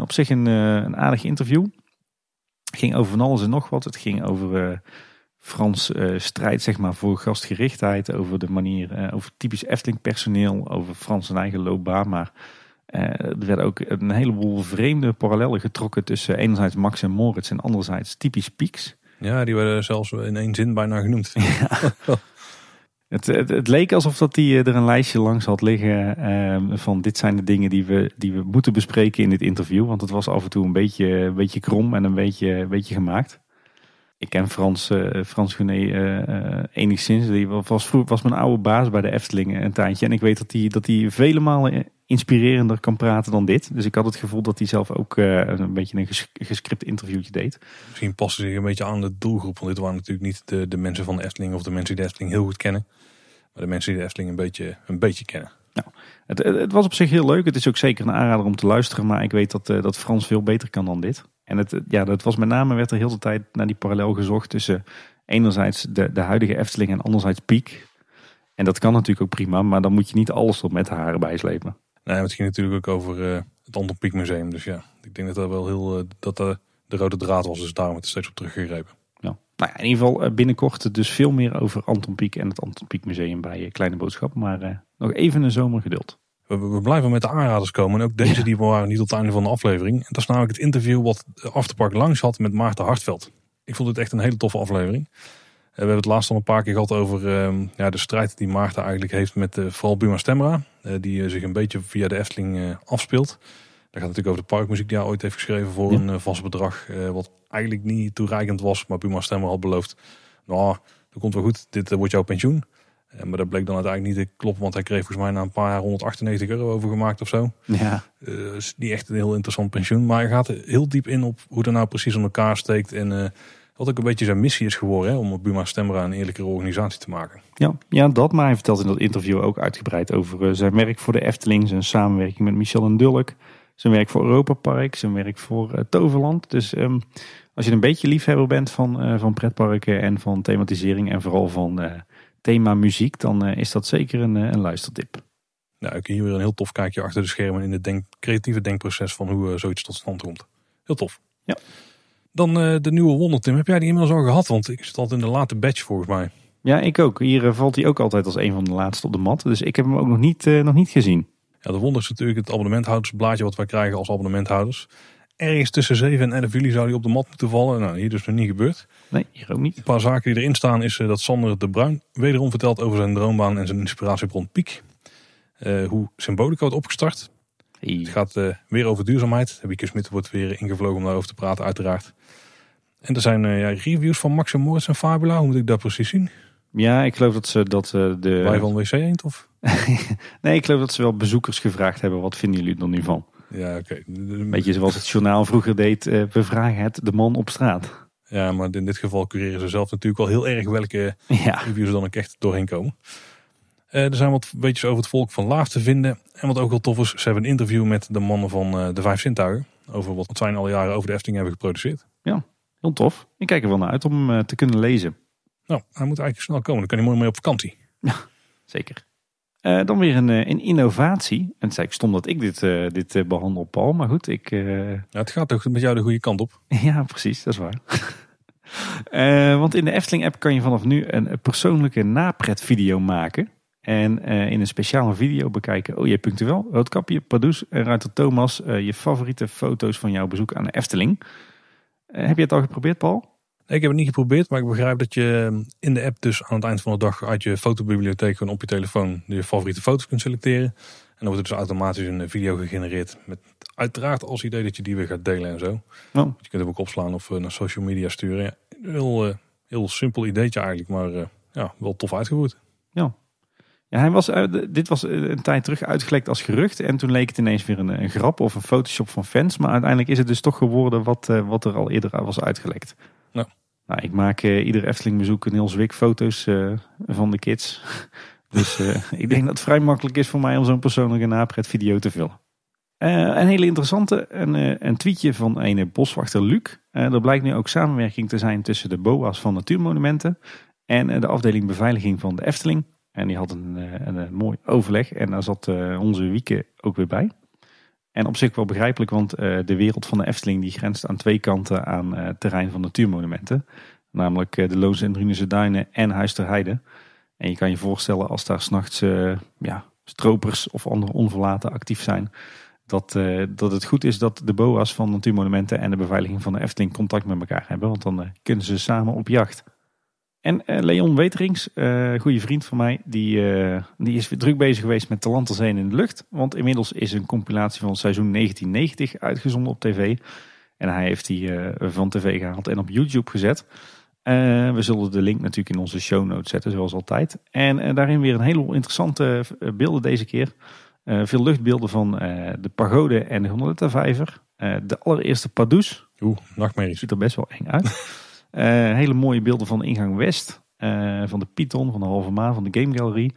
op zich een, een aardig interview. Het ging over van alles en nog wat. Het ging over Frans strijd zeg maar, voor gastgerichtheid. Over de manier, over typisch Efteling personeel. Over Frans zijn eigen loopbaan. Maar er werden ook een heleboel vreemde parallellen getrokken tussen enerzijds Max en Moritz en anderzijds typisch Pieks. Ja, die werden zelfs in één zin bijna genoemd. Ja. Het, leek alsof dat hij eh, er een lijstje langs had liggen ehm, van dit zijn de dingen die we, die we moeten bespreken in dit interview. Want het was af en toe een beetje, een beetje krom en een beetje, een beetje gemaakt. Ik ken Frans, uh, Frans Genet uh, enigszins. Die was, was mijn oude baas bij de Efteling een tijdje. En ik weet dat hij, dat vele malen inspirerender kan praten dan dit. Dus ik had het gevoel dat hij zelf ook een beetje een gescript interviewtje deed. Misschien passen zich een beetje aan de doelgroep. Want dit waren natuurlijk niet de, de mensen van de Efteling of de mensen die de Efteling heel goed kennen de mensen die de Efteling een beetje, een beetje kennen. Nou, het, het, was op zich heel leuk. Het is ook zeker een aanrader om te luisteren. Maar ik weet dat, uh, dat Frans veel beter kan dan dit. En het, ja, dat was met name werd er heel de tijd naar die parallel gezocht tussen enerzijds de, de huidige Efteling en anderzijds Piek. En dat kan natuurlijk ook prima, maar dan moet je niet alles tot met de haren bijslepen. Nee, het ging natuurlijk ook over uh, het Anton Pieck Museum. Dus ja, ik denk dat dat wel heel uh, dat de rode draad was. Dus daarom het steeds op teruggegrepen. Nou ja, in ieder geval eh, binnenkort dus veel meer over Anton Pieck en het Anton Pieck Museum bij eh, Kleine Boodschap. Maar uh, nog even een zomergeduld. We, we, blijven met de aanraders komen. En ook deze die waren niet tot het einde van de aflevering. En dat is namelijk het interview wat Afterpark langs had met Maarten Hartveld. Ik vond het echt een hele toffe aflevering. we hebben het laatst al een paar keer gehad over ehm, ja, de strijd die Maarten eigenlijk heeft met vooral Buma Stemra. die zich een beetje via de Efteling afspeelt. Dat gaat natuurlijk over de parkmuziek die hij ooit heeft geschreven voor een vast bedrag. wat eigenlijk niet toereikend was. Maar Puma Stemmer had beloofd, nou, dat komt wel goed, dit wordt jouw pensioen. Eh, maar dat bleek dan uiteindelijk niet te kloppen, want hij kreeg volgens mij na een paar jaar 198 euro overgemaakt of zo. Ja. Uh, is niet echt een heel interessant pensioen, maar hij gaat heel diep in op hoe dat nou precies in elkaar steekt. En uh, wat ook een beetje zijn missie is geworden, hè, om Buma Stemra een eerlijkere organisatie te maken. Ja, ja, dat, maar hij vertelt in dat interview ook uitgebreid over zijn werk voor de Efteling, zijn samenwerking met Michel en Dulk. Zijn werk voor Europa Park, zijn werk voor uh, Toverland. Dus um, als je een beetje liefhebber bent van, uh, van pretparken en van thematisering en vooral van uh, thema muziek, dan is dat zeker een, een luistertip. Nou, ik hier weer een heel tof kijkje achter de schermen in het denk, creatieve denkproces van hoe zoiets tot stand komt. Heel tof. Ja. Dan de nieuwe Wondertim. Heb jij die inmiddels al gehad? Want ik zit altijd in de late batch volgens mij. Ja, ik ook. Hier valt hij ook altijd als een van de laatste op de mat. Dus ik heb hem ook nog niet, nog niet gezien. Ja, de wonder is natuurlijk het abonnementhoudersblaadje wat wij krijgen als abonnementhouders. Ergens tussen 7 en 11 juli zou die op de mat moeten vallen. Nou, hier dus nog niet gebeurd. Nee, hier ook niet. Een paar zaken die erin staan is eh, dat Sander de Bruin wederom vertelt over zijn droombaan en zijn inspiratiebron Piek. Uh, hoe Symbolica wordt opgestart. Het gaat uh, weer over duurzaamheid. Wieke Smit wordt weer ingevlogen om daarover te praten uiteraard. En er zijn ja, reviews van Max en Moritz en Fabula. Hoe moet ik dat precies zien? Ja, ik geloof dat ze dat de... Wij van WC Eend of? nee, ik geloof dat ze wel bezoekers gevraagd hebben. Wat vinden jullie er nu van? Ja, oké. Okay. Beetje zoals het journaal vroeger deed. Uh, we vragen het de man op straat. Ja, maar in dit geval cureren ze zelf natuurlijk wel heel erg welke ja. reviews er dan ook echt doorheen komen. Uh, er zijn wat beetjes over het volk van Laaf te vinden. En wat ook wel tof is, ze hebben een interview met de mannen van de Vijf Zintuigen. Over wat zij al jaren over de Efteling hebben geproduceerd. Ja, heel tof. Ik kijk er wel naar uit om te kunnen lezen. Nou, hij moet eigenlijk snel komen. Dan kan hij mooi mee op vakantie. Ja, zeker. Uh, dan weer een, een innovatie. En het is eigenlijk stom dat ik dit, uh, dit behandel, Paul. Maar goed, ik... Ja, het gaat toch met jou de goede kant op? ja, precies. Dat is waar. want in de Efteling-app kan je vanaf nu een persoonlijke napretvideo maken. En in een speciale video bekijken... Oh, je punctueel, Roodkapje, Pardoes en Ruiter Thomas... je favoriete foto's van jouw bezoek aan de Efteling. heb je het al geprobeerd, Paul? Ik heb het niet geprobeerd, maar ik begrijp dat je ehm, in de app dus aan het eind van de dag uit je fotobibliotheek gewoon op je telefoon je favoriete foto's kunt selecteren. En dan wordt er dus automatisch een video gegenereerd met uiteraard als idee dat je die weer gaat delen en zo. Oh. Je kunt hem ook opslaan of eh, naar social media sturen. Ja, heel, uh, heel simpel ideetje eigenlijk, maar ja, wel tof uitgevoerd. Ja. Ja, hij was, dit was een tijd terug uitgelekt als gerucht. En toen leek het ineens weer een, een grap of een Photoshop van fans. Maar uiteindelijk is het dus toch geworden wat, wat er al eerder was uitgelekt. Nou, ik maak ieder Efteling bezoek een heel zwik foto's van de kids. dus ik denk dat het vrij makkelijk is voor mij om zo'n persoonlijke napret video te vullen. Een hele interessante, een, een tweetje van een boswachter Luc. Er blijkt nu ook samenwerking te zijn tussen de BOA's van Natuurmonumenten en de afdeling beveiliging van de Efteling. En die had een, een, een mooi overleg en daar zat onze Wieke ook weer bij. En op zich wel begrijpelijk, want de wereld van de Efteling die grenst aan twee kanten aan het terrein van Natuurmonumenten. Namelijk de Loos en Drunense Duinen en Huis Heide. En je kan je voorstellen als daar s'nachts ja, stropers of andere onverlaten actief zijn dat, uh, dat het goed is dat de BOA's van Natuurmonumenten en de beveiliging van de Efteling contact met elkaar hebben. Want dan uh, kunnen ze samen op jacht. En uh, Leon Weterings, goede vriend van mij, die, die is weer druk bezig geweest met Talanterzeen in de lucht. Want inmiddels is een compilatie van seizoen 1990 uitgezonden op tv. En hij heeft die van tv gehaald en op YouTube gezet. we zullen de link natuurlijk in onze show notes zetten, zoals altijd. En daarin weer een heleboel interessante beelden deze keer. Uh, veel luchtbeelden van de pagode en de Gondoletta vijver. De allereerste Pardoes. Oeh, nachtmerries. Ziet er best wel eng uit. hele mooie beelden van de ingang West. van de Python, van de Halve Maan, van de Game Gallery.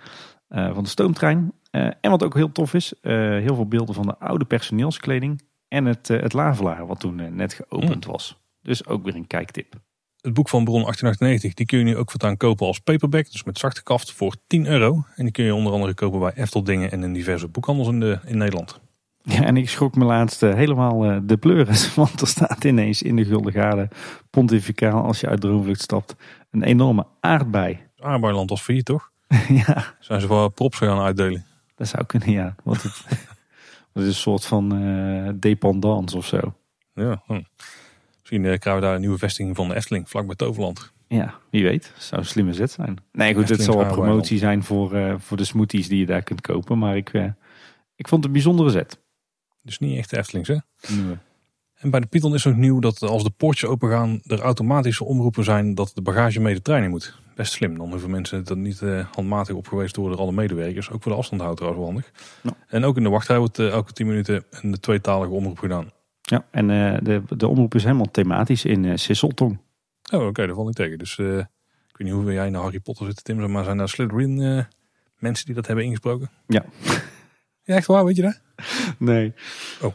van de stoomtrein. en wat ook heel tof is, heel veel beelden van de oude personeelskleding. En het, het lavelaar wat toen net geopend mm. was. Dus ook weer een kijktip. Het boek van Bron 1898 die kun je nu ook voortaan kopen als paperback. Dus met zachte kaft voor 10 euro. En die kun je onder andere kopen bij Efteldingen en in diverse boekhandels in, de, in Nederland. Ja, en ik schrok me laatst uh, helemaal uh, de pleuris. Want er staat ineens in de Gulden Gade pontificaal als je uit Droomvlucht stapt een enorme aardbei. Aardbeiland was failliet toch? ja. Zijn ze wel props gaan uitdelen? Dat zou kunnen ja. Want het, het is een soort van uh, dependance of zo. Ja, hm. Misschien eh, krijgen we daar een nieuwe vestiging van de Efteling, vlak bij Toverland. Ja, wie weet. zou een slimme zet zijn. Nee, goed, het zal een promotie zijn voor, uh, voor de smoothies die je daar kunt kopen. Maar ik, ik vond het een bijzondere zet. Dus niet echt de Eftelings, hè? Nee. En bij de Python is ook nieuw dat als de poortjes open gaan, er automatische omroepen zijn dat de bagage mee de trein in moet. Best slim. Dan hoeven mensen dat niet uh, handmatig opgeweest worden door alle medewerkers. Ook voor de afstandhouder trouwens handig. En ook in de wachtrij wordt elke 10 minuten een tweetalige omroep gedaan. Ja, en uh, de, de omroep is helemaal thematisch in Sisseltong. Oh, oké, okay, daar val ik tegen. Dus ik weet niet hoe jij naar Harry Potter zit, Tim, maar zijn daar Slytherin mensen die dat hebben ingesproken? Ja. Ja, echt waar, weet je dat? Nee. Oh.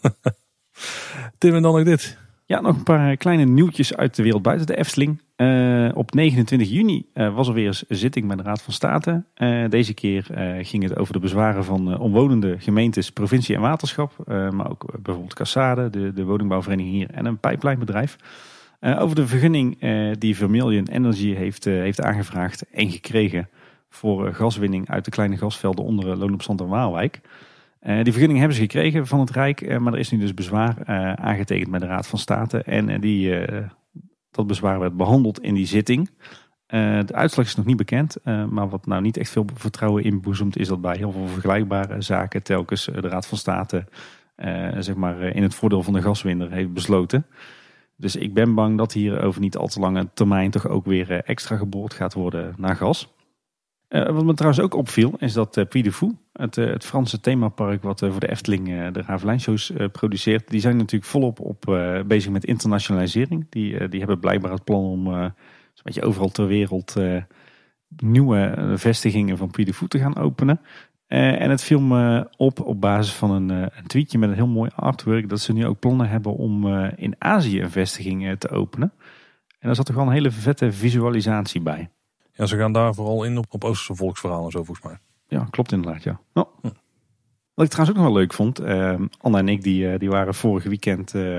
Tim, en dan nog dit. Ja, nog een paar kleine nieuwtjes uit de wereld buiten de Efteling. Uh, op 29 juni uh, was er weer eens een zitting bij de Raad van State. Uh, deze keer ging het over de bezwaren van omwonende gemeentes, provincie en waterschap. maar ook bijvoorbeeld Cassade, de, de woningbouwvereniging hier en een pijplijnbedrijf. over de vergunning die Vermilion Energy heeft, heeft aangevraagd en gekregen voor gaswinning uit de kleine gasvelden onder Loon op Zand en Waalwijk. Uh, die vergunning hebben ze gekregen van het Rijk, maar er is nu dus bezwaar aangetekend bij de Raad van State. En die, dat bezwaar werd behandeld in die zitting. de uitslag is nog niet bekend, maar wat nou niet echt veel vertrouwen inboezemt, is dat bij heel veel vergelijkbare zaken telkens de Raad van State zeg maar, in het voordeel van de gaswinner heeft besloten. Dus ik ben bang dat hier over niet al te lange termijn toch ook weer extra geboord gaat worden naar gas. Uh, wat me trouwens ook opviel is dat uh, de Fou, het, uh, het Franse themapark wat voor de Efteling de Ravelijnshows produceert, die zijn natuurlijk volop op bezig met internationalisering. Die, die hebben blijkbaar het plan om zo'n beetje overal ter wereld nieuwe vestigingen van Puy de te gaan openen. en het viel me op op basis van een, een, tweetje met een heel mooi artwork dat ze nu ook plannen hebben om in Azië een vestiging te openen. En daar zat toch wel een hele vette visualisatie bij. Ja, ze gaan daar vooral in op, op Oosterse volksverhalen zo volgens mij. Ja, klopt inderdaad, ja. Hm. Wat ik trouwens ook nog wel leuk vond, uh, Anna en ik die, uh, die waren vorige weekend, uh,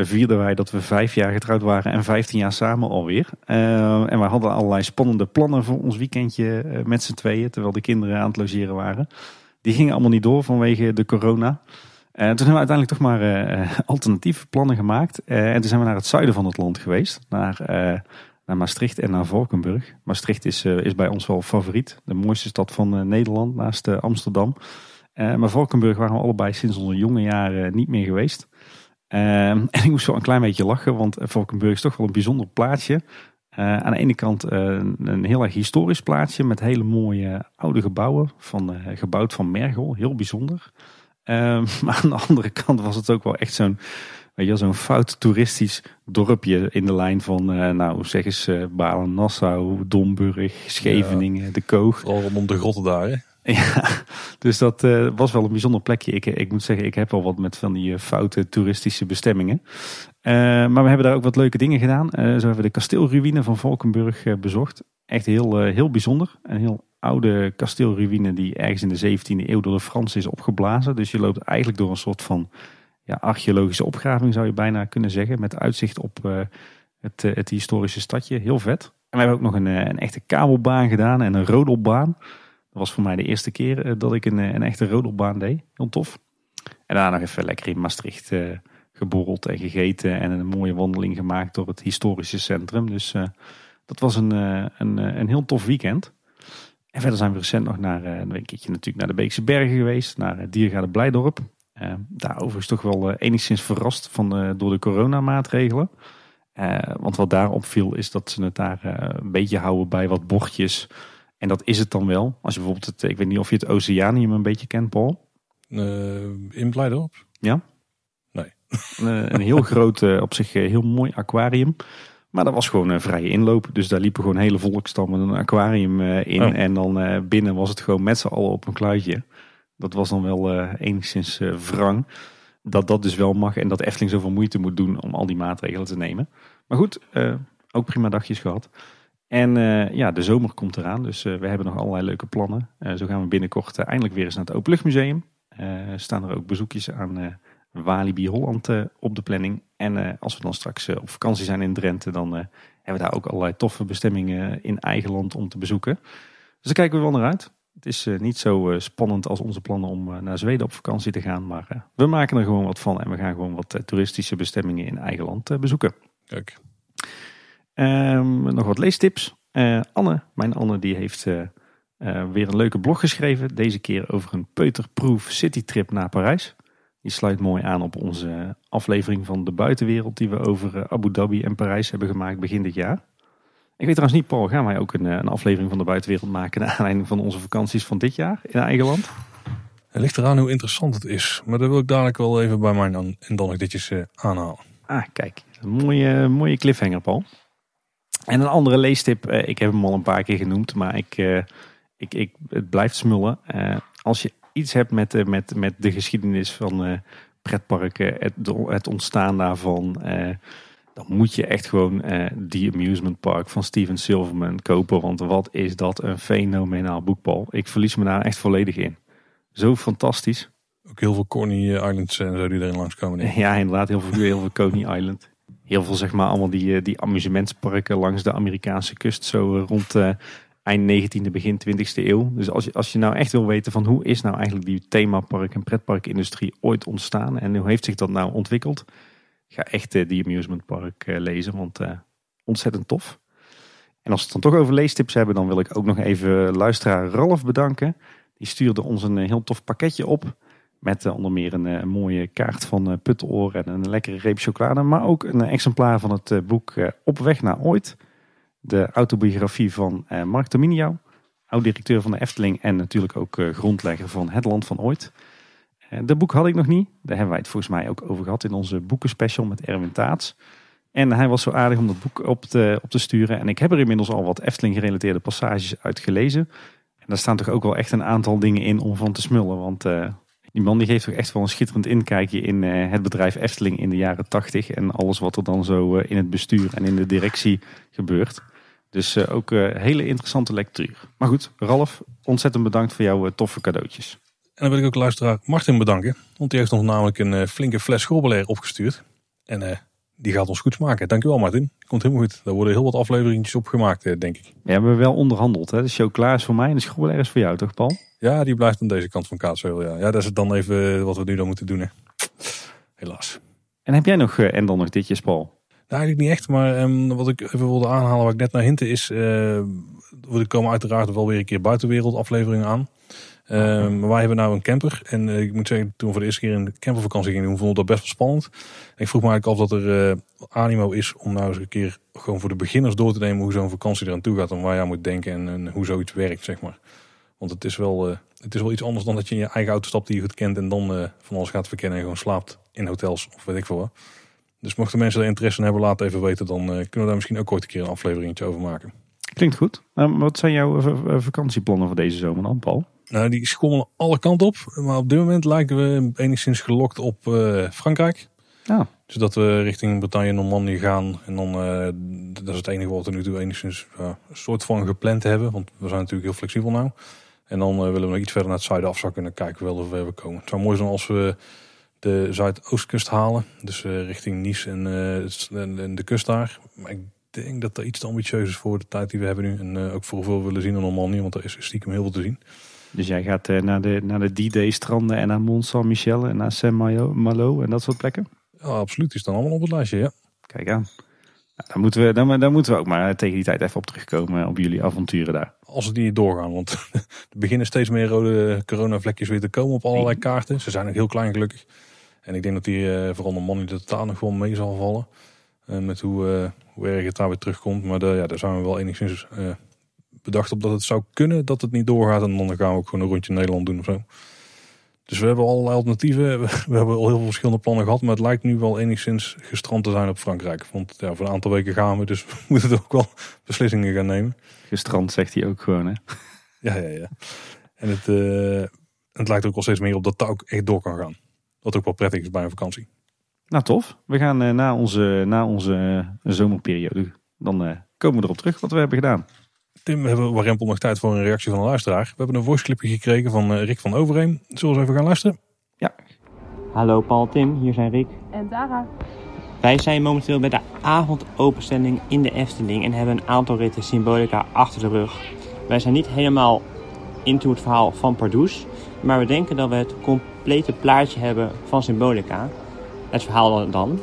vierden wij dat we vijf jaar getrouwd waren en vijftien jaar samen alweer. en we hadden allerlei spannende plannen voor ons weekendje met z'n tweeën, terwijl de kinderen aan het logeren waren. Die gingen allemaal niet door vanwege de corona. En toen hebben we uiteindelijk toch maar alternatieve plannen gemaakt. en toen zijn we naar het zuiden van het land geweest, naar naar Maastricht en naar Valkenburg. Maastricht is, uh, is bij ons wel favoriet. De mooiste stad van uh, Nederland naast uh, Amsterdam. maar Valkenburg waren we allebei sinds onze jonge jaren niet meer geweest. en ik moest wel een klein beetje lachen, want Valkenburg is toch wel een bijzonder plaatsje. Aan de ene kant een heel erg historisch plaatsje met hele mooie oude gebouwen, van, gebouwd van Mergel, heel bijzonder. maar aan de andere kant was het ook wel echt zo'n weet je, zo'n fout toeristisch dorpje in de lijn van, nou zeg eens, Balen, Nassau, Domburg, Scheveningen, de Koog. Al rondom de grotten daar hè? Ja, dus dat was wel een bijzonder plekje. Ik, ik moet zeggen, ik heb wel wat met van die foute toeristische bestemmingen. Maar we hebben daar ook wat leuke dingen gedaan. Zo hebben we de kasteelruïne van Valkenburg bezocht. Echt heel, heel bijzonder. Een heel oude kasteelruïne die ergens in de 17e eeuw door de Fransen is opgeblazen. Dus je loopt eigenlijk door een soort van ja, archeologische opgraving zou je bijna kunnen zeggen. Met uitzicht op het, het historische stadje. Heel vet. En we hebben ook nog een, een echte kabelbaan gedaan en een rodelbaan. Dat was voor mij de eerste keer dat ik een, een echte rodelbaan deed. Heel tof. En daarna nog even lekker in Maastricht geborreld en gegeten en een mooie wandeling gemaakt door het historische centrum. Dus uh, dat was een, uh, een, een heel tof weekend. En verder zijn we recent nog naar uh, een keertje natuurlijk naar de Beekse Bergen geweest, naar Diergaarde Blijdorp. Daar overigens toch wel enigszins verrast van door de coronamaatregelen. want wat daar opviel is dat ze het daar een beetje houden bij wat bochtjes. En dat is het dan wel. Als je bijvoorbeeld het, ik weet niet of je het Oceanium een beetje kent, Paul. in Blijdorp? Ja. een heel groot, eh, op zich eh, heel mooi aquarium. Maar dat was gewoon een vrije inloop. Dus daar liepen gewoon hele volkstammen een aquarium eh, in. Oh. En dan binnen was het gewoon met z'n allen op een kluitje. Dat was dan wel enigszins wrang. Dat dat dus wel mag en dat Efteling zoveel moeite moet doen om al die maatregelen te nemen. Maar goed, ook prima dagjes gehad. En ja, de zomer komt eraan, dus we hebben nog allerlei leuke plannen. zo gaan we binnenkort eindelijk weer eens naar het Openluchtmuseum. staan er ook bezoekjes aan Walibi Holland uh, op de planning. En uh, als we dan straks uh, op vakantie zijn in Drenthe, dan hebben we daar ook allerlei toffe bestemmingen in eigen land om te bezoeken. Dus daar kijken we wel naar uit. Het is niet zo spannend als onze plannen om naar Zweden op vakantie te gaan. Maar we maken er gewoon wat van en we gaan gewoon wat toeristische bestemmingen in eigen land bezoeken. Kijk. Um, nog wat leestips. Anne, mijn Anne, die heeft weer een leuke blog geschreven. Deze keer over een peuterproof citytrip naar Parijs. Die sluit mooi aan op onze aflevering van de buitenwereld die we over eh, Abu Dhabi en Parijs hebben gemaakt begin dit jaar. Ik weet trouwens niet, Paul, gaan wij ook een, eh, een aflevering van de buitenwereld maken naar aanleiding van onze vakanties van dit jaar in eigen land? Het ligt eraan hoe interessant het is, maar dat wil ik dadelijk wel even bij mij dan, en dan ditjes uh, aanhalen. Ah, kijk, een mooie, mooie cliffhanger, Paul. En een andere leestip, ik heb hem al een paar keer genoemd, maar ik, ik, ik, het blijft smullen. als je iets hebt met, met, met de geschiedenis van pretparken, het, het, ontstaan daarvan, dan moet je echt gewoon die Amusement Park van Steven Silverman kopen. Want wat is dat een fenomenaal boekbal. Ik verlies me daar echt volledig in. Zo fantastisch. Ook heel veel Coney Islands en zo die erin langskomen. Ja, inderdaad. Heel veel, heel veel Coney Island. Heel veel, zeg maar, allemaal die, die amusementsparken langs de Amerikaanse kust. Zo rond eind 19e, begin 20e eeuw. Dus als je, als je nou echt wil weten van hoe is nou eigenlijk die themapark- en pretparkindustrie ooit ontstaan en hoe heeft zich dat nou ontwikkeld, ga echt uh, die Amusement Park uh, lezen, want uh, ontzettend tof. En als we het dan toch over leestips hebben, dan wil ik ook nog even luisteraar Ralf bedanken. Die stuurde ons een heel tof pakketje op. Met onder meer een, mooie kaart van Putteloor en een lekkere reep chocolade. Maar ook een exemplaar van het boek Op weg naar ooit de autobiografie van Mark Dominiau, oud-directeur van de Efteling en natuurlijk ook grondlegger van Het Land van Ooit. Uh, dat boek had ik nog niet. Daar hebben wij het volgens mij ook over gehad in onze boekenspecial met Erwin Taats. En hij was zo aardig om dat boek op te, op te sturen. En ik heb er inmiddels al wat Efteling gerelateerde passages uit gelezen. En daar staan toch ook wel echt een aantal dingen in om van te smullen. Want die man die geeft toch echt wel een schitterend inkijkje in het bedrijf Efteling in de jaren tachtig. En alles wat er dan zo in het bestuur en in de directie gebeurt. Dus uh, ook uh, hele interessante lectuur. Maar goed, Ralf, ontzettend bedankt voor jouw uh, toffe cadeautjes. En dan wil ik ook luisteraar Martin bedanken. Want die heeft ons namelijk een flinke fles Gorbelair opgestuurd. En die gaat ons goed smaken. Dankjewel Martin. Komt helemaal goed. Daar worden heel wat afleveringen op gemaakt, denk ik. Ja, we hebben wel onderhandeld. Hè? De show klaar is voor mij en de Gorbelair is voor jou, toch Paul? Ja, die blijft aan deze kant van Kaatsheuvel. Ja. ja, dat is het dan even wat we nu dan moeten doen. Hè. Helaas. En heb jij nog, en dan nog ditjes, Paul? Nou, eigenlijk niet echt, maar um, wat ik even wilde aanhalen, waar ik net naar hinten is, uh, er komen uiteraard wel weer een keer buitenwereld afleveringen aan. Ehm, maar wij hebben nou een camper. En ik moet zeggen, toen we voor de eerste keer de campervakantie gingen, vonden we dat best wel spannend. ik vroeg me eigenlijk af dat er animo is om nou eens een keer gewoon voor de beginners door te nemen hoe zo'n vakantie eraan toe gaat. En waar je aan moet denken en, hoe zoiets werkt, zeg maar. Want het is, wel, het is wel iets anders dan dat je in je eigen auto stapt die je goed kent en dan van alles gaat verkennen en gewoon slaapt in hotels of weet ik veel. Dus mochten mensen er interesse in hebben, laat even weten. Dan kunnen we daar misschien ook ooit een keer een aflevering over maken. Klinkt goed. Uh, wat zijn jouw vakantieplannen voor deze zomer dan, Paul? Nou, die schommelen alle kanten op. Maar op dit moment lijken we enigszins gelokt op uh, Frankrijk. Ja. Dus dat we richting Bretagne en Normandië gaan. En dan, uh, dat is het enige wat we nu toe enigszins een soort van gepland hebben. Want we zijn natuurlijk heel flexibel nou. En dan willen we nog iets verder naar het zuiden afzakken. En dan kijken we wel of we komen. Het zou mooi zijn als we de Zuidoostkust halen. Dus richting Nice en, en, de kust daar. Maar ik denk dat dat iets te ambitieus is voor de tijd die we hebben nu. En ook voor hoeveel we willen zien in Normandië. Want er is stiekem heel veel te zien. Dus jij gaat uh, naar de, naar de D-Day stranden en naar Mont Saint-Michel en naar Saint-Malo en dat soort plekken? Ja, absoluut. Die staan allemaal op het lijstje, ja. Kijk aan. Nou, dan, moeten we, dan, dan moeten we ook maar tegen die tijd even op terugkomen op jullie avonturen daar. Als het niet doorgaan, want er beginnen steeds meer rode coronavlekjes weer te komen op allerlei kaarten. Ze zijn ook heel klein gelukkig. En ik denk dat die uh, vooral de man die de taal nog gewoon mee zal vallen. Uh, met hoe, uh, hoe erg het daar weer terugkomt. Maar de, ja, daar zijn we wel enigszins bedacht op dat het zou kunnen dat het niet doorgaat. En dan gaan we ook gewoon een rondje Nederland doen of zo. Dus we hebben allerlei alternatieven. We hebben al heel veel verschillende plannen gehad. Maar het lijkt nu wel enigszins gestrand te zijn op Frankrijk. Want ja, voor een aantal weken gaan we. Dus we moeten ook wel beslissingen gaan nemen. Gestrand zegt hij ook gewoon hè. Ja, ja, ja. En het, uh, het lijkt ook al steeds meer op dat het ook echt door kan gaan. Wat ook wel prettig is bij een vakantie. Nou tof. We gaan uh, na onze, na onze zomerperiode. Dan komen we erop terug wat we hebben gedaan. Tim, we hebben warempel nog tijd voor een reactie van een luisteraar. We hebben een voiceclipje gekregen van eh, Rick van Overheem. Zullen we eens even gaan luisteren? Ja. Hallo Paul, Tim, hier zijn Rick. En Dara. Wij zijn momenteel bij de avondopenstelling in de Efteling en hebben een aantal ritten symbolica achter de rug. Wij zijn niet helemaal into het verhaal van Pardoes, maar we denken dat we het complete plaatje hebben van symbolica. Het verhaal dan.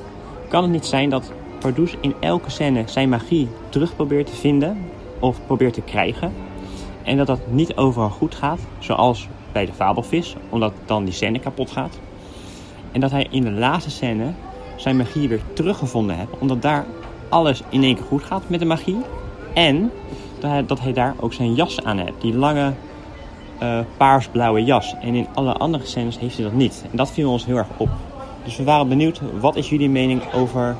Kan het niet zijn dat Pardoes in elke scène zijn magie terug probeert te vinden of probeert te krijgen. En dat dat niet overal goed gaat, zoals bij de fabelvis, omdat dan die scène kapot gaat. En dat hij in de laatste scène zijn magie weer teruggevonden heeft, omdat daar alles in één keer goed gaat met de magie. En dat hij, dat hij daar ook zijn jas aan heeft, die lange uh, paarsblauwe jas. En in alle andere scènes heeft hij dat niet. En dat viel ons heel erg op. Dus we waren benieuwd, wat is jullie mening over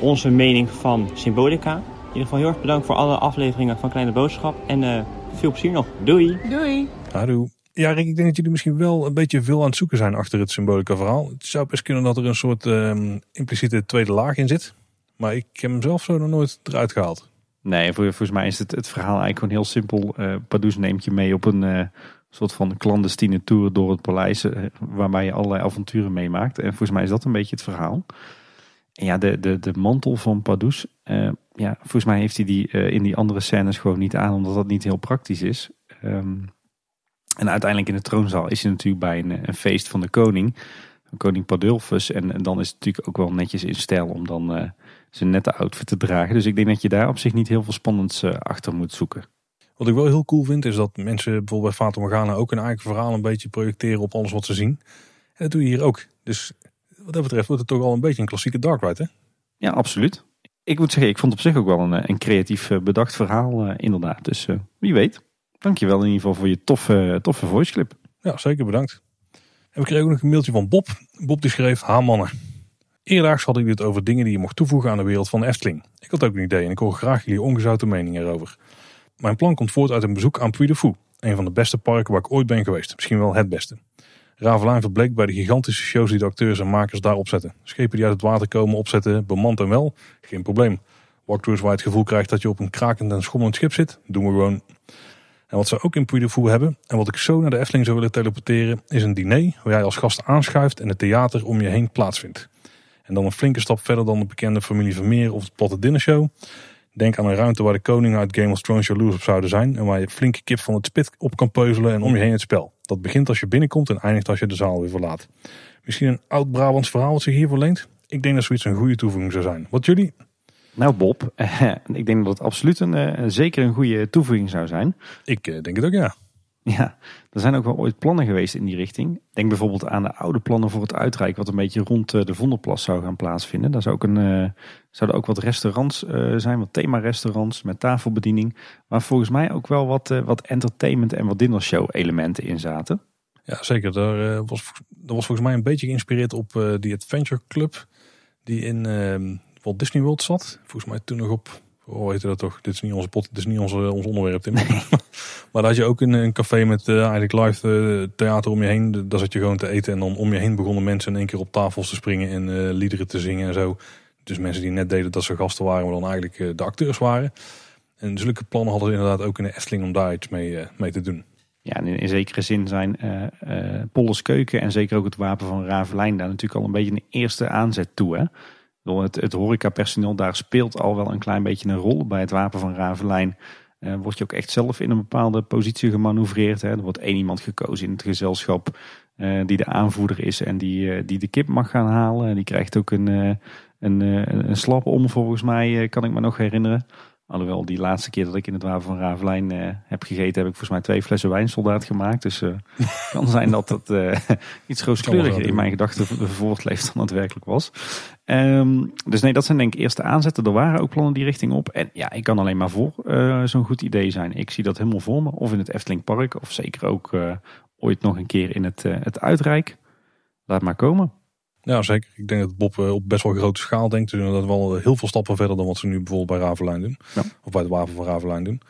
onze mening van Symbolica? In ieder geval heel erg bedankt voor alle afleveringen van Kleine Boodschap. En uh, veel plezier nog. Doei. Doei. Hallo. Ja, Rick, ik denk dat jullie misschien wel een beetje veel aan het zoeken zijn achter het symbolica verhaal. Het zou best kunnen dat er een soort um, impliciete tweede laag in zit. Maar ik heb hem zelf zo nog nooit eruit gehaald. Nee, volgens mij is het, het verhaal eigenlijk gewoon heel simpel. Uh, Pardoes neemt je mee op een uh, soort van clandestine tour door het paleis. Uh, waarbij je allerlei avonturen meemaakt. En volgens mij is dat een beetje het verhaal. Ja, de, de, de mantel van Pardoes ja, volgens mij heeft hij die uh, in die andere scènes gewoon niet aan, omdat dat niet heel praktisch is. Um, en uiteindelijk in de troonzaal is hij natuurlijk bij een, een feest van de koning, koning Padulfus. En, dan is het natuurlijk ook wel netjes in stijl om dan uh, zijn nette outfit te dragen. Dus ik denk dat je daar op zich niet heel veel spannends achter moet zoeken. Wat ik wel heel cool vind is dat mensen bijvoorbeeld bij Fata Morgana ook een eigen verhaal een beetje projecteren op alles wat ze zien. En dat doe je hier ook. Dus wat dat betreft wordt het toch al een beetje een klassieke Dark Ride hè? Ja, absoluut ik moet zeggen, ik vond op zich ook wel een, een creatief eh, bedacht verhaal uh, inderdaad. Dus uh, wie weet. Dankjewel in ieder geval voor je toffe, toffe voiceclip. Ja, zeker bedankt. En we kregen ook nog een mailtje van Bob. Bob die schreef, ha mannen. Eerdaags had ik dit over dingen die je mocht toevoegen aan de wereld van de Efteling. Ik had ook een idee en ik hoor graag jullie ongezouten mening erover. Mijn plan komt voort uit een bezoek aan Puy de Fou. Een van de beste parken waar ik ooit ben geweest. Misschien wel het beste. Ravelijn verbleek bij de gigantische shows die de acteurs en makers daar opzetten. Schepen die uit het water komen opzetten, bemand en wel, geen probleem. Walkthroughs waar je het gevoel krijgt dat je op een krakend en schommelend schip zit, doen we gewoon. En wat ze ook in Puy de hebben, en wat ik zo naar de Efteling zou willen teleporteren, is een diner waar jij als gast aanschuift en het theater om je heen plaatsvindt. En dan een flinke stap verder dan de bekende familie Vermeer of de platte dinnershow. Denk aan een ruimte waar de koningen uit Game of Thrones jaloers op zouden zijn en waar je flinke kip van het spit op kan peuzelen en om je heen het spel. Dat begint als je binnenkomt en eindigt als je de zaal weer verlaat. Misschien een oud-Brabants verhaal wat zich hiervoor leent? Ik denk dat zoiets een goede toevoeging zou zijn. Wat jullie? Nou Bob, ik denk dat het absoluut een, zeker een goede toevoeging zou zijn. Ik denk het ook ja. Ja, er zijn ook wel ooit plannen geweest in die richting. Denk bijvoorbeeld aan de oude plannen voor het uitrijk, wat een beetje rond eh, de Vondelplas zou gaan plaatsvinden. Daar zou ook een, uh, zouden ook wat restaurants uh, zijn, wat thema-restaurants met tafelbediening. Waar volgens mij ook wel wat, wat entertainment en wat dinnershow elementen in zaten. Ja, zeker. Daar, was, was volgens mij een beetje geïnspireerd op die Adventure Club die in ehm, Walt Disney World zat. Volgens mij toen nog op hoe heet dat toch? Dit is niet onze pot, dit is niet onze, ons onderwerp, maar daar had je ook een, een café met uh, eigenlijk live uh, theater om je heen. Daar zat je gewoon te eten en dan om je heen begonnen mensen in één keer op tafels te springen en uh, liederen te zingen en zo. Dus mensen die net deden dat ze gasten waren, maar dan eigenlijk de acteurs waren. En zulke plannen hadden ze inderdaad ook in de Efteling om daar iets mee, mee te doen. Ja, en in, in zekere zin zijn Polles Keuken en zeker ook het wapen van Ravelijn daar natuurlijk al een beetje een eerste aanzet toe. Hè? Het, het horecapersoneel daar speelt al wel een klein beetje een rol. Bij het wapen van Ravelijn uh, word je ook echt zelf in een bepaalde positie gemanoeuvreerd. Hè. Er wordt één iemand gekozen in het gezelschap uh, die de aanvoerder is en die, uh, die de kip mag gaan halen. En die krijgt ook een, een, een slap om volgens mij, kan ik me nog herinneren. Alhoewel, die laatste keer dat ik in het wapen van Ravelijn uh, heb gegeten, heb ik volgens mij twee flessen wijnsoldaat gemaakt. Dus uh, kan zijn dat dat uh, iets rooskleuriger in mijn gedachten voortleeft dan het werkelijk was. Um, dus nee, dat zijn denk ik eerste aanzetten. Er waren ook plannen die richting op. En ja, ik kan alleen maar voor zo'n goed idee zijn. Ik zie dat helemaal voor me. Of in het Efteling Park, of zeker ook ooit nog een keer in het, het Uitrijk. Laat maar komen. Ja, zeker. Ik denk dat Bob eh, op best wel grote schaal denkt. Dus dat wel heel veel stappen verder dan wat ze nu bijvoorbeeld bij Ravelijn doen. Ja. Of bij de Waven van Ravelijn doen.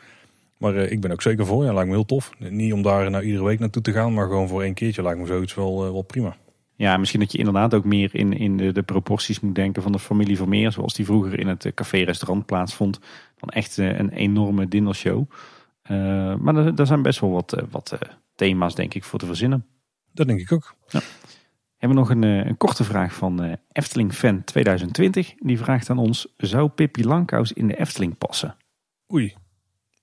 Maar uh, ik ben ook zeker voor. Ja, lijkt me heel tof. Niet om daar nou iedere week naartoe te gaan, maar gewoon voor één keertje lijkt me zoiets wel, uh, wel prima. Ja, misschien dat je inderdaad ook meer in, in de, de proporties moet denken van de familie Vermeer. Zoals die vroeger in het café-restaurant plaatsvond. Dan echt een enorme dinnershow. maar er, er, zijn best wel wat, wat thema's denk ik voor te verzinnen. Dat denk ik ook. Ja hebben nog een, eh, een korte vraag van uh, Efteling Fan 2020. Die vraagt aan ons: Zou Pippi Langkous in de Efteling passen? Oei.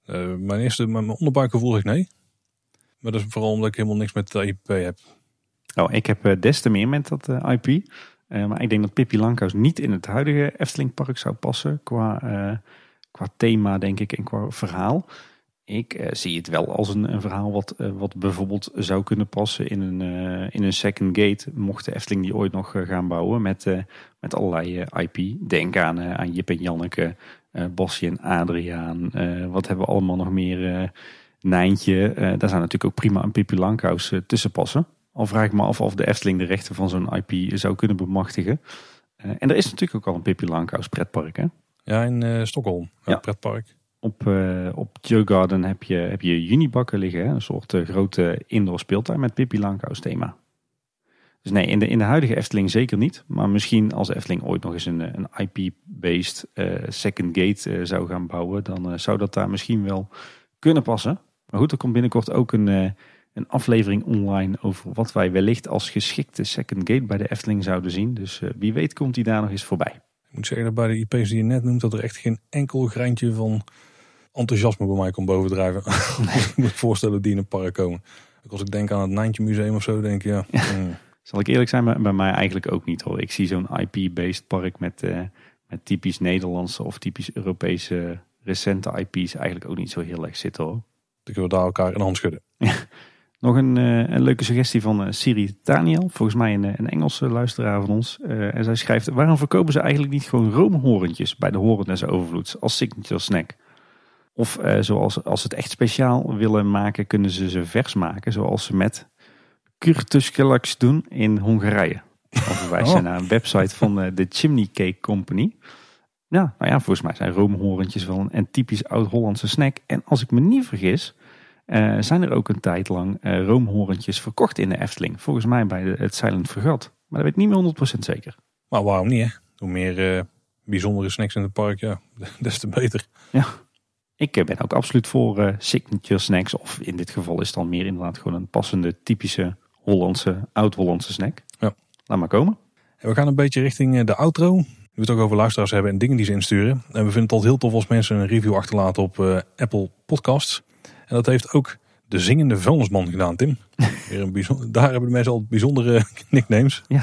Uh, mijn eerste, mijn onderbuikgevoel zegt nee. Maar dat is vooral omdat ik helemaal niks met de IP heb. Oh, ik heb des te meer met dat IP. maar ik denk dat Pippi Langkous niet in het huidige Efteling Park zou passen. Qua, qua thema, denk ik, en qua verhaal. Ik uh, zie het wel als een, een verhaal wat, uh, wat bijvoorbeeld zou kunnen passen in een, uh, in een second gate. Mocht de Efteling die ooit nog gaan bouwen met, met allerlei IP. Denk aan, aan Jip en Janneke, Bosje en Adriaan. wat hebben we allemaal nog meer? Nijntje. daar zou natuurlijk ook prima een Pippi Langkous tussen passen. Al vraag ik me af of de Efteling de rechten van zo'n IP zou kunnen bemachtigen. en er is natuurlijk ook al een Pippi Langkous pretpark hè? Ja, in Stockholm. Ja. pretpark. Op, uh, op Garden heb je, heb je junibakken liggen. Een soort uh, grote indoor speeltuin met Pippi Langkous thema. Dus nee, in de, in de huidige Efteling zeker niet. Maar misschien als Efteling ooit nog eens een, een IP-based second gate zou gaan bouwen. Dan zou dat daar misschien wel kunnen passen. Maar goed, er komt binnenkort ook een, een aflevering online over wat wij wellicht als geschikte second gate bij de Efteling zouden zien. Dus wie weet komt die daar nog eens voorbij. Ik moet zeggen dat bij de IP's die je net noemt, dat er echt geen enkel greintje van enthousiasme bij mij komt bovendrijven. Ik moet voorstellen die in een park komen. Als ik denk aan het Nijntje Museum of zo, denk je ja. Hmm. Zal ik eerlijk zijn, bij, bij mij eigenlijk ook niet hoor. Ik zie zo'n IP-based park met, uh, met typisch Nederlandse of typisch Europese recente IP's eigenlijk ook niet zo heel erg zitten hoor. Dan kunnen we daar elkaar in de hand schudden. Nog een, uh, een, leuke suggestie van uh, Siri Daniel, volgens mij een, een Engelse luisteraar van ons. Uh, en zij schrijft, waarom verkopen ze eigenlijk niet gewoon roomhorentjes bij de Horens Overvloeds als signature snack? Of uh, zoals als ze het echt speciaal willen maken, kunnen ze ze vers maken. Zoals ze met Kurtuskelaks doen in Hongarije. Of wij zijn oh. naar een website van uh, de Chimney Cake Company. Ja, nou ja, volgens mij zijn roomhorentjes wel een, een typisch oud-Hollandse snack. En als ik me niet vergis, uh, zijn er ook een tijd lang roomhorentjes verkocht in de Efteling. Volgens mij bij de, het Silent Vergat. Maar dat weet ik niet meer 100% zeker. Maar waarom niet hè? Hoe meer bijzondere snacks in het park, ja, des te beter. Ja. Ik eh, ben ook absoluut voor uh, signature snacks. Of in dit geval is het dan meer inderdaad gewoon een passende, typische Hollandse, oud-Hollandse snack. Ja. Laat maar komen. En we gaan een beetje richting eh, de outro. We het ook over luisteraars hebben en dingen die ze insturen. En we vinden het altijd heel tof als mensen een review achterlaten op uh, Apple Podcasts. En dat heeft ook de zingende vuilnisman gedaan, Tim. Weer een bijzonder, daar hebben de mensen al bijzondere nicknames. Ja.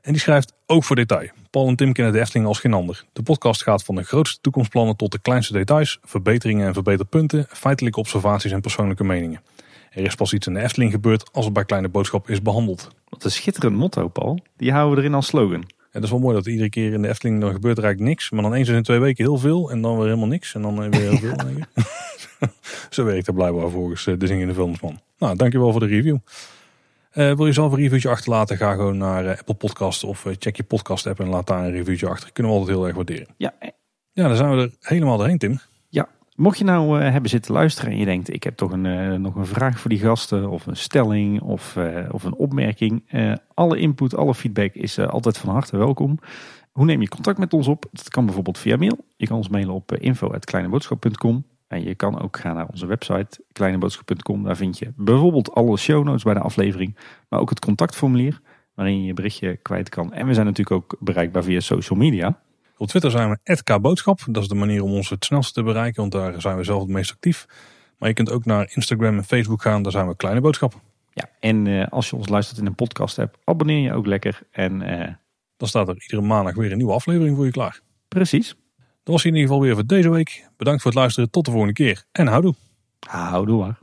En die schrijft ook voor detail. Paul en Tim kennen de Efteling als geen ander. De podcast gaat van de grootste toekomstplannen tot de kleinste details, verbeteringen en verbeterpunten, feitelijke observaties en persoonlijke meningen. Er is pas iets in de Efteling gebeurd als het bij Kleine Boodschap is behandeld. Wat een schitterend motto, Paul. Die houden we erin als slogan. Dat is wel mooi dat iedere keer in de Efteling dan gebeurt er eigenlijk niks. Maar dan eens in twee weken heel veel en dan weer helemaal niks. En dan weer heel veel. Zo werkt het blijkbaar volgens de zingende filmsman. Nou, dankjewel voor de review. Uh, wil je zelf een reviewtje achterlaten? Ga gewoon naar uh, Apple Podcast of uh, check je podcast app en laat daar een reviewtje achter. Kunnen we altijd heel erg waarderen. Ja. Ja, dan zijn we er helemaal doorheen, Tim. Ja. Mocht je nou hebben zitten luisteren en je denkt, ik heb toch een, nog een vraag voor die gasten of een stelling of, of een opmerking. alle input, alle feedback is altijd van harte welkom. Hoe neem je contact met ons op? Dat kan bijvoorbeeld via mail. Je kan ons mailen op info.kleineboodschap.com. En je kan ook gaan naar onze website kleineboodschap.com. Daar vind je bijvoorbeeld alle show notes bij de aflevering. Maar ook het contactformulier waarin je je berichtje kwijt kan. En we zijn natuurlijk ook bereikbaar via social media. Op Twitter zijn we @kboodschap. Dat is de manier om ons het snelste te bereiken, want daar zijn we zelf het meest actief. Maar je kunt ook naar Instagram en Facebook gaan, daar zijn we Kleine Boodschap. Ja, en uh, als je ons luistert in een podcast app, abonneer je ook lekker. En uh, dan staat er iedere maandag weer een nieuwe aflevering voor je klaar. Precies. Dat was in ieder geval weer voor deze week. Bedankt voor het luisteren. Tot de volgende keer. En houdoe. Houdoe maar.